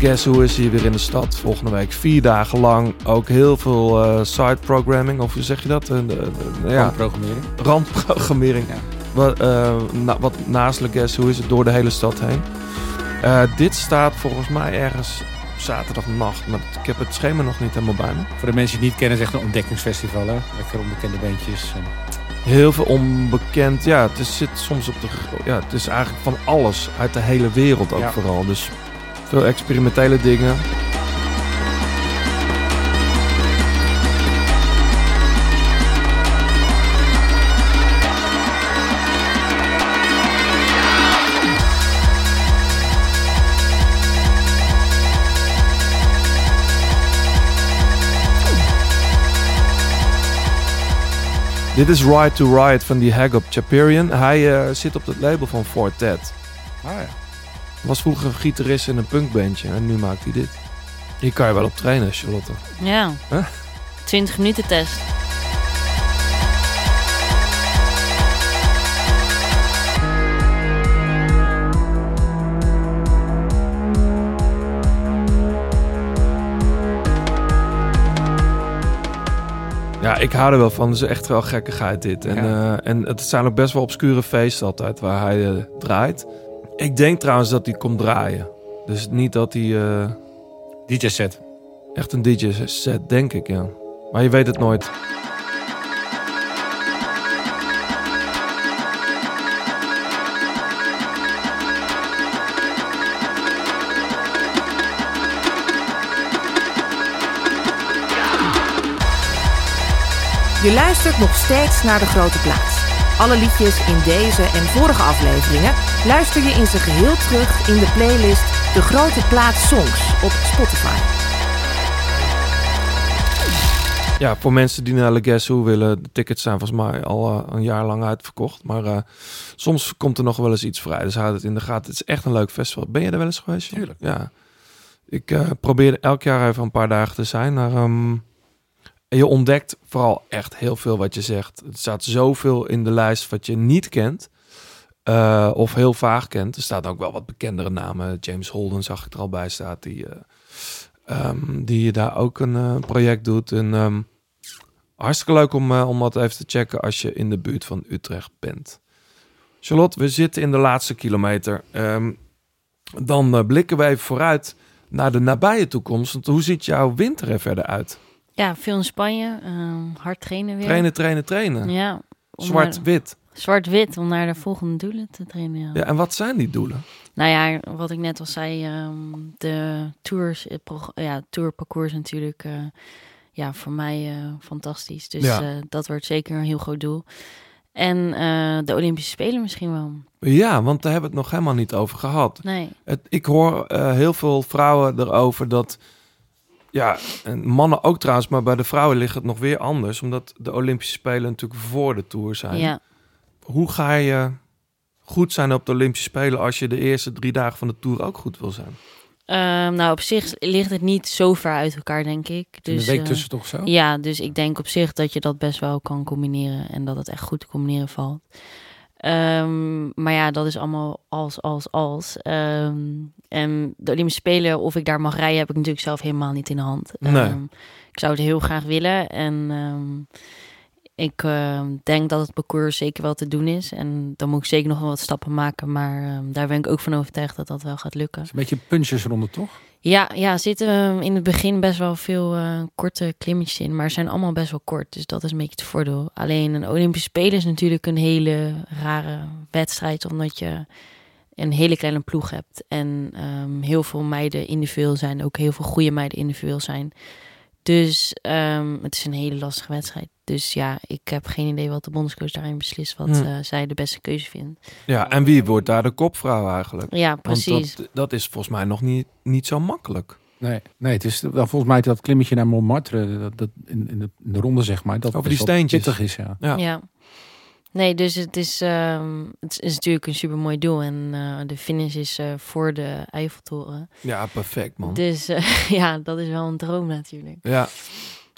Speaker 3: Guess Who is hier weer in de stad volgende week. Vier dagen lang. Ook heel veel eh, side programming. Of hoe zeg je dat? De- de- ja,
Speaker 1: Ja. Programmering.
Speaker 3: randprogrammering.
Speaker 1: Ja.
Speaker 3: Wat, eh, na- wat naast Le Guess Who is het door de hele stad heen. Dit staat volgens mij ergens zaterdagnacht. Maar ik heb het schema nog niet helemaal bij me.
Speaker 1: Voor de mensen die het niet kennen, is echt een ontdekkingsfestival. Hè? Lekker onbekende bandjes. En
Speaker 3: Heel veel onbekend. Ja, het is, zit soms op de. Ja, het is eigenlijk van alles uit de hele wereld ook
Speaker 1: Ja.
Speaker 3: vooral. Dus veel experimentele dingen. Dit is Ride to Ride van die Hagop Chaparian. Hij eh, zit op het label van Fortet.
Speaker 1: Ah ja.
Speaker 3: Was vroeger gitarist in een punkbandje en nu maakt hij dit. Hier kan je wel op trainen, Charlotte.
Speaker 7: Ja.
Speaker 3: Huh?
Speaker 7: 20 minuten test.
Speaker 3: Ja, ik hou er wel van. Het is echt wel gekkigheid dit. En,
Speaker 1: Ja.
Speaker 3: eh, en het zijn ook best wel obscure feesten altijd waar hij eh, draait. Ik denk trouwens dat hij komt draaien. Dus niet dat hij eh,
Speaker 1: DJ-set.
Speaker 3: echt een DJ set, denk ik, ja. Maar je weet het nooit.
Speaker 6: Je luistert nog steeds naar De Grote Plaats. Alle liedjes in deze en vorige afleveringen luister je in zijn geheel terug in de playlist De Grote Plaats Songs op Spotify.
Speaker 3: Ja, voor mensen die naar Guess Who willen, de tickets zijn volgens mij al eh, een jaar lang uitverkocht. Maar eh, soms komt er nog wel eens iets vrij. Dus houd het in de gaten. Het is echt een leuk festival. Ben je er wel eens geweest?
Speaker 1: Tuurlijk.
Speaker 3: Ja. Ik eh probeer elk jaar even een paar dagen te zijn. Maar, ehm, en je ontdekt vooral echt heel veel wat je zegt. Er staat zoveel in de lijst wat je niet kent. eh, of heel vaag kent. Er staat ook wel wat bekendere namen. James Holden zag ik er al bij staat. Die, eh, ehm, die daar ook een eh, project doet. En ehm, hartstikke leuk om, om dat even te checken als je in de buurt van Utrecht bent. Charlotte, we zitten in de laatste kilometer. Ehm, dan blikken we even vooruit naar de nabije toekomst. Want hoe ziet jouw winter er verder uit?
Speaker 7: Ja, veel in Spanje. ehm, hard trainen weer.
Speaker 3: Trainen, trainen, trainen.
Speaker 7: Ja.
Speaker 3: Zwart-wit.
Speaker 7: Zwart-wit, om naar de volgende doelen te trainen. Ja.
Speaker 3: Ja, en wat zijn die doelen?
Speaker 7: Nou ja, wat ik net al zei, ehm, de tours, prog- ja, tourparcours natuurlijk, eh, ja, voor mij eh, fantastisch. Dus
Speaker 3: Ja.
Speaker 7: eh, dat wordt zeker een heel groot doel. En eh, de Olympische Spelen misschien wel.
Speaker 3: Ja, want daar hebben we het nog helemaal niet over gehad.
Speaker 7: Nee,
Speaker 3: Het, ik hoor eh, heel veel vrouwen erover dat. Ja, en mannen ook trouwens, maar bij de vrouwen ligt het nog weer anders. Omdat de Olympische Spelen natuurlijk voor de Tour zijn.
Speaker 7: ja.
Speaker 3: Hoe ga je goed zijn op de Olympische Spelen als je de eerste drie dagen van de Tour ook goed wil zijn?
Speaker 7: Ehm, nou, op zich ligt het niet zo ver uit elkaar, denk ik.
Speaker 1: Dus, een week
Speaker 7: eh,
Speaker 1: tussen toch zo?
Speaker 7: Ja, dus ik denk op zich dat je dat best wel kan combineren en dat het echt goed te combineren valt. Ehm, maar ja, dat is allemaal als, als, als. Ehm, en de Olympische Spelen, of ik daar mag rijden, heb ik natuurlijk zelf helemaal niet in de hand.
Speaker 3: Nee.
Speaker 7: Ehm, ik zou het heel graag willen en ik ehm, denk dat het parcours zeker wel te doen is. En dan moet ik zeker nog wel wat stappen maken, maar ehm, daar ben ik ook van overtuigd dat dat wel gaat lukken.
Speaker 1: Het is een beetje punchersronde, toch?
Speaker 7: Ja, ja, zitten ehm, in het begin best wel veel eh, korte klimmetjes in, maar ze zijn allemaal best wel kort. Dus dat is een beetje het voordeel. Alleen een Olympische Spelen is natuurlijk een hele rare wedstrijd, omdat je een hele kleine ploeg hebt. En heel veel meiden individueel zijn, ook heel veel goede meiden individueel zijn. Dus ehm, het is een hele lastige wedstrijd. Dus ja, ik heb geen idee wat de bondscoach daarin beslist, wat eh, zij de beste keuze vindt.
Speaker 3: Ja, en wie wordt daar de kopvrouw eigenlijk?
Speaker 7: Ja,
Speaker 3: Want
Speaker 7: precies.
Speaker 3: dat, dat is volgens mij nog niet, niet zo makkelijk.
Speaker 1: Nee, nee het is wel volgens mij dat klimmetje naar Montmartre, dat, dat in, in, de, in de ronde zeg maar, dat
Speaker 3: Over die steentjes.
Speaker 1: pittig is, ja.
Speaker 3: Ja.
Speaker 7: Ja. Nee, dus het is, ehm, het is natuurlijk een super mooi doel. En eh, de finish is eh, voor de Eiffeltoren.
Speaker 3: Ja, perfect man.
Speaker 7: Dus eh, ja, dat is wel een droom natuurlijk.
Speaker 3: Ja,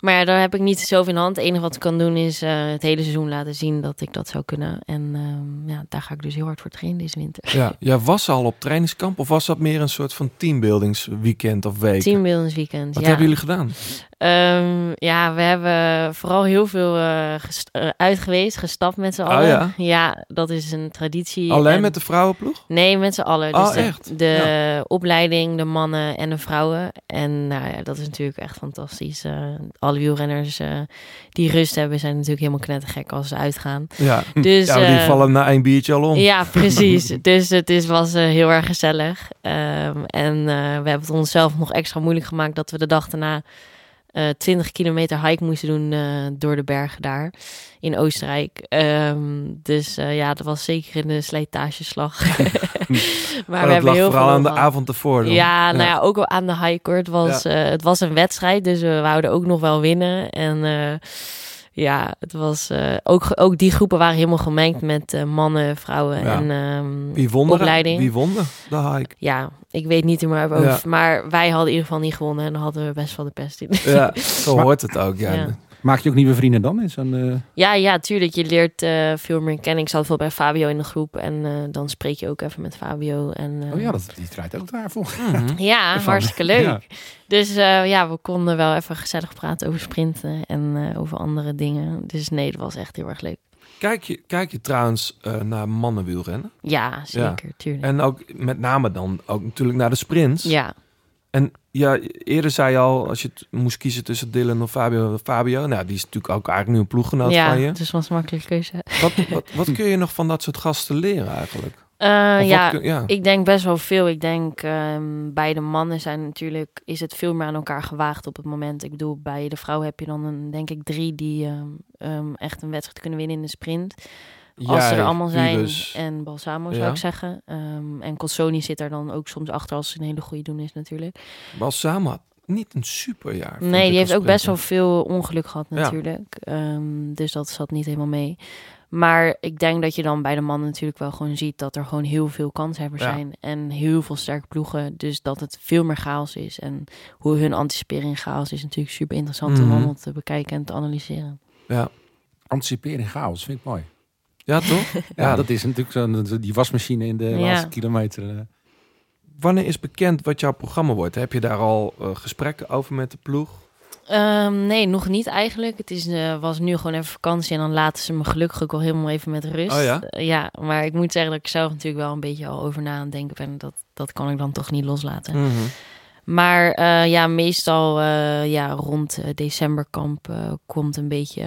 Speaker 7: Maar ja, daar heb ik niet zoveel in de hand. Het enige wat ik kan doen is het hele seizoen laten zien dat ik dat zou kunnen. En ehm, ja, daar ga ik dus heel hard voor trainen deze winter.
Speaker 3: ja. Jij was al op trainingskamp of was dat meer een soort van teambuildingsweekend of week?
Speaker 7: Teambuildingsweekend.
Speaker 3: Wat
Speaker 7: ja.
Speaker 3: hebben jullie gedaan?
Speaker 7: Ehm, ja, we hebben vooral heel veel eh, uit geweest, gestapt met z'n
Speaker 3: Oh
Speaker 7: allen.
Speaker 3: ja?
Speaker 7: dat is een traditie.
Speaker 3: Alleen
Speaker 7: En-
Speaker 3: met de vrouwenploeg?
Speaker 7: Nee, met z'n allen.
Speaker 3: Oh,
Speaker 7: Dus de,
Speaker 3: echt?
Speaker 7: de opleiding, de mannen en de vrouwen. En nou ja, dat is natuurlijk echt fantastisch. Eh, alle wielrenners die rust hebben, zijn natuurlijk helemaal knettergek als ze uitgaan.
Speaker 3: Ja,
Speaker 7: Dus,
Speaker 3: ja die vallen na één biertje al om.
Speaker 7: Ja, precies. dus het is, was heel erg gezellig. Ehm, en we hebben het onszelf nog extra moeilijk gemaakt dat we de dag daarna eh 20 kilometer hike moesten doen eh, door de bergen daar in Oostenrijk. Ehm, dus eh, ja, dat was zeker in de slijtageslag. maar
Speaker 3: Maar
Speaker 7: we
Speaker 3: dat
Speaker 7: hebben
Speaker 3: lag
Speaker 7: heel
Speaker 3: vooral
Speaker 7: veel
Speaker 3: aan de avond ervoor. dan.
Speaker 7: Ja, nou ja, ook wel aan de hike hoor. Het was, eh, het was een wedstrijd, dus we wouden ook nog wel winnen. En eh, ja, het was eh, ook, ook die groepen waren helemaal gemengd met eh, mannen, vrouwen
Speaker 3: Ja.
Speaker 7: en ehm,
Speaker 3: Wie won
Speaker 7: opleiding.
Speaker 3: Wie won de, de hike?
Speaker 7: Ja, ik weet niet meer over.
Speaker 3: Ja.
Speaker 7: Maar wij hadden in ieder geval niet gewonnen en dan hadden we best wel de pest in.
Speaker 3: Ja, zo hoort het ook. Ja.
Speaker 7: Ja.
Speaker 1: Maak je ook nieuwe vrienden dan? in zo'n, eh,
Speaker 7: Ja, ja, tuurlijk. Je leert eh, veel meer kennen. Ik zat veel bij Fabio in de groep en eh, dan spreek je ook even met Fabio. En, eh,
Speaker 1: oh ja, dat, die draait ook daar volgens
Speaker 3: Mhm.
Speaker 7: Ja,
Speaker 1: Ervan.
Speaker 7: hartstikke leuk.
Speaker 1: Ja.
Speaker 7: Dus eh, ja, we konden wel even gezellig praten over sprinten en eh, over andere dingen. Dus nee, dat was echt heel erg leuk.
Speaker 3: Kijk, je, kijk je trouwens eh, naar mannenwielrennen?
Speaker 7: Ja, zeker, tuurlijk.
Speaker 3: En ook met name dan ook natuurlijk naar de sprints.
Speaker 7: Ja,
Speaker 3: En ja, eerder zei je al, als je het moest kiezen tussen Dylan of Fabio. Fabio, nou, die is natuurlijk ook eigenlijk nu een ploeggenoot
Speaker 7: ja
Speaker 3: van je.
Speaker 7: dus was een makkelijke keuze.
Speaker 3: Wat, wat, wat kun je nog van dat soort gasten leren eigenlijk?
Speaker 7: Eh, ja,
Speaker 3: kun- ja.
Speaker 7: ik denk best wel veel. Ik denk ehm, bij de mannen zijn natuurlijk is het veel meer aan elkaar gewaagd op het moment. Ik bedoel, bij de vrouw heb je dan een, denk ik drie die ehm, ehm, echt een wedstrijd kunnen winnen in de sprint. Als ze er allemaal zijn en Balsamo zou
Speaker 3: Ja.
Speaker 7: ik zeggen. Ehm, en Colsoni zit er dan ook soms achter als ze een hele goede doen is natuurlijk.
Speaker 3: Balsamo had niet een superjaar.
Speaker 7: Nee, die heeft ook best wel veel ongeluk gehad
Speaker 3: Ja.
Speaker 7: natuurlijk. Ehm, dus dat zat niet helemaal mee. Maar ik denk dat je dan bij de mannen natuurlijk wel gewoon ziet dat er gewoon heel veel kanshebbers
Speaker 3: Ja.
Speaker 7: zijn. En heel veel sterke ploegen. Dus dat het veel meer chaos is. En hoe hun anticiperen in chaos is natuurlijk super interessant om
Speaker 3: Mhm.
Speaker 7: allemaal te bekijken en te analyseren.
Speaker 3: Ja.
Speaker 1: Anticiperen in chaos, vind ik mooi.
Speaker 3: Ja, toch?
Speaker 1: Ja,
Speaker 3: Ja.
Speaker 1: dat is natuurlijk zo'n die wasmachine in de
Speaker 7: Ja.
Speaker 1: laatste kilometer. eh.
Speaker 3: Wanneer is bekend wat jouw programma wordt? Heb je daar al eh, gesprekken over met de ploeg?
Speaker 7: Ehm, nee, nog niet eigenlijk. Het is, eh, was nu gewoon even vakantie en dan laten ze me gelukkig ook wel helemaal even met rust.
Speaker 3: Oh ja?
Speaker 7: Ja, maar ik moet zeggen dat ik zelf natuurlijk wel een beetje al over na aan het denken ben. Dat, dat kan ik dan toch niet loslaten.
Speaker 3: Mhm.
Speaker 7: Maar eh, ja, meestal eh, ja, rond eh, decemberkamp komt een beetje,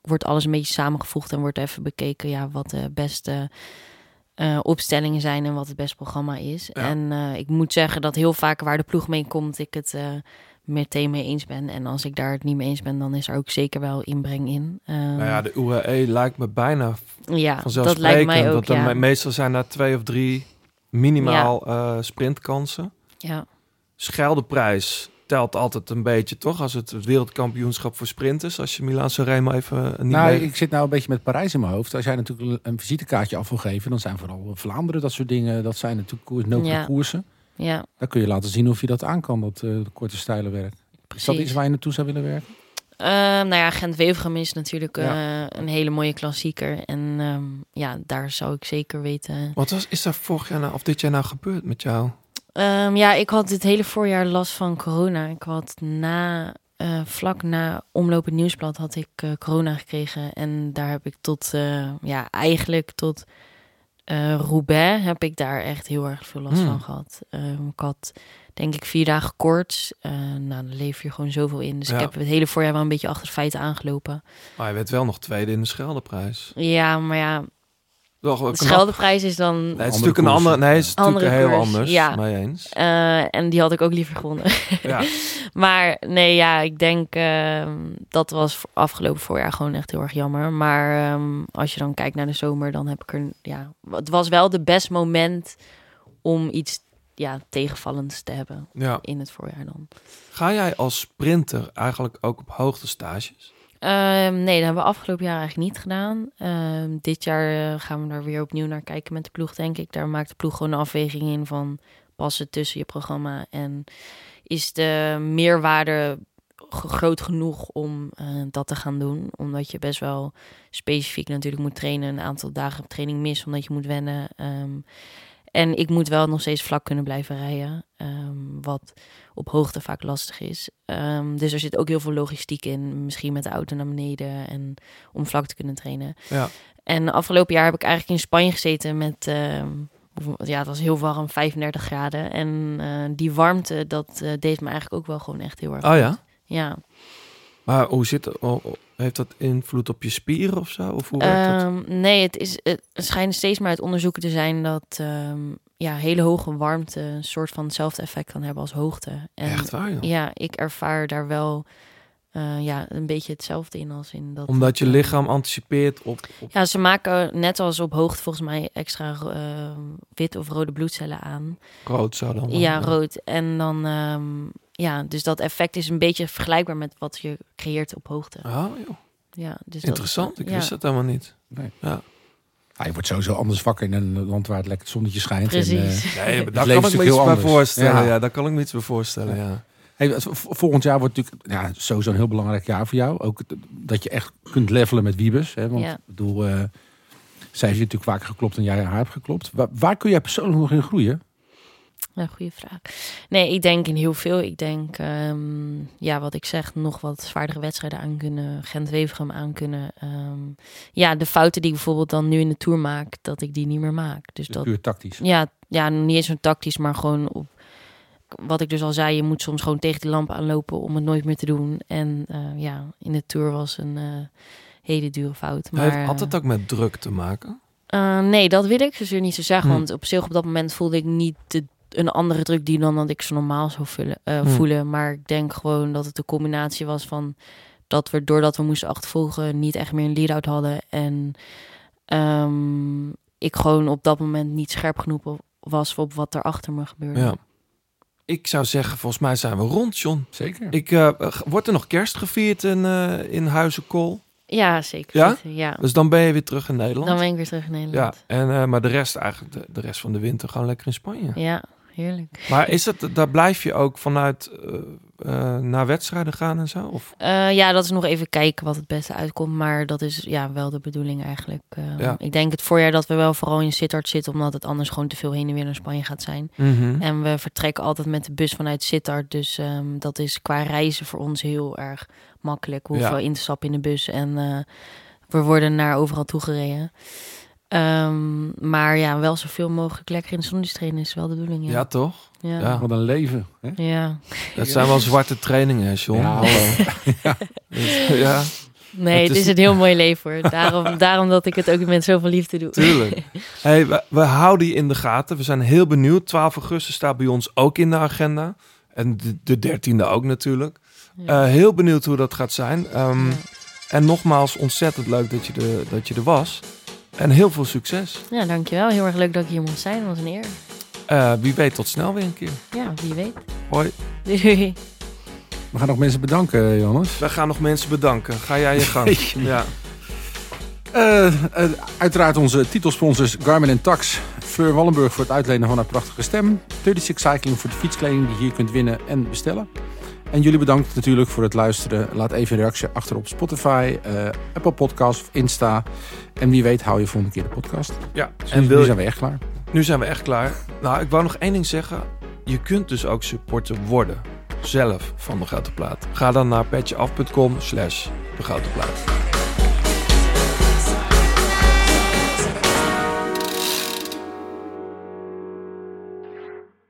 Speaker 7: wordt alles een beetje samengevoegd en wordt even bekeken ja, wat de beste opstellingen zijn en wat het beste programma is.
Speaker 3: Ja.
Speaker 7: En ik moet zeggen dat heel vaak waar de ploeg mee komt, ik het meteen mee eens ben. En als ik daar het niet mee eens ben, dan is er ook zeker wel inbreng in.
Speaker 3: Nou ja, de UAE lijkt me bijna
Speaker 7: ja, dat
Speaker 3: vanzelfsprekend.
Speaker 7: lijkt mij ook,
Speaker 3: dat er
Speaker 7: ja.
Speaker 3: me- meestal zijn daar twee of drie minimaal eh, sprintkansen.
Speaker 7: ja.
Speaker 3: Scheldeprijs telt altijd een beetje, toch? Als het wereldkampioenschap voor sprinters. Als je Milan Sanremo even niet
Speaker 1: Nou,
Speaker 3: mee-
Speaker 1: ik zit nou een beetje met Parijs in mijn hoofd. Als jij natuurlijk een- visitekaartje af wil geven, dan zijn vooral Vlaanderen dat soort dingen. Dat zijn natuurlijk koers,
Speaker 7: Ja.
Speaker 1: koersen.
Speaker 7: ja,
Speaker 1: Dan kun je laten zien of je dat aan kan, dat eh, korte stijle werk. Is
Speaker 7: precies.
Speaker 1: dat iets waar je naartoe zou willen werken?
Speaker 7: Ehm, nou ja, Gent-Wevelgem is natuurlijk
Speaker 1: Ja.
Speaker 7: eh, een hele mooie klassieker. En ehm, ja, daar zou ik zeker weten.
Speaker 3: Wat was, is daar vorig jaar nou, of dit jaar nou gebeurd met jou?
Speaker 7: Ehm, ja, ik had dit hele voorjaar last van corona. Ik had na, eh, vlak na Omloop het Nieuwsblad had ik eh, corona gekregen. En daar heb ik tot, eh, ja, eigenlijk tot Roubaix heb ik daar echt heel erg veel last
Speaker 3: Hmm.
Speaker 7: van gehad. Ehm, ik had denk ik vier dagen koorts. Eh, nou, dan leef je gewoon zoveel in. Dus
Speaker 3: Ja.
Speaker 7: ik heb het hele voorjaar wel een beetje achter de feiten aangelopen.
Speaker 3: Maar je werd wel nog tweede in de Scheldeprijs.
Speaker 7: Ja, maar ja,
Speaker 3: wel
Speaker 7: de. Scheldeprijs is dan...
Speaker 3: Nee, het is natuurlijk een andere. Nee, het is natuurlijk heel
Speaker 7: koers,
Speaker 3: anders.
Speaker 7: ja.
Speaker 3: Mee eens.
Speaker 7: eh, en die had ik ook liever gewonnen.
Speaker 3: Ja.
Speaker 7: Maar nee, ja, ik denk ehm, dat was voor- afgelopen voorjaar gewoon echt heel erg jammer. Maar ehm, als je dan kijkt naar de zomer, dan heb ik er, ja, het was wel de best moment om iets ja, tegenvallends te hebben
Speaker 3: ja.
Speaker 7: in het voorjaar dan.
Speaker 3: Ga jij als sprinter eigenlijk ook op hoogte stages?
Speaker 7: Ehm, nee, dat hebben we afgelopen jaar eigenlijk niet gedaan. Ehm, dit jaar eh, gaan we daar weer opnieuw naar kijken met de ploeg, denk ik. Daar maakt de ploeg gewoon een afweging in van passen tussen je programma en is de meerwaarde groot genoeg om eh, dat te gaan doen. Omdat je best wel specifiek natuurlijk moet trainen. Een aantal dagen op training mis, omdat je moet wennen. Ehm, en ik moet wel nog steeds vlak kunnen blijven rijden. ehm, wat op hoogte vaak lastig is. Ehm, dus er zit ook heel veel logistiek in. Misschien met de auto naar beneden en om vlak te kunnen trainen.
Speaker 3: Ja.
Speaker 7: En afgelopen jaar heb ik eigenlijk in Spanje gezeten met... ehm, ja, het was heel warm, 35 graden. En eh, die warmte, dat eh, deed me eigenlijk ook wel gewoon echt heel erg
Speaker 3: Oh
Speaker 7: goed.
Speaker 3: ja?
Speaker 7: Ja.
Speaker 3: Maar hoe zit oh, heeft dat invloed op je spieren of zo? Of hoe werkt dat?
Speaker 7: Ehm, nee, het, is, het schijnt steeds maar uit onderzoeken te zijn dat ehm, ja, hele hoge warmte een soort van hetzelfde effect kan hebben als hoogte. En
Speaker 3: Echt waar, joh?
Speaker 7: ja, ik ervaar daar wel eh, ja, een beetje hetzelfde in als in dat.
Speaker 3: Omdat je
Speaker 7: eh,
Speaker 3: lichaam anticipeert op... op
Speaker 7: Ja, ze maken net als op hoogte volgens mij extra eh, wit of rode bloedcellen aan.
Speaker 3: rood zo dan.
Speaker 7: Ja, rood. En dan, ehm, ja, dus dat effect is een beetje vergelijkbaar met wat je creëert op hoogte.
Speaker 3: Oh, joh.
Speaker 7: Ja, dus dat-
Speaker 3: Interessant. Ik
Speaker 7: ja,
Speaker 3: wist dat helemaal niet.
Speaker 1: Nee.
Speaker 3: Ja.
Speaker 1: Ah, je wordt sowieso anders wakker in een land waar het lekker het zonnetje schijnt. En,
Speaker 7: Precies.
Speaker 1: eh,
Speaker 3: Nee, maar
Speaker 1: Het
Speaker 3: daar kan ik me iets
Speaker 1: heel
Speaker 3: bij voorstellen. Ja.
Speaker 1: Ja.
Speaker 3: daar kan ik me iets bij voorstellen, ja.
Speaker 1: Hey, volgend jaar wordt natuurlijk ja, sowieso een heel belangrijk jaar voor jou. Ook dat je echt kunt levelen met Wiebes. Hè? Want
Speaker 7: Ja.
Speaker 1: ik bedoel, eh, zij heeft je natuurlijk vaker geklopt dan jij haar hebt geklopt. Waar, waar kun jij persoonlijk nog in groeien?
Speaker 7: Ja, goede vraag. Nee, ik denk in heel veel. Ik denk, ehm, ja, wat ik zeg, nog wat zwaardere wedstrijden aan kunnen. Gent-Wevergem aan kunnen. Ehm, ja, de fouten die ik bijvoorbeeld dan nu in de Tour maak, dat ik die niet meer maak. Dus
Speaker 1: Dus
Speaker 7: dat,
Speaker 1: puur tactisch.
Speaker 7: ja, ja, niet eens zo tactisch, maar gewoon op... Wat ik dus al zei, je moet soms gewoon tegen die lamp aanlopen om het nooit meer te doen. En eh, ja, in de Tour was een eh, hele dure fout. Maar,
Speaker 3: Heeft, had het ook met druk te maken?
Speaker 7: Eh, nee, dat wil ik dus niet zo zeggen.
Speaker 3: Hm.
Speaker 7: Want op zich op dat moment voelde ik niet de, een andere druk die dan dat ik zo normaal zou vullen, eh,
Speaker 3: Hm.
Speaker 7: voelen. Maar ik denk gewoon dat het een combinatie was van dat we doordat we moesten achtervolgen niet echt meer een lead-out hadden. En ehm, ik gewoon op dat moment niet scherp genoeg was op wat er achter me gebeurde.
Speaker 3: Ja. Ik zou zeggen, volgens mij zijn we rond, John.
Speaker 1: Zeker.
Speaker 3: Ik, eh, wordt er nog kerst gevierd in, eh in Huizenkool?
Speaker 7: Ja, zeker.
Speaker 3: Ja? Dus dan ben je weer terug in Nederland?
Speaker 7: Dan ben ik weer terug in Nederland.
Speaker 3: Ja, en, eh, maar de rest eigenlijk, de, de rest van de winter gewoon lekker in Spanje.
Speaker 7: Ja, heerlijk.
Speaker 3: Maar is het, daar blijf je ook vanuit eh, naar wedstrijden gaan en zo? Of?
Speaker 7: Eh, ja, dat is nog even kijken wat het beste uitkomt. Maar dat is ja, wel de bedoeling eigenlijk. Eh,
Speaker 3: Ja.
Speaker 7: Ik denk het voorjaar dat we wel vooral in Sittard zitten. Omdat het anders gewoon te veel heen en weer naar Spanje gaat zijn.
Speaker 3: Mhm.
Speaker 7: En we vertrekken altijd met de bus vanuit Sittard. Dus ehm, dat is qua reizen voor ons heel erg makkelijk. We hoeven
Speaker 3: Ja.
Speaker 7: in te stappen in de bus. En we worden naar overal toegereden. Ehm, maar ja, wel zoveel mogelijk lekker in de zon trainen is wel de bedoeling.
Speaker 3: Ja,
Speaker 7: Ja,
Speaker 3: toch?
Speaker 7: ja.
Speaker 3: Ja.
Speaker 1: Wat een leven. Hè?
Speaker 7: ja.
Speaker 3: Dat zijn wel zwarte trainingen, hè, John?
Speaker 1: Ja, hallo.
Speaker 3: Ja,
Speaker 7: Nee,
Speaker 3: Het
Speaker 7: het
Speaker 3: is-
Speaker 7: een heel mooi leven hoor. Daarom, daarom dat ik het ook met zoveel liefde doe.
Speaker 3: tuurlijk. Hey, we, we houden je in de gaten. We zijn heel benieuwd. 12 augustus staat bij ons ook in de agenda. En de, de 13e ook natuurlijk.
Speaker 7: Ja.
Speaker 3: Eh, heel benieuwd hoe dat gaat zijn. Ehm,
Speaker 7: Ja.
Speaker 3: En nogmaals, ontzettend leuk dat je, er, dat je er was. En heel veel succes.
Speaker 7: Ja, dankjewel. Heel erg leuk dat ik hier mocht zijn. Dat was een eer.
Speaker 3: Eh, wie weet tot snel weer een keer.
Speaker 7: Ja, wie weet.
Speaker 3: Hoi.
Speaker 7: Doei.
Speaker 1: We gaan nog mensen bedanken, Johannes.
Speaker 3: We gaan nog mensen bedanken. Ga jij je gang. Ja.
Speaker 1: Eh, eh, uiteraard onze titelsponsors Garmin en Tax. Fleur Wallenburg voor het uitlenen van haar prachtige stem. 36 Cycling voor de fietskleding die je hier kunt winnen en bestellen. En jullie bedankt natuurlijk voor het luisteren. Laat even een reactie achter op Spotify, eh, Apple Podcast of Insta. En wie weet hou je volgende keer de podcast.
Speaker 3: ja.
Speaker 1: Dus
Speaker 3: En
Speaker 1: nu
Speaker 3: wil
Speaker 1: zijn we echt klaar.
Speaker 3: nu zijn we echt klaar. Nou, ik wou nog één ding zeggen. Je kunt dus ook supporter worden. Zelf van de Grote Plaat. Ga dan naar petjeaf.com slash de Grote Plaat.